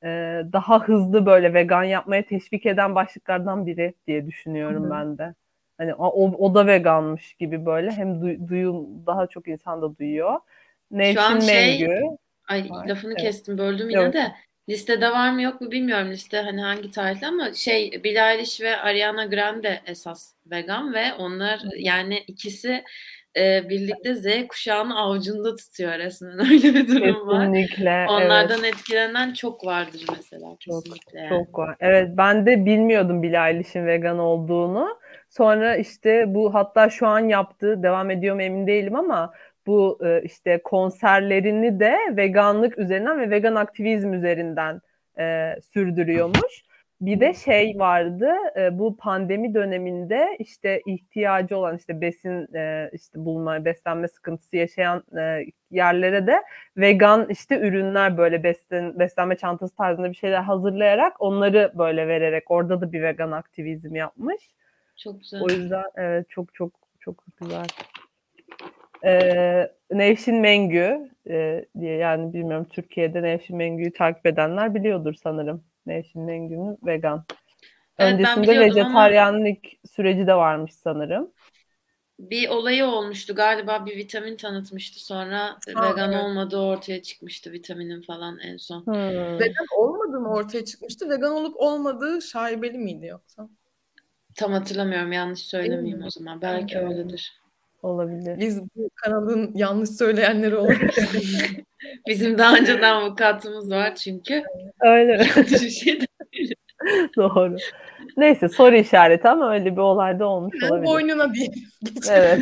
e, daha hızlı böyle vegan yapmaya teşvik eden başlıklardan biri diye düşünüyorum Hı-hı. ben de. Hani o, o da veganmış gibi böyle hem du, duyun daha çok insan da duyuyor. Nation Şu an şey, Mengü. Ay var. lafını evet. kestim böldüm yine evet. de. Listede var mı yok mu bilmiyorum liste hani hangi tarihte ama şey Billie Eilish ve Ariana Grande esas vegan ve onlar yani ikisi e, birlikte Z kuşağını avucunda tutuyor resmen. (laughs) Öyle bir durum var. Kesinlikle. Onlardan evet. etkilenen çok vardır mesela Çok, kesinlikle. yani. çok var. Evet ben de bilmiyordum Billie Eilish'in vegan olduğunu. Sonra işte bu hatta şu an yaptığı devam ediyor mu emin değilim ama bu e, işte konserlerini de veganlık üzerinden ve vegan aktivizm üzerinden e, sürdürüyormuş. Bir de şey vardı e, bu pandemi döneminde işte ihtiyacı olan işte besin e, işte bulma beslenme sıkıntısı yaşayan e, yerlere de vegan işte ürünler böyle beslen, beslenme çantası tarzında bir şeyler hazırlayarak onları böyle vererek orada da bir vegan aktivizm yapmış. Çok güzel. O yüzden evet çok çok çok güzel. Ee, Nevşin Mengü e, diye yani bilmiyorum Türkiye'de Nevşin Mengü'yü takip edenler biliyordur sanırım. Nevşin Mengü'nün vegan. Evet, Öncesinde biliyordum ama- vejetaryenlik süreci de varmış sanırım. Bir olayı olmuştu galiba bir vitamin tanıtmıştı sonra Ha, vegan evet. olmadığı ortaya çıkmıştı vitaminin falan en son. Hmm. Vegan olmadığı mı ortaya çıkmıştı? Vegan olup olmadığı şaibeli miydi yoksa? Tam hatırlamıyorum yanlış söylemeyeyim o zaman. Belki Evet. öyledir. Olabilir. Biz bu kanalın yanlış söyleyenleri olarak (laughs) (laughs) Bizim daha önceden avukatımız var çünkü. Öyle mi? Bir şey (laughs) Doğru. Neyse soru işareti ama öyle bir olay da olmuş olabilir. boynuna diye. Evet.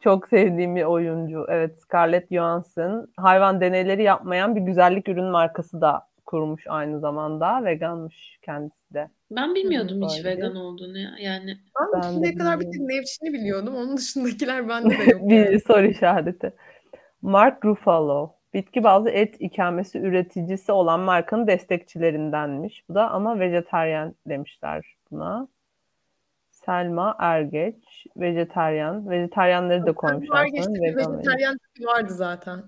Çok sevdiğim bir oyuncu. Evet, Scarlett Johansson. Hayvan deneyleri yapmayan bir güzellik ürün markası da kurmuş aynı zamanda. Veganmış kendisi de. Ben bilmiyordum hiç Böyle. vegan olduğunu ya. Yani Ben, Ben de şimdiye kadar bir bilmiyorum. Nevşin'i biliyordum. Onun dışındakiler bende de (laughs) yok. bir soru işareti. Mark Ruffalo. Bitki bazlı et ikamesi üreticisi olan markanın destekçilerindenmiş. Bu da ama vejetaryen demişler buna. Selma Ergeç, vejetaryen. Vejetaryenleri de koymuşlar. Var geçti sanırım, bir vegan vejetaryen tipi vardı zaten.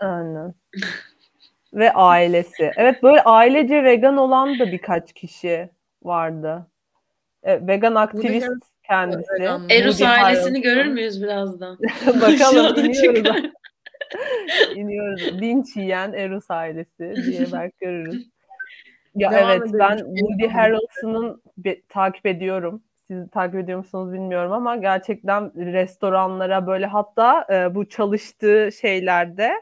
Aynen. (laughs) Ve ailesi. Evet böyle ailece vegan olan da birkaç kişi vardı. E, vegan aktivist Harrelson kendisi. vegan. Eros Woody ailesini Harrelson. görür müyüz birazdan? (laughs) (laughs) Bakalım iniyoruz. (laughs) iniyoruz. Linç yiyen Eros ailesi diye belki görürüz. Ya Devam evet edelim. ben Woody. Harrelson'ın takip ediyorum. Siz takip ediyor musunuz bilmiyorum ama gerçekten restoranlara böyle hatta e, bu çalıştığı şeylerde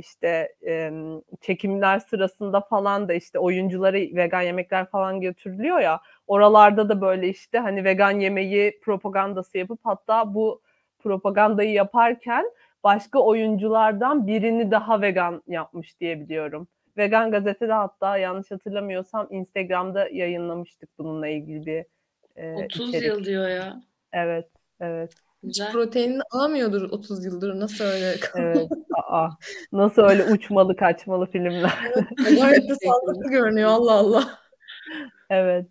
işte e, çekimler sırasında falan da işte oyunculara vegan yemekler falan götürülüyor ya oralarda da böyle işte hani vegan yemeği propagandası yapıp hatta bu propagandayı yaparken başka oyunculardan birini daha vegan yapmış diye biliyorum. Vegan gazetede hatta yanlış hatırlamıyorsam Instagram'da yayınlamıştık bununla ilgili bir e, 30 içerik. yıl diyor ya. Evet, evet, Hiç Güzel. proteinini alamıyordur 30 yıldır. Nasıl öyle? evet. Aa, nasıl öyle uçmalı kaçmalı filmler. (laughs) Gayet de sağlıklı görünüyor. Allah Allah. Evet.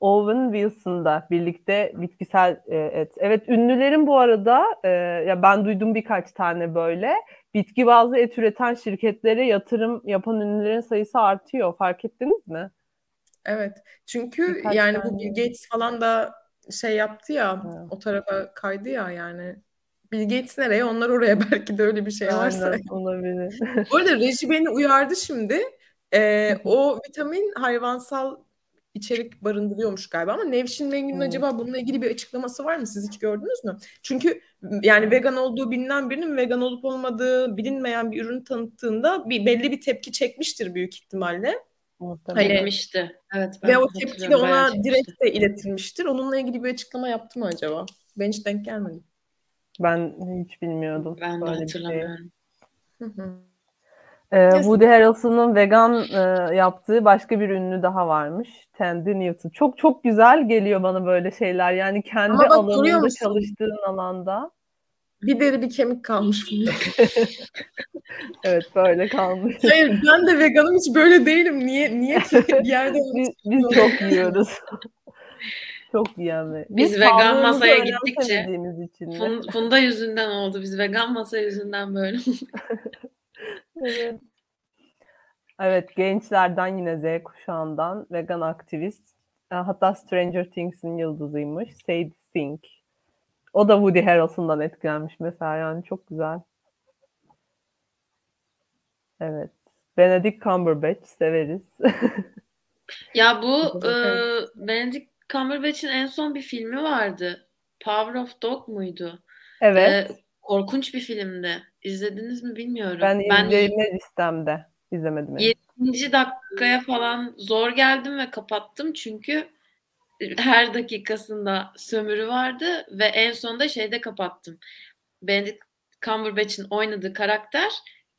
Owen Wilson'da birlikte bitkisel e, et. Evet ünlülerin bu arada e, ya ben duydum birkaç tane böyle bitki bazlı et üreten şirketlere yatırım yapan ünlülerin sayısı artıyor. Fark ettiniz mi? Evet. Çünkü Birkaç yani tane. bu Bill Gates falan da şey yaptı ya Evet. o tarafa kaydı ya yani. Bill Gates nereye? Onlar oraya (laughs) belki de öyle bir şey varsa. Aynen, olabilir. Bu arada reji beni uyardı şimdi. Ee, o vitamin hayvansal içerik barındırıyormuş galiba ama Nevşin Mengü'nün Evet. acaba bununla ilgili bir açıklaması var mı? Siz hiç gördünüz mü? Çünkü yani vegan olduğu bilinen birinin vegan olup olmadığı bilinmeyen bir ürün tanıttığında bir belli bir tepki çekmiştir büyük ihtimalle. Muhtemelen. Evet ben Ve o tepki de ona çekmişti. direkt de iletilmiştir. Onunla ilgili bir açıklama yaptı mı acaba? Ben hiç denk gelmedim. Ben hiç bilmiyordum. Ben de şey. hatırlamıyorum. Hı hı. Ee. Woody Harrelson'ın vegan e, yaptığı başka bir ünlü daha varmış. Tandy Newton. Çok çok güzel geliyor bana böyle şeyler. Yani kendi alanında çalıştığın alanda. Bir deri bir kemik kalmış bunda. (laughs) Evet böyle kalmış. Hayır ben de veganım hiç böyle değilim. Niye niye ki bir yerde (laughs) biz, biz çok yiyoruz. (laughs) çok yiyen ve Biz biz vegan masaya gittikçe için Funda yüzünden oldu. Biz vegan masa yüzünden böyle. Evet. Evet, gençlerden yine Z kuşağından vegan aktivist. E, Hatta Stranger Things'in yıldızıymış. Sadie Sink. O da Woody Harrelson'dan etkilenmiş mesela yani çok güzel. Evet. Benedict Cumberbatch severiz. Ya bu (laughs) e. Benedict Cumberbatch'in en son bir filmi vardı. Power of Dog muydu? Evet. Ee, korkunç bir filmdi. İzlediniz mi bilmiyorum. Ben izleme listemde. İzlemedim. yani. 7. dakikaya falan zor geldim ve kapattım çünkü her dakikasında sömürü vardı ve en sonunda şeyde kapattım. Benedict Cumberbatch'in oynadığı karakter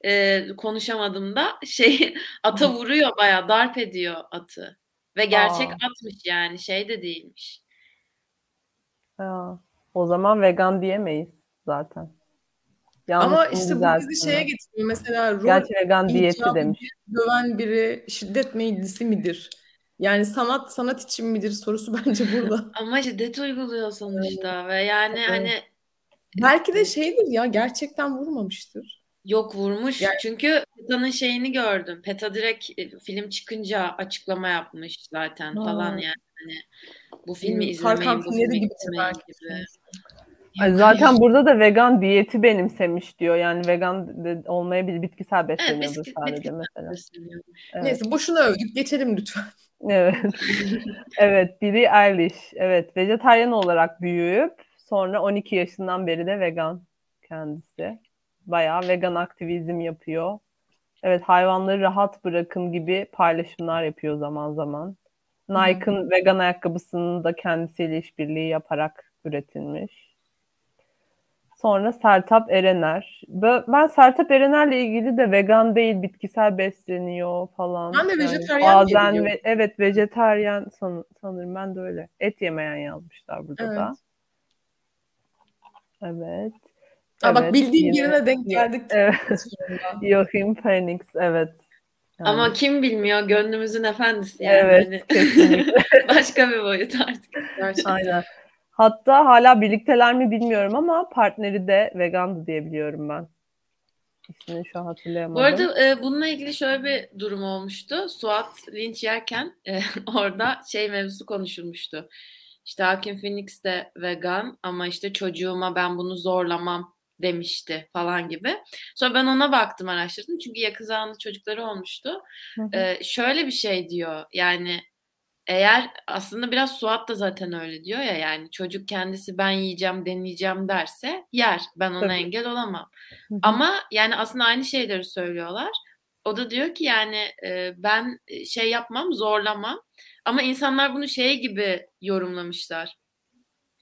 e, konuşamadım da şey (laughs) ata vuruyor bayağı darp ediyor atı. Ve gerçek Aa. atmış yani şey de değilmiş. Ha, o zaman vegan diyemeyiz zaten. Ama Yanlışını işte bu bizi şeye getiriyor. Mesela rol Gerçi vegan diyeti demiş. döven biri şiddet meyillisi midir? Yani sanat sanat için midir sorusu (laughs) bence burada. Ama şiddet uyguluyor sonuçta ve yani Evet. hani Belki de şeydir ya gerçekten vurmamıştır. Yok vurmuş. Yani- Çünkü PETA'nın şeyini gördüm. PETA direkt e, film çıkınca açıklama yapmış zaten Ha. falan yani. Hani bu filmi Hmm, izlemeyin, Tarkan bu filmleri filmi gibi gibi. Zaten burada da vegan diyeti benimsemiş diyor. Yani vegan de olmayabilir. Bitkisel Evet, besleniyordur bitkisel- sadece bitkisel mesela. besleniyor. Evet. Neyse boşuna övdük geçelim lütfen. Evet. (laughs) Evet, Billie Eilish. Evet, vejetaryen olarak büyüyüp sonra 12 yaşından beri de vegan kendisi. Bayağı vegan aktivizm yapıyor. Evet, hayvanları rahat bırakın gibi paylaşımlar yapıyor zaman zaman. Nike'ın vegan ayakkabısını da kendisiyle işbirliği yaparak üretilmiş. Sonra Sertab Erener. Ben Sertab Erener'le ilgili de vegan değil, bitkisel besleniyor falan. Ben de Yani vejetaryen diye bazen ve, evet vejetaryen san- sanırım ben de öyle. Et yemeyen yazmışlar burada Evet. da. Evet. Aa, bak bildiğim yine- birine denk (laughs) geldik. Evet. (laughs) Joachim Phoenix evet. Yani, Ama kim bilmiyor gönlümüzün efendisi yani. evet Hani (laughs) başka bir boyut artık. Gerçekten. Aynen. Hatta hala birlikteler mi bilmiyorum ama partneri de vegandı diye biliyorum ben. İsmini şu an hatırlayamadım. Bu arada e, bununla ilgili şöyle bir durum olmuştu. Suat linç yerken e, (laughs) orada şey mevzusu konuşulmuştu. İşte Hakim Phoenix de vegan ama işte çocuğuma ben bunu zorlamam demişti falan gibi. Sonra ben ona baktım araştırdım çünkü yakın zamanda çocukları olmuştu. Hı hı. E, şöyle bir şey diyor yani eğer aslında biraz Suat da zaten öyle diyor ya yani çocuk kendisi ben yiyeceğim deneyeceğim derse yer ben ona Tabii. engel olamam. Ama yani aslında aynı şeyleri söylüyorlar. O da diyor ki yani e, ben şey yapmam, zorlamam. Ama insanlar bunu şey gibi yorumlamışlar.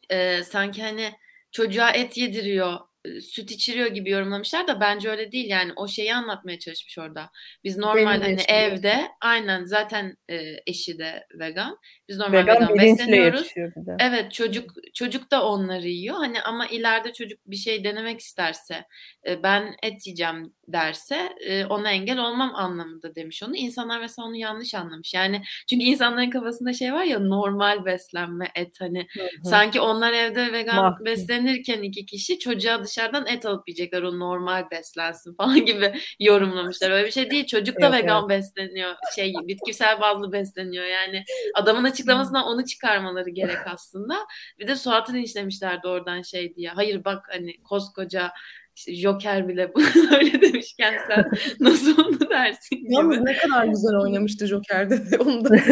E, sanki hani çocuğa et yediriyor, e, süt içiriyor gibi yorumlamışlar da bence öyle değil. Yani o şeyi anlatmaya çalışmış orada. Biz normal hani evde aynen zaten e, eşi de vegan. Biz normal Vegan vegan besleniyoruz. Evet çocuk çocuk da onları yiyor. Hani ama ileride çocuk bir şey denemek isterse, e, ben et yiyeceğim derse e, ona engel olmam anlamında demiş onu. İnsanlar mesela onu yanlış anlamış. Yani çünkü insanların kafasında şey var ya normal beslenme et hani Hı hı. sanki onlar evde vegan Mahkum. beslenirken iki kişi çocuğa dışarıdan et alıp yiyecekler o normal beslensin falan gibi yorumlamışlar. Öyle bir şey değil. Çocuk da Yok, vegan besleniyor. Şey bitkisel bazlı besleniyor. Yani adamın açıklamasından onu çıkarmaları gerek aslında. Bir de Suat'ın işlemişlerdi oradan şey diye. Hayır bak hani koskoca işte Joker bile (laughs) öyle demişken sen nasıl onu dersin Yalnız ne kadar güzel oynamıştı Joker'de de onu da. (laughs)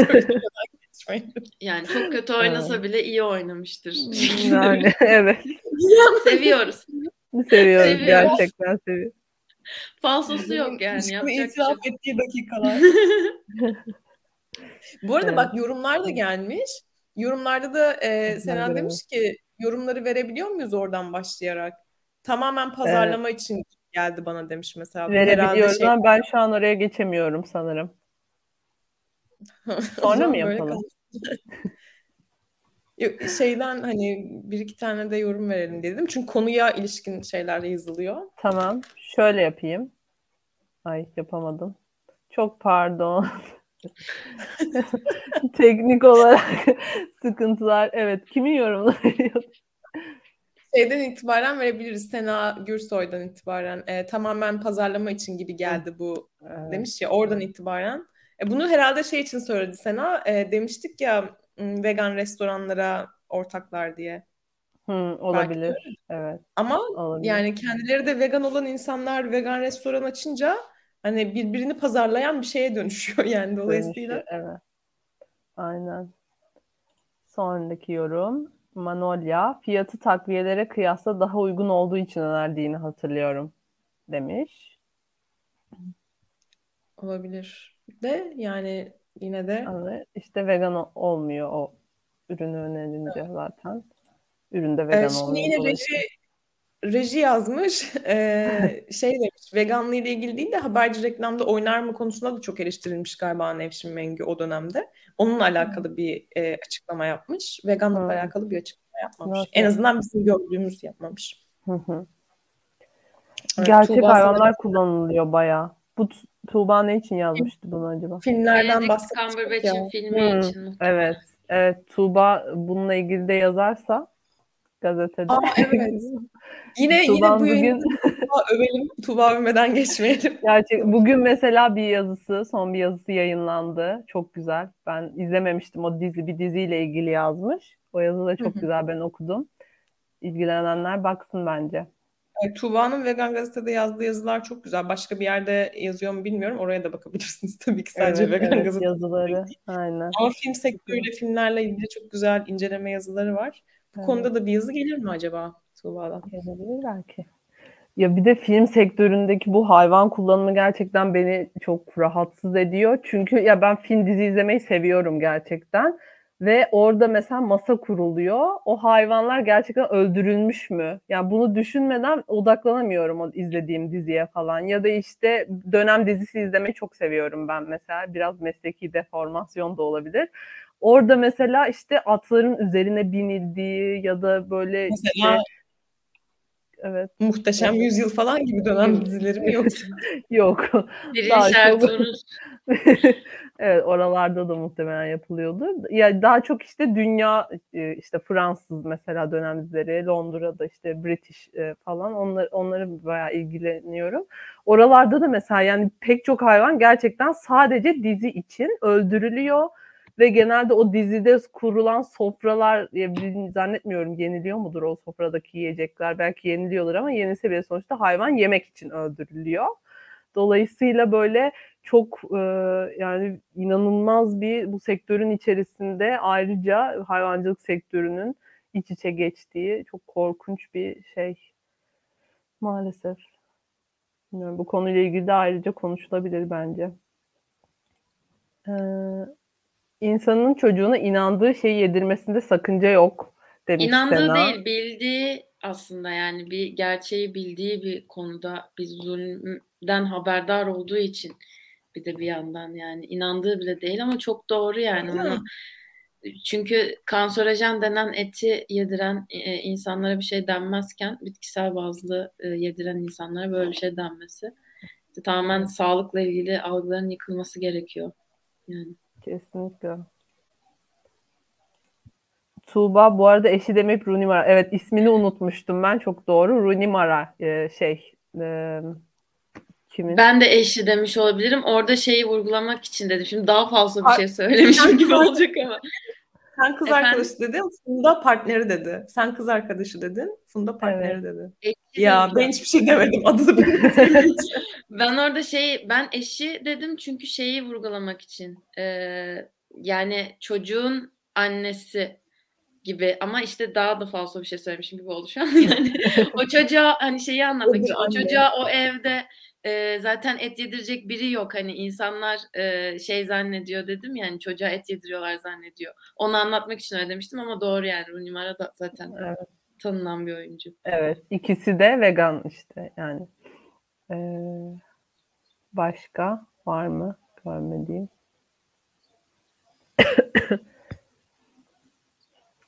Yani çok kötü oynasa bile iyi oynamıştır. Yani (laughs) evet. Seviyoruz. Seviyoruz Seviyoruz. gerçekten seviyoruz. Falsosu yok yani. Bir şey itiraf yok. ettiği dakikalar. (laughs) Bu arada Evet. bak yorumlar da gelmiş. Yorumlarda da e, Sena demiş ki yorumları verebiliyor muyuz oradan başlayarak? Tamamen pazarlama için geldi bana demiş mesela. Verebiliyoruz şey- ama ben şu an oraya geçemiyorum sanırım. (laughs) Sonra mı yapalım? Şeyden hani bir iki tane de yorum verelim dedim. Çünkü konuya ilişkin şeyler yazılıyor. Tamam. Şöyle yapayım. Ay yapamadım. Çok pardon. (laughs) Teknik olarak (laughs) sıkıntılar. Evet. Kimin yorumları? (laughs) Şeyden itibaren verebiliriz. Sena Gürsoy'dan itibaren e, tamamen pazarlama için gibi geldi bu Evet. demiş ya oradan itibaren. E, bunu herhalde şey için söyledi Sena. E, demiştik ya vegan restoranlara ortaklar diye. Hı, olabilir. Evet. Ama Olabilir. yani kendileri de vegan olan insanlar vegan restoran açınca hani birbirini pazarlayan bir şeye dönüşüyor yani dolayısıyla. Dönüşü, evet. Aynen. Sonraki yorum. Manolya fiyatı takviyelere kıyasla daha uygun olduğu için önerdiğini hatırlıyorum demiş. Olabilir. De yani yine de Yani işte vegan olmuyor o ürünü önerince zaten. Üründe vegan Ee, şimdi olmuyor. yine reji, reji yazmış. Ee, (laughs) şey demiş. Veganlığı ile ilgili değil de haberci reklamda oynar mı konusunda da çok eleştirilmiş galiba Nevşin Mengü o dönemde. Onunla alakalı bir e, açıklama yapmış. Veganlıkla alakalı bir açıklama yapmamış. Nasıl? En azından bizim gördüğümüz yapmamış. Hı hı. Evet, Gerçek hayvanlar kullanılıyor bayağı. Bu Tu- Tuğba ne için yazmıştı bunu acaba? filmlerden ya. Cumberbatch'in filmi Hı, için muhtemelen. Evet. Evet. Tuğba bununla ilgili de yazarsa gazetede. Aa evet. (laughs) Yine yine Tuğba'nın bu bugün Tuğba övelim. Tuğba övmeden geçmeyelim. (laughs) gerçek bugün mesela bir yazısı, son bir yazısı yayınlandı. Çok güzel. Ben izlememiştim. O dizi bir diziyle ilgili yazmış. O yazı da çok güzel. Ben okudum. İlgilenenler baksın bence. Evet, Tuğba'nın Vegan Gazete'de yazdığı yazılar çok güzel. Başka bir yerde yazıyor mu bilmiyorum. Oraya da bakabilirsiniz (laughs) tabii ki sadece Evet, Vegan evet Gazete. yazıları. Aynen. Ama film sektörüyle filmlerle ilgili çok güzel inceleme yazıları var. Bu Evet. konuda da bir yazı gelir mi acaba Tuğba'dan? Gelebilir belki. Ya bir de film sektöründeki bu hayvan kullanımı gerçekten beni çok rahatsız ediyor. Çünkü ya ben film dizi izlemeyi seviyorum gerçekten. Ve orada mesela masa kuruluyor. O hayvanlar gerçekten öldürülmüş mü? Yani bunu düşünmeden odaklanamıyorum o izlediğim diziye falan. Ya da işte dönem dizisi izlemeyi çok seviyorum ben mesela. Biraz mesleki deformasyon da olabilir. Orada mesela işte atların üzerine binildiği ya da böyle Mesela işte evet Muhteşem Yüzyıl falan gibi dönem dizileri mi yoksa? (laughs) yok. Birinci Ertuğrul (laughs) evet oralarda da muhtemelen yapılıyordur. Ya daha çok işte dünya e, işte Fransız mesela dönem dizileri, Londra'da işte British e, falan onlar onları bayağı ilgileniyorum. Oralarda da mesela yani pek çok hayvan gerçekten sadece dizi için öldürülüyor ve genelde o dizide kurulan sofralar zannetmiyorum yeniliyor mudur o sofradaki yiyecekler belki yeniliyordur ama yenilse bile sonuçta hayvan yemek için öldürülüyor. Dolayısıyla böyle çok e, yani inanılmaz bir bu sektörün içerisinde ayrıca hayvancılık sektörünün iç içe geçtiği çok korkunç bir şey maalesef. Bilmiyorum, bu konuyla ilgili de ayrıca konuşulabilir bence. Ee, insanın çocuğuna inandığı şeyi yedirmesinde sakınca yok demiş İnandığı Sena. değil, bildiği aslında yani bir gerçeği bildiği bir konuda bir zulümden haberdar olduğu için bir de bir yandan yani inandığı bile değil ama çok doğru yani onu çünkü kanserojen denen eti yediren e, insanlara bir şey denmezken bitkisel bazlı e, yediren insanlara böyle bir şey denmesi İşte tamamen sağlıkla ilgili algıların yıkılması gerekiyor yani. Kesinlikle. Tuğba bu arada eşi demeyip Rooney Mara. Evet ismini unutmuştum ben çok doğru. Rooney Mara e, şey e, kimin? Ben de eşi demiş olabilirim. Orada şeyi vurgulamak için dedim. Şimdi daha fazla bir şey söylemişim gibi olacak ama. Sen kız Efendim? arkadaşı dedin, Funda partneri dedi. Sen kız arkadaşı dedin, Funda partneri dedi. Eşi Ya dedim. ben hiçbir şey demedim adını bilmediğim. (laughs) Ben orada şey ben eşi dedim çünkü şeyi vurgulamak için. Ee, yani çocuğun annesi gibi ama işte daha da fazla bir şey söylemişim gibi oldu şu an. (laughs) Yani o çocuğa hani şeyi anlatmak için. O çocuğa o evde e, zaten et yedirecek biri yok. Hani insanlar e, şey zannediyor dedim yani çocuğa et yediriyorlar zannediyor. Onu anlatmak için öyle demiştim ama doğru yani Rooney Mara da zaten Evet. tanınan bir oyuncu. Evet ikisi de vegan işte yani. E, başka var mı görmediğim? (coughs)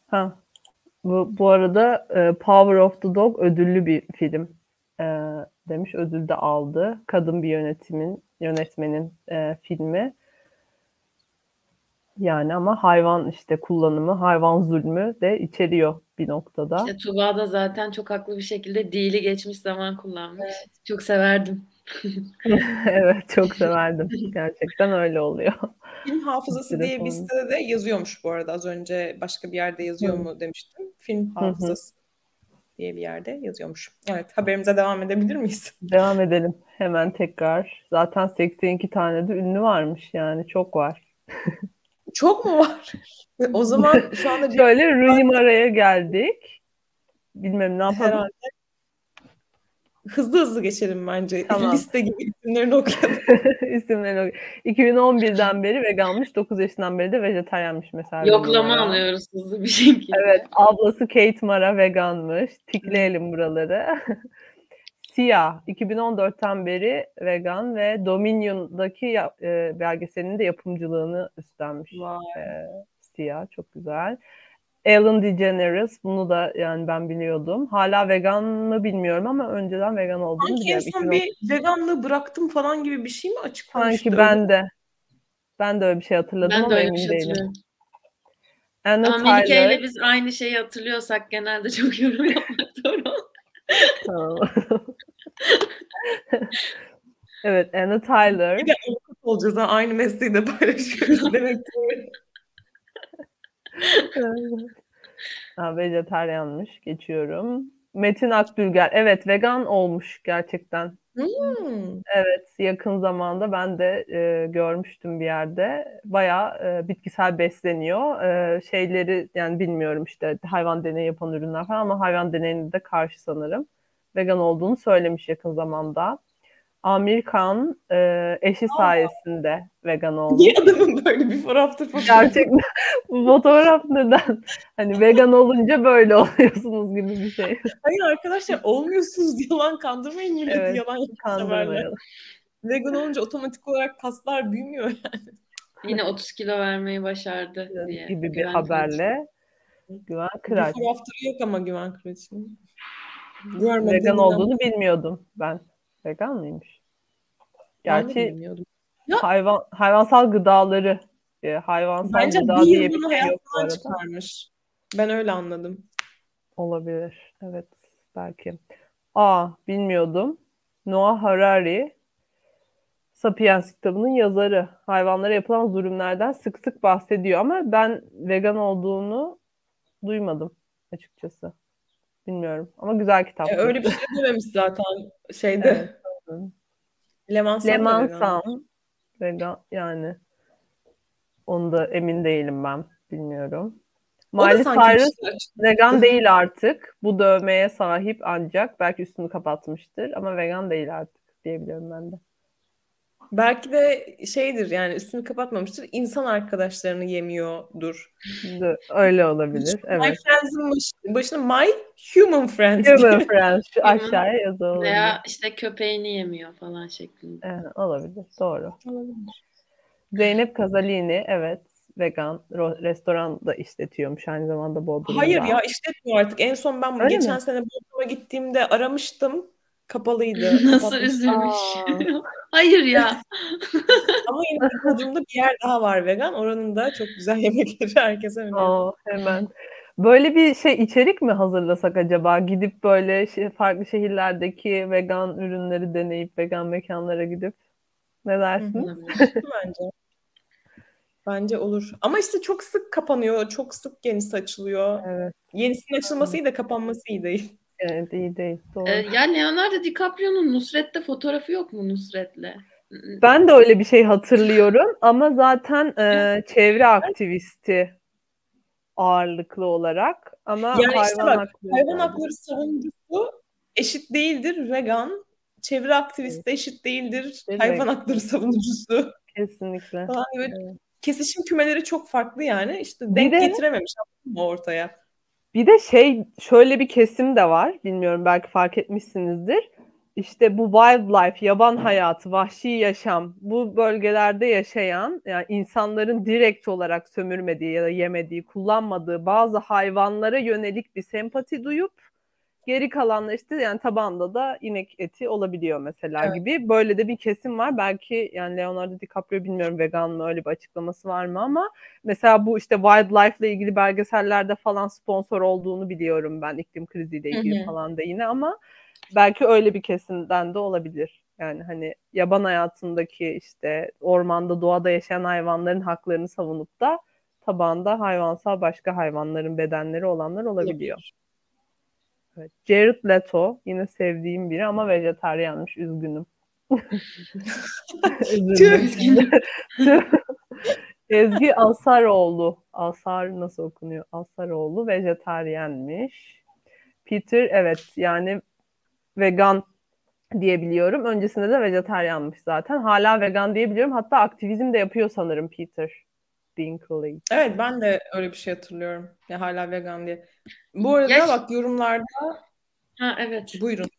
ha. Bu, bu arada e, Power of the Dog ödüllü bir film e, demiş. Ödül de aldı. Kadın bir yönetimin yönetmenin e, filmi. Yani ama hayvan işte kullanımı, hayvan zulmü de içeriyor bir noktada. İşte Tuba da zaten çok haklı bir şekilde dili geçmiş zaman kullanmış. Çok severdim. (laughs) evet çok severdim. Gerçekten öyle oluyor. Film hafızası diye bir sitede de yazıyormuş bu arada. Az önce başka bir yerde yazıyor Hı. mu demiştim. Film hafızası diye bir yerde yazıyormuş. Evet haberimize devam edebilir miyiz? (laughs) Devam edelim hemen tekrar. Zaten 82 tane de ünlü varmış yani çok var. Çok mu var? o zaman (laughs) şu anda bir... Şöyle Rooney Mara'ya geldik. Bilmem ne yapalım. Herhalde hızlı hızlı geçelim bence. (laughs) Tamam. Liste gibi isimlerini okuyalım. (laughs) isimlerini okuyalım. 2011'den beri veganmış, 9 yaşından beri de vejetaryenmiş mesela. Yoklama alıyoruz hızlı bir şekilde. Evet, ablası Kate Mara veganmış. Tikleyelim buraları. (laughs) Sia 2014'ten beri vegan ve Dominion'daki e, belgeselinin de yapımcılığını üstlenmiş. Wow. E, Sia çok güzel. Ellen DeGeneres bunu da yani ben biliyordum. Hala vegan mı bilmiyorum ama önceden vegan olduğunu Sanki biliyorum. Sanki bir veganlığı bıraktım falan gibi bir şey mi açıklamıştı? Sanki ben de. Ben de öyle bir şey hatırladım ben ama de öyle emin şey değilim. Anna ama Melike ile biz aynı şeyi hatırlıyorsak genelde çok yorum yapmak (laughs) doğru. tamam. evet Anna Tyler. Bir de avukat olacağız ha. Aynı mesleği de paylaşıyoruz (laughs) demek ki. Ha, vejetaryanmış. Geçiyorum. Metin Akdülger. Evet vegan olmuş gerçekten. Hmm. Evet yakın zamanda ben de e, görmüştüm bir yerde. Bayağı e, bitkisel besleniyor. E, şeyleri yani bilmiyorum işte hayvan deneyi yapan ürünler falan ama hayvan deneyine de karşı sanırım. Vegan olduğunu söylemiş yakın zamanda. Amerikan e, eşi Aa. sayesinde vegan oldu. Niye adamın böyle bir fotoğraftır fotoğraf? Gerçekten (laughs) bu fotoğraf neden? Hani vegan olunca böyle (laughs) oluyorsunuz gibi bir şey. Hayır arkadaşlar olmuyorsunuz (laughs) yalan kandırmayın milleti evet, yalan kandırmayalım. Vegan olunca otomatik olarak kaslar büyümüyor yani. Yine 30 kilo vermeyi başardı diye. Gibi bir haberle. Güven Kıraç. Bir fotoğraftır yok ama Güven Kıraç'ın. Vegan olduğunu bilmiyordum ben. Vegan mıymış? Gerçi hayvan hayvansal gıdaları e, hayvansal Bence gıda diye bir şey bu çıkarmış. Ben öyle anladım. Olabilir. Evet. Belki. Aa bilmiyordum. Noah Harari Sapiens kitabının yazarı. Hayvanlara yapılan zulümlerden sık sık bahsediyor ama ben vegan olduğunu duymadım açıkçası. Bilmiyorum ama güzel kitap. E, öyle bir şey dememiş zaten şeyde. Evet. Leman Sam. Leman Sam. Vegan yani. Onu da emin değilim ben. Bilmiyorum. Miley Cyrus vegan değil artık. Bu dövmeye sahip ancak belki üstünü kapatmıştır ama vegan değil artık diyebiliyorum ben de. Belki de şeydir yani üstünü kapatmamıştır. İnsan arkadaşlarını yemiyordur. Öyle olabilir. Evet. My başına my human friends. Human friends. Şu aşağıya yazalım. Veya işte köpeğini yemiyor falan şeklinde. Evet, olabilir. Doğru. Olabilir. Zeynep Kazalini evet vegan restoran da işletiyormuş aynı zamanda Bodrum'da. Hayır ya işletmiyor artık. En son ben Öyle geçen mi? sene Bodrum'a gittiğimde aramıştım kapalıydı. (laughs) Nasıl üzülmüş. (laughs) Hayır ya. (laughs) Ama yine Bodrum'da bir yer daha var vegan. Oranın da çok güzel yemekleri herkese öneriyorum. hemen. Böyle bir şey içerik mi hazırlasak acaba? Gidip böyle şey, farklı şehirlerdeki vegan ürünleri deneyip vegan mekanlara gidip ne dersin? Bence. Bence olur. Ama işte çok sık kapanıyor, çok sık yenisi açılıyor. Evet. Yenisinin açılması iyi de kapanması iyi değil. Evet iyi değil. Doğru. Ee, ya Leonardo DiCaprio'nun Nusret'te fotoğrafı yok mu Nusret'le? Ben de öyle bir şey hatırlıyorum (laughs) ama zaten e, (laughs) çevre aktivisti ağırlıklı olarak ama yani hayvan işte bak, hakları hayvan hakları savunucusu eşit değildir vegan, çevre aktivisti de eşit değildir Değil hayvan hakları savunucusu. Kesinlikle. Falan evet. evet. Kesişim kümeleri çok farklı yani. İşte denk de, getirememiş ortaya. Bir de şey şöyle bir kesim de var. Bilmiyorum belki fark etmişsinizdir. İşte bu wildlife, yaban hayatı, vahşi yaşam, bu bölgelerde yaşayan yani insanların direkt olarak sömürmediği ya da yemediği, kullanmadığı bazı hayvanlara yönelik bir sempati duyup Geri kalanlar işte yani tabanda da inek eti olabiliyor mesela evet. gibi. Böyle de bir kesim var. Belki yani Leonardo DiCaprio bilmiyorum vegan mı öyle bir açıklaması var mı ama mesela bu işte wildlife ile ilgili belgesellerde falan sponsor olduğunu biliyorum ben iklim kriziyle ilgili Hı-hı. falan da yine ama belki öyle bir kesimden de olabilir. Yani hani yaban hayatındaki işte ormanda doğada yaşayan hayvanların haklarını savunup da tabanda hayvansal başka hayvanların bedenleri olanlar olabiliyor. Evet. Jared Leto yine sevdiğim biri ama vejetaryenmiş üzgünüm. (laughs) üzgünüm. (laughs) Ezgi Alsaroğlu. Alsar nasıl okunuyor? Alsaroğlu vejetaryenmiş. Peter evet yani vegan diyebiliyorum. Öncesinde de vejetaryanmış zaten. Hala vegan diyebiliyorum. Hatta aktivizm de yapıyor sanırım Peter Dinkley. Evet ben de öyle bir şey hatırlıyorum. Ya hala vegan diye. Bu arada Ya- bak yorumlarda Ha evet. buyurun.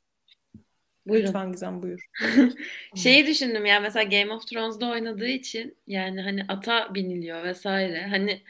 Buyurun. Lütfen Gizem buyur. (laughs) Şeyi düşündüm yani mesela Game of Thrones'da oynadığı için yani hani ata biniliyor vesaire. Hani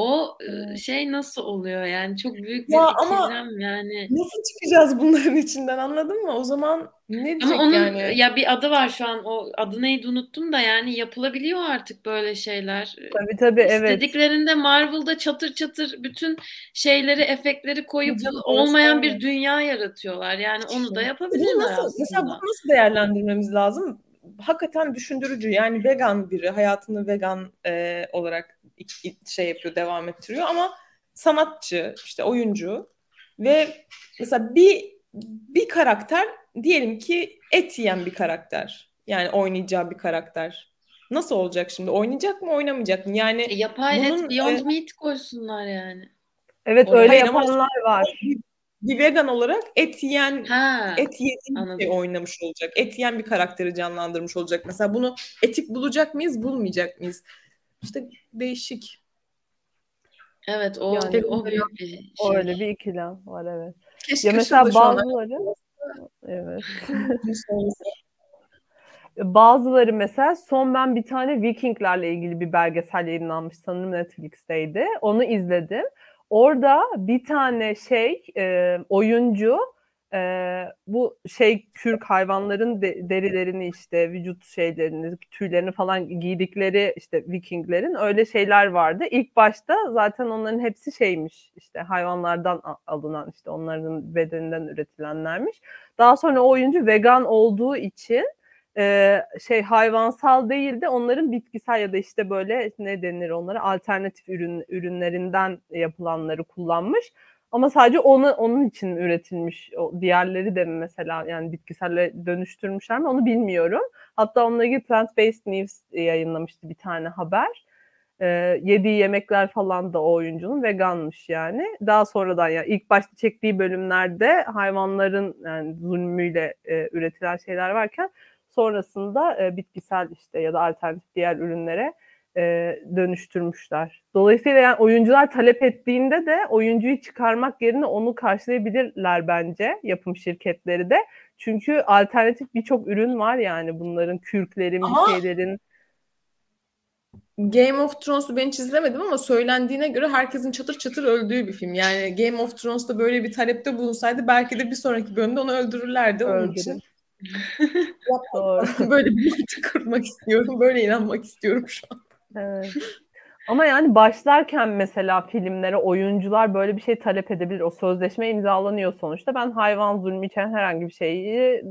o e, şey nasıl oluyor yani çok büyük bir Ya ama- yani. Nasıl çıkacağız bunların içinden anladın mı? O zaman ne diyecek Ama onun yani? ya bir adı var şu an o adı neydi unuttum da yani yapılabiliyor artık böyle şeyler. Tabii tabii evet. İstediklerinde Marvel'da çatır çatır bütün şeyleri, efektleri koyup olmayan bir dünya yaratıyorlar. Yani onu da yapabilirler nasıl, mesela bunu aslında. nasıl değerlendirmemiz lazım? Hakikaten düşündürücü. Yani vegan biri hayatını vegan e, olarak şey yapıyor, devam ettiriyor ama sanatçı, işte oyuncu ve mesela bir bir karakter diyelim ki et yiyen bir karakter. Yani oynayacağı bir karakter. Nasıl olacak şimdi? Oynayacak mı, oynamayacak mı? Yani E, yapay Bunun, et Beyond e, Meat koysunlar yani. Evet Hayır öyle yapanlar var. bir vegan olarak et yiyen Ha. et Anladım. şey oynamış olacak. Et yiyen bir karakteri canlandırmış olacak. Mesela bunu etik bulacak mıyız, bulmayacak mıyız? İşte değişik. Evet o Yani- o büyük bir şey. Öyle bir ikilem var evet. Keşke Ya mesela bazıları (laughs) evet. (laughs) Bazıları mesela son ben bir tane Vikinglerle ilgili bir belgesel yayınlanmış sanırım Netflix'teydi. Onu izledim. Orada bir tane şey e, oyuncu e, bu şey kürk hayvanların de- derilerini işte vücut şeylerini tüylerini falan giydikleri işte Vikinglerin öyle şeyler vardı. İlk başta zaten onların hepsi şeymiş işte hayvanlardan alınan işte onların bedeninden üretilenlermiş. Daha sonra o oyuncu vegan olduğu için e, şey hayvansal değil de onların bitkisel ya da işte böyle ne denir onlara alternatif ürün ürünlerinden yapılanları kullanmış. Ama sadece onu onun için üretilmiş. O diğerleri de mesela yani bitkiselle dönüştürmüşler mi onu bilmiyorum. Hatta onunla ilgili Plant Based News yayınlamıştı bir tane haber. Ee, yediği yemekler falan da o oyuncunun veganmış yani. Daha sonradan ya ilk başta çektiği bölümlerde hayvanların yani zulmüyle e, üretilen şeyler varken sonrasında e, bitkisel işte ya da alternatif diğer ürünlere e, dönüştürmüşler. Dolayısıyla yani oyuncular talep ettiğinde de oyuncuyu çıkarmak yerine onu karşılayabilirler bence yapım şirketleri de. Çünkü alternatif birçok ürün var yani bunların kürklerin, Ama- bir şeylerin. Game of Thrones'u ben hiç izlemedim ama söylendiğine göre herkesin çatır çatır öldüğü bir film. Yani Game of Thrones'ta böyle bir talepte bulunsaydı belki de bir sonraki bölümde onu öldürürlerdi. Onun Öldürür. için (laughs) Doğru. (laughs) böyle bir (laughs) kurmak istiyorum. Böyle inanmak istiyorum şu an. (laughs) Ama yani başlarken mesela filmlere oyuncular böyle bir şey talep edebilir. O sözleşme imzalanıyor sonuçta. Ben hayvan zulmü içeren herhangi bir şeyi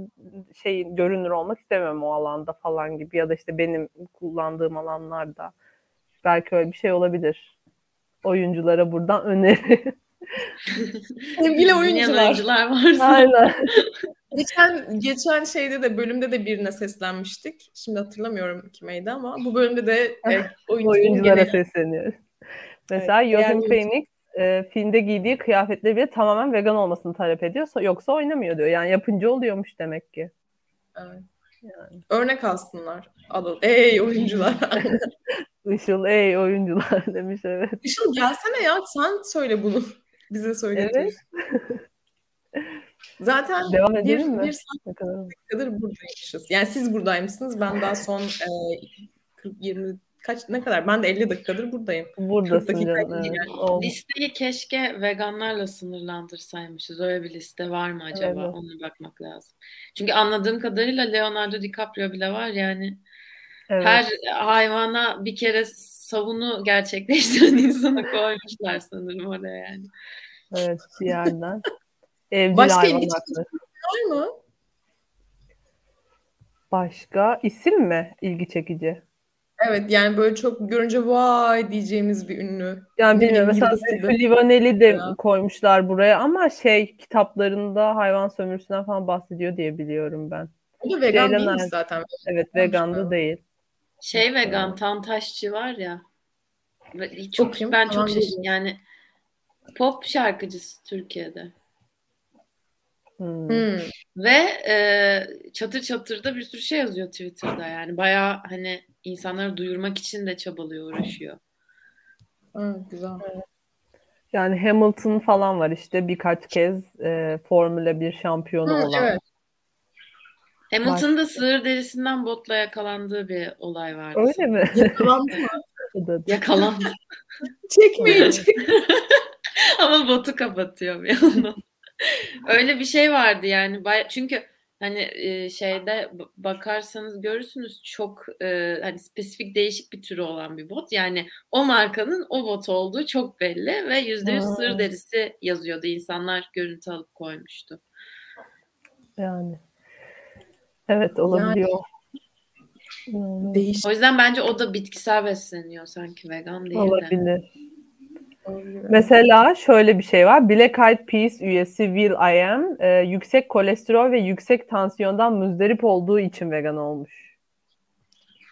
şey görünür olmak istemem o alanda falan gibi ya da işte benim kullandığım alanlarda. Belki öyle bir şey olabilir. Oyunculara buradan öneri. (laughs) Sevgili oyuncular. oyuncular varsa. Aynen. (laughs) Geçen geçen şeyde de bölümde de birine seslenmiştik. Şimdi hatırlamıyorum kimeydi ama bu bölümde de e, (laughs) Oyunculara gene- sesleniyoruz. Mesela Evet, Joaquin Phoenix e, filmde giydiği kıyafetleri bile tamamen vegan olmasını talep ediyor. Yoksa oynamıyor diyor. Yani yapınca oluyormuş demek ki. Evet. Örnek alsınlar. Alın. Ey oyuncular. (laughs) Işıl ey oyuncular demiş evet. Işıl gelsene ya sen söyle bunu. Bize söyle. Evet. (laughs) Zaten Devam bir, mi? bir saat Ne kadar? buradaymışız. Yani siz buradaymışsınız. Ben daha son e, 40, 20 kaç ne kadar? Ben de 50 dakikadır buradayım. Buradasın 40 dakika canım. Evet. yani. Listeyi keşke veganlarla sınırlandırsaymışız. Öyle bir liste var mı acaba? Evet. Ona bakmak lazım. Çünkü anladığım kadarıyla Leonardo DiCaprio bile var yani. Evet. Her hayvana bir kere savunu gerçekleştiren (laughs) insanı koymuşlar sanırım oraya yani. Evet bir yerden. (laughs) Evcil Başka ilginç-. Var mı? Başka isim mi ilgi çekici? Evet yani böyle çok görünce vay diyeceğimiz bir ünlü. Yani bilmiyorum mesela Livaneli de Ya. koymuşlar buraya ama şey kitaplarında hayvan sömürüsünden falan bahsediyor diye biliyorum ben. O da vegan Ceylan Erdoğan. zaten. Evet vegandı tamam. değil. Şey vegan, Tantaşçı var ya. Çok Bakayım, ben çok şaşırdım. Yani pop şarkıcısı Türkiye'de. Hmm. Hmm. Ve e, çatır çatır da bir sürü şey yazıyor Twitter'da yani. Baya hani insanları duyurmak için de çabalıyor, uğraşıyor. Evet, güzel. Yani Hamilton falan var işte birkaç kez e, Formula 1 şampiyonu Hı, olan. Evet. Hamilton'da sığır derisinden botla yakalandığı bir olay vardı. Öyle mi? Yakalandı mı? Yakalandı. Çekmeyin. (laughs) Ama botu kapatıyor bir yandan. Öyle bir şey vardı yani. Çünkü hani e, şeyde bakarsanız görürsünüz çok e, hani spesifik değişik bir türü olan bir bot. Yani o markanın o bot olduğu çok belli ve yüzde yüz sır derisi yazıyordu. İnsanlar görüntü alıp koymuştu. Yani. Evet olabiliyor. Yani, Değiş. O yüzden bence o da bitkisel besleniyor sanki vegan değil Olabilir. de. Mesela şöyle bir şey var. Black Eyed Peas üyesi Will I Am e, yüksek kolesterol ve yüksek tansiyondan müzdarip olduğu için vegan olmuş.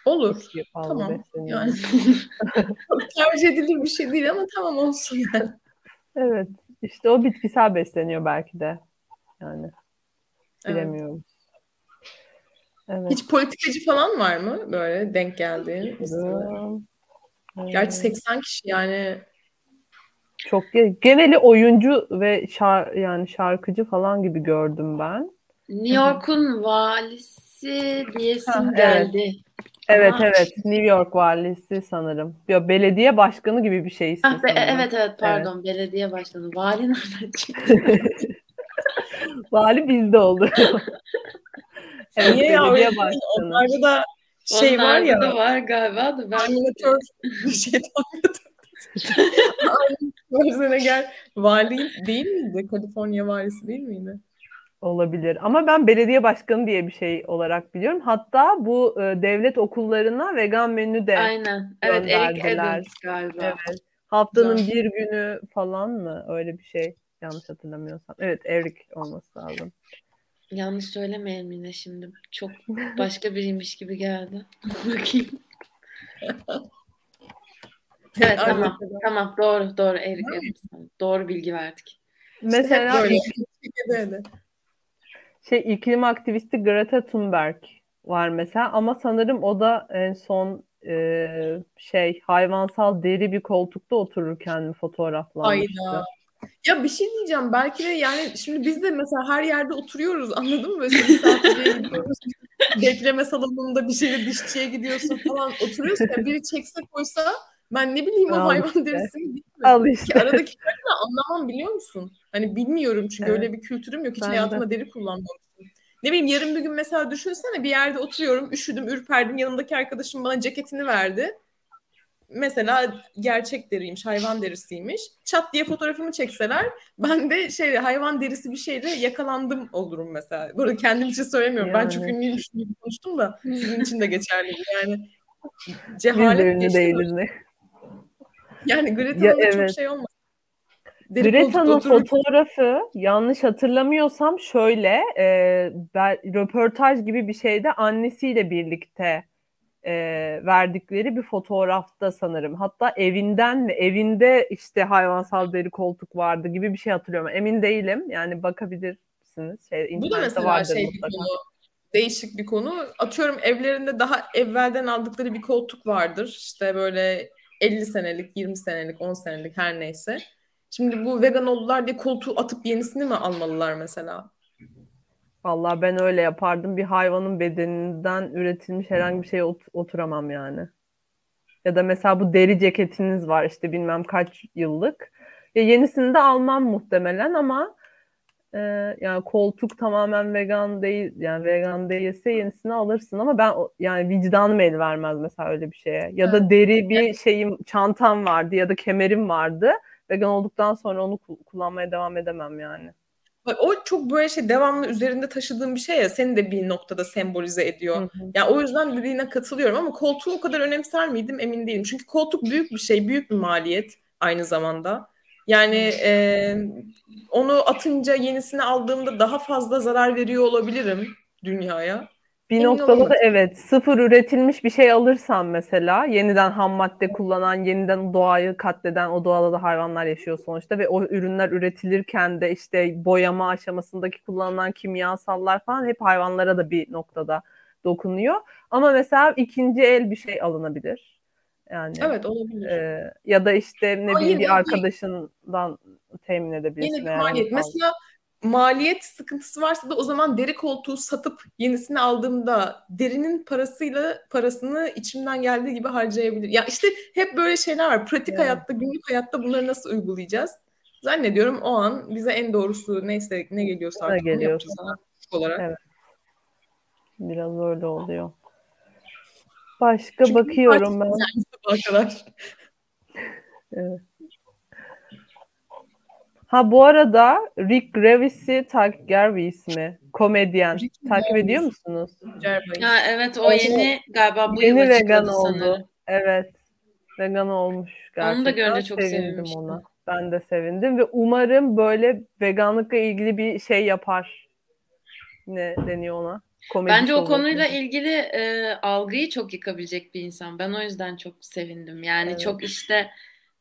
Olur. Tamam. Yani (laughs) tercih edilir bir şey değil ama tamam olsun yani. Evet. İşte o bitkisel besleniyor belki de. Yani bilemiyorum. Evet. Hiç politikacı falan var mı böyle denk geldiğin? Gerçi 80 kişi yani çok geneli oyuncu ve şar yani şarkıcı falan gibi gördüm ben. New York'un valisi diyesim geldi. Evet Ama... evet New York valisi sanırım. Ya belediye başkanı gibi bir şey ah, be, Evet evet pardon evet. belediye başkanı. Vali nereden çıktı? (laughs) Vali bizde oldu. (laughs) evet, Niye ya öyle Onlarda da şey Onlarda var ya. da var galiba da ben. Animatör bir şey Versene (laughs) gel. Vali değil miydi? Kaliforniya valisi değil miydi? Olabilir. Ama ben belediye başkanı diye bir şey olarak biliyorum. Hatta bu e, devlet okullarına vegan menü de Aynen. Evet Eric Adams galiba. Evet. Haftanın bir günü falan mı? Öyle bir şey. Yanlış hatırlamıyorsam. Evet Eric olması lazım. Yanlış söylemeyelim yine şimdi. Çok (laughs) başka biriymiş gibi geldi. (laughs) Bakayım. Evet tamam. Tamam doğru doğru Erik Doğru bilgi verdik. Mesela işte şey iklim aktivisti Greta Thunberg var mesela ama sanırım o da en son e, şey hayvansal deri bir koltukta otururken mi fotoğraflanmıştı. Ayda. Ya bir şey diyeceğim belki de yani şimdi biz de mesela her yerde oturuyoruz anladın mı? Mesela misafirliğe (laughs) gidiyoruz. Bekleme salonunda bir şeyle dişçiye gidiyorsun falan oturuyorsun. Yani biri çekse koysa ben ne bileyim o hayvan işte. derisini bilmiyorum. Al işte. Ki aradaki farkı anlamam biliyor musun? Hani bilmiyorum çünkü evet. öyle bir kültürüm yok. Hiç ben hayatımda de. deri kullanmamışım. Ne bileyim yarın bir gün mesela düşünsene bir yerde oturuyorum, üşüdüm, ürperdim. Yanımdaki arkadaşım bana ceketini verdi. Mesela gerçek deriymiş, hayvan derisiymiş. Çat diye fotoğrafımı çekseler ben de şey hayvan derisi bir şeyle yakalandım olurum mesela. Burada kendim için söylemiyorum. Yani. Ben çok ünlüymüş gibi konuştum da sizin için de geçerli. (laughs) Yani cehalet değiliz ne? Yani Greta'nın ya, evet. çok şey olmadı. Greta'nın fotoğrafı yanlış hatırlamıyorsam şöyle e, ben, röportaj gibi bir şeyde annesiyle birlikte e, verdikleri bir fotoğrafta sanırım. Hatta evinden mi evinde işte hayvansal deri koltuk vardı gibi bir şey hatırlıyorum. Emin değilim yani bakabilirsiniz. Şey, Bu da mesela şey mutlaka. bir konu değişik bir konu. Atıyorum evlerinde daha evvelden aldıkları bir koltuk vardır. İşte böyle 50 senelik, 20 senelik, 10 senelik her neyse. Şimdi bu vegan oldular diye koltuğu atıp yenisini mi almalılar mesela? Vallahi ben öyle yapardım. Bir hayvanın bedeninden üretilmiş herhangi bir şeye ot- oturamam yani. Ya da mesela bu deri ceketiniz var işte bilmem kaç yıllık. Ya yenisini de almam muhtemelen ama e, yani koltuk tamamen vegan değil yani vegan değilse yenisini alırsın ama ben yani vicdanım el vermez mesela öyle bir şeye. Ya da deri bir şeyim çantam vardı ya da kemerim vardı. Vegan olduktan sonra onu kullanmaya devam edemem yani. O çok böyle şey devamlı üzerinde taşıdığım bir şey ya seni de bir noktada sembolize ediyor. Hı hı. Yani o yüzden dediğine katılıyorum ama koltuğu o kadar önemser miydim emin değilim. Çünkü koltuk büyük bir şey, büyük bir maliyet aynı zamanda. Yani e, onu atınca yenisini aldığımda daha fazla zarar veriyor olabilirim dünyaya. Bir Emin noktada da evet sıfır üretilmiş bir şey alırsan mesela yeniden ham madde kullanan, yeniden doğayı katleden o doğada da hayvanlar yaşıyor sonuçta ve o ürünler üretilirken de işte boyama aşamasındaki kullanılan kimyasallar falan hep hayvanlara da bir noktada dokunuyor. Ama mesela ikinci el bir şey alınabilir. Yani Evet olabilir. e, ya da işte ne bileyim bir arkadaşından temin edebilirsin. Yine bir maliyet. Mesela maliyet sıkıntısı varsa da o zaman deri koltuğu satıp yenisini aldığımda derinin parasıyla parasını içimden geldiği gibi harcayabilir. Ya işte hep böyle şeyler var. Pratik Evet. hayatta, günlük hayatta bunları nasıl uygulayacağız? Zannediyorum o an bize en doğrusu neyse ne geliyorsa Ne artık geliyorsa. yapacağız olarak. Evet. Biraz öyle oluyor. Başka Çünkü bakıyorum ben. Sabaha kadar. Ha bu arada Rick Gervais'i takip Gervais mi? Komedyen. Rick takip Gervais. ediyor musunuz? Gervais. Ha evet o yeni galiba bu Yeni yıl vegan oldu. sanırım. Evet. Vegan olmuş gerçekten. Onu da görünce çok Sevindim sevinmiştim. ona. Ben de sevindim ve umarım böyle veganlıkla ilgili bir şey yapar. Ne deniyor ona? Komedi Bence o konuyla ilgili e, algıyı çok yıkabilecek bir insan. Ben o yüzden çok sevindim. Yani Evet. çok işte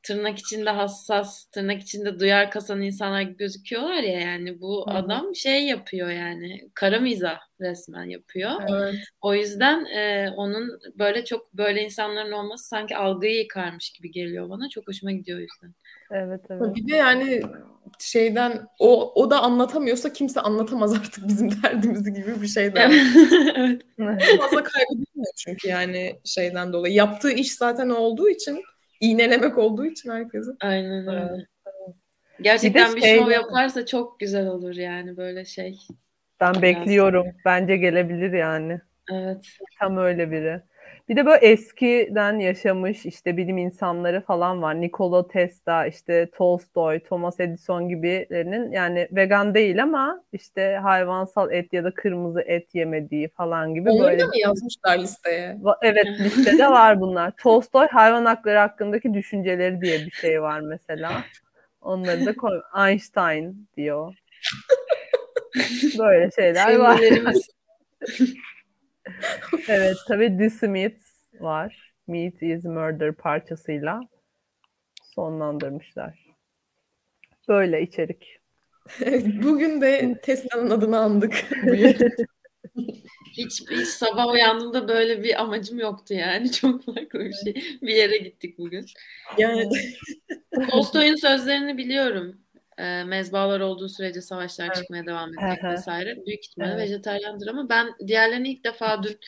tırnak içinde hassas, tırnak içinde duyar kasan insanlar gibi gözüküyorlar ya yani bu Hı adam şey yapıyor yani kara mizah resmen yapıyor. Evet. O yüzden e, onun böyle çok böyle insanların olması sanki algıyı yıkarmış gibi geliyor bana. Çok hoşuma gidiyor o yüzden. Evet evet. Bir de yani şeyden o o da anlatamıyorsa kimse anlatamaz artık (laughs) bizim derdimizi gibi bir şey de var. (laughs) evet. Fazla kaybedilmiyor çünkü yani şeyden dolayı. Yaptığı iş zaten olduğu için iğnelemek olduğu için herkesi. Aynen öyle. Evet, Gerçekten bir, şey- şov yaparsa çok güzel olur yani böyle şey. Ben bekliyorum. Bence gelebilir yani. Evet. Tam öyle biri. Bir de böyle eskiden yaşamış işte bilim insanları falan var. Nikola Tesla, işte Tolstoy, Thomas Edison gibilerinin yani vegan değil ama işte hayvansal et ya da kırmızı et yemediği falan gibi Onları böyle da mı yazmışlar listeye? Evet listede var bunlar. Tolstoy hayvan hakları hakkındaki düşünceleri diye bir şey var mesela. Onları da koy. Einstein diyor. (laughs) Böyle şeyler var. (laughs) Evet tabii The Smiths var. Meat is Murder parçasıyla sonlandırmışlar. Böyle içerik. (laughs) Bugün de Tesla'nın adını andık. (laughs) Hiç, hiç sabah uyandığımda böyle bir amacım yoktu yani. (laughs) Çok farklı bir şey. Bir yere gittik bugün. yani Tolstoy'un sözlerini biliyorum. Ee, mezbalar olduğu sürece savaşlar Evet. çıkmaya devam edecek hı. vesaire. Büyük ihtimalle Evet. vejetaryandır ama ben diğerlerini ilk defa dün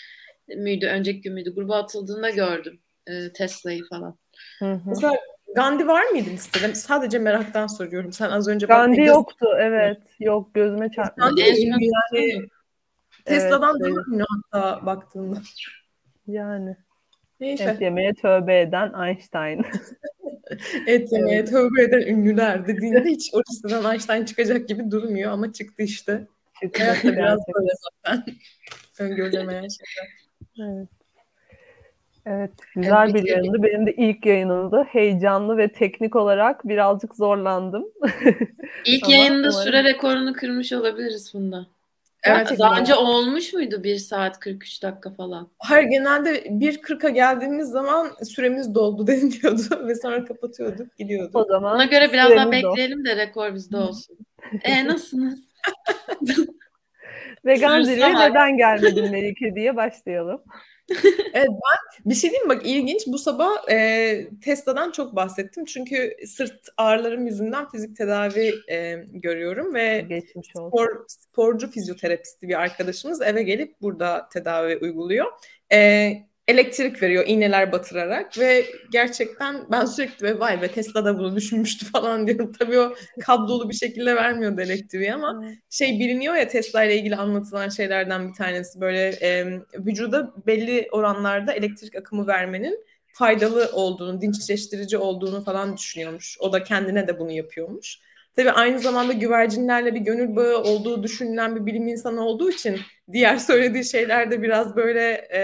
müydü, önceki gün müydü gruba atıldığında gördüm. Ee, Tesla'yı falan. Hı hı. mesela Gandhi var mıydı listede? Sadece meraktan soruyorum. Sen az önce Gandhi baktın, göz- yoktu evet. Yok gözüme çarpmadı. Gandhi yani Tesla'dan Evet, daha ünlü hatta baktığında. Yani Neyse. et yemeye tövbe eden Einstein. (laughs) Et yemeye tövbe eden ünlüler dediğinde hiç o listeden Einstein çıkacak gibi durmuyor ama çıktı işte. Hayat da biraz böyle zaten. (laughs) Öngörülemeyen şeyler. Evet. Evet, güzel bir bitirdik. yayındı. Benim de ilk yayınımdı. Heyecanlı ve teknik olarak birazcık zorlandım. (laughs) İlk yayında umarım- süre rekorunu kırmış olabiliriz Funda. Evet. Daha önce olmuş muydu 1 saat 43 dakika falan? Hayır genelde 1.40'a geldiğimiz zaman süremiz doldu (laughs) deniliyordu ve sonra kapatıyorduk, O gidiyorduk. zaman Ona göre biraz daha süremiz o. bekleyelim de rekor bizde olsun. E (laughs) nasılsınız? Vegan dili var. neden gelmedin Melike diye başlayalım. Bir şey diyeyim mi? bak ilginç bu sabah e, Tesla'dan çok bahsettim çünkü sırt ağrılarım yüzünden fizik tedavi e, görüyorum ve spor, sporcu fizyoterapisti bir arkadaşımız eve gelip burada tedavi uyguluyor. E, elektrik veriyor iğneler batırarak ve gerçekten ben sürekli ve vay be Tesla da bunu düşünmüştü (laughs) falan diyorum. Tabii o kablolu bir şekilde vermiyordu elektriği ama şey biliniyor ya Tesla ile ilgili anlatılan şeylerden bir tanesi böyle e, vücuda belli oranlarda elektrik akımı vermenin faydalı olduğunu, dinçleştirici olduğunu falan düşünüyormuş. O da kendine de bunu yapıyormuş. Tabii aynı zamanda güvercinlerle bir gönül bağı olduğu düşünülen bir bilim insanı olduğu için diğer söylediği şeyler de biraz böyle e,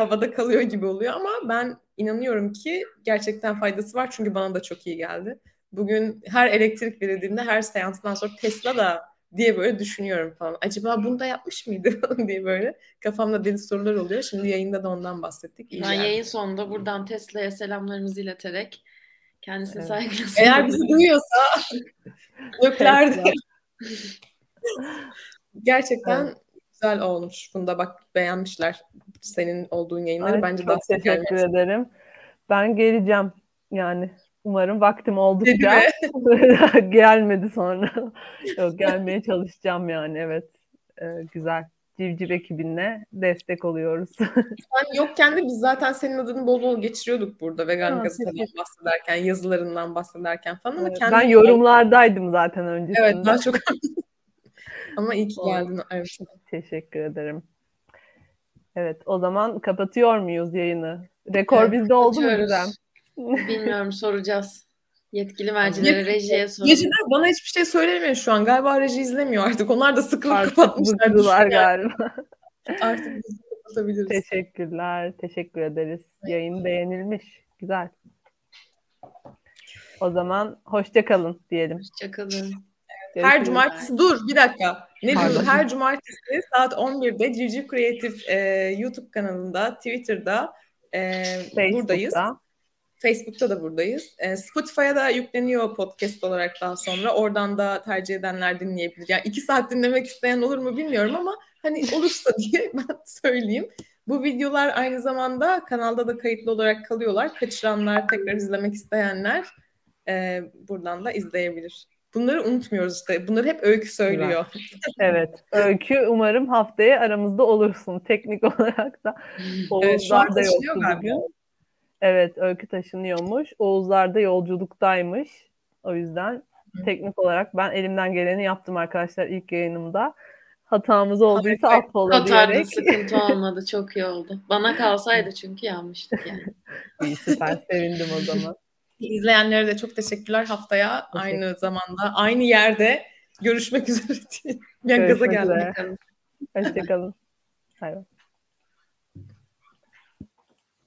havada kalıyor gibi oluyor ama ben inanıyorum ki gerçekten faydası var çünkü bana da çok iyi geldi. Bugün her elektrik verildiğinde her seanstan sonra Tesla da diye böyle düşünüyorum falan. Acaba bunu da yapmış mıydı (laughs) diye böyle kafamda deli sorular oluyor. Şimdi yayında da ondan bahsettik. İyi ben yani. yayın sonunda buradan Tesla'ya selamlarımızı ileterek kendisini evet. saygıyla Eğer bizi duyuyorsa (laughs) göklerde gerçekten evet. Güzel olmuş. Bunda bak beğenmişler senin olduğun yayınları. Ay, Bence çok daha teşekkür gelmesi. ederim. Ben geleceğim yani. Umarım vaktim oldukça (laughs) gelmedi sonra. Yok gelmeye çalışacağım yani evet. Ee, güzel. Civciv ekibinle destek oluyoruz. (laughs) Sen yokken de biz zaten senin adını bol bol geçiriyorduk burada vegan ha, gazeteden bahsederken, yazılarından bahsederken falan ama evet, Ben yorumlardaydım zaten öncesinde. Evet daha çok ama iyi ki geldin. Teşekkür ederim. Evet o zaman kapatıyor muyuz yayını? Rekor evet, bizde oldu mu Gizem? Bilmiyorum soracağız. Yetkili mercilere, rejiye soracağız. Rejiler bana hiçbir şey söylemiyor şu an. Galiba reji izlemiyor artık. Onlar da sıkılıp artık kapatmışlar. galiba. artık bizi kapatabiliriz. Teşekkürler. Teşekkür ederiz. Yayın beğenilmiş. Güzel. O zaman hoşça kalın diyelim. Hoşça kalın. Her cumartesi dur bir dakika. Ne diyorsun? Her cumartesi saat 11'de Cici Kreatif e, YouTube kanalında, Twitter'da e, buradayız. Facebook'ta da buradayız. E, Spotify'a da yükleniyor podcast olarak daha sonra. Oradan da tercih edenler dinleyebilir. Yani iki saat dinlemek isteyen olur mu bilmiyorum ama hani olursa (laughs) diye ben söyleyeyim. Bu videolar aynı zamanda kanalda da kayıtlı olarak kalıyorlar. Kaçıranlar, tekrar izlemek isteyenler e, buradan da izleyebilir. Bunları unutmuyoruz işte. Bunları hep Öykü söylüyor. evet. Öykü umarım haftaya aramızda olursun. Teknik (laughs) olarak da. Oğuzlar evet, da yoktu bugün. Evet Öykü taşınıyormuş. Oğuzlar da yolculuktaymış. O yüzden Hı. teknik olarak ben elimden geleni yaptım arkadaşlar ilk yayınımda. Hatamız olduysa affola Hatarda diyerek. sıkıntı (laughs) olmadı. Çok iyi oldu. Bana kalsaydı çünkü yanmıştık yani. İyi süper. Sevindim o zaman. İzleyenlere de çok teşekkürler. Haftaya Teşekkür. aynı zamanda, aynı yerde görüşmek (laughs) üzere. ben gaza geldim. Hoşçakalın. Bay.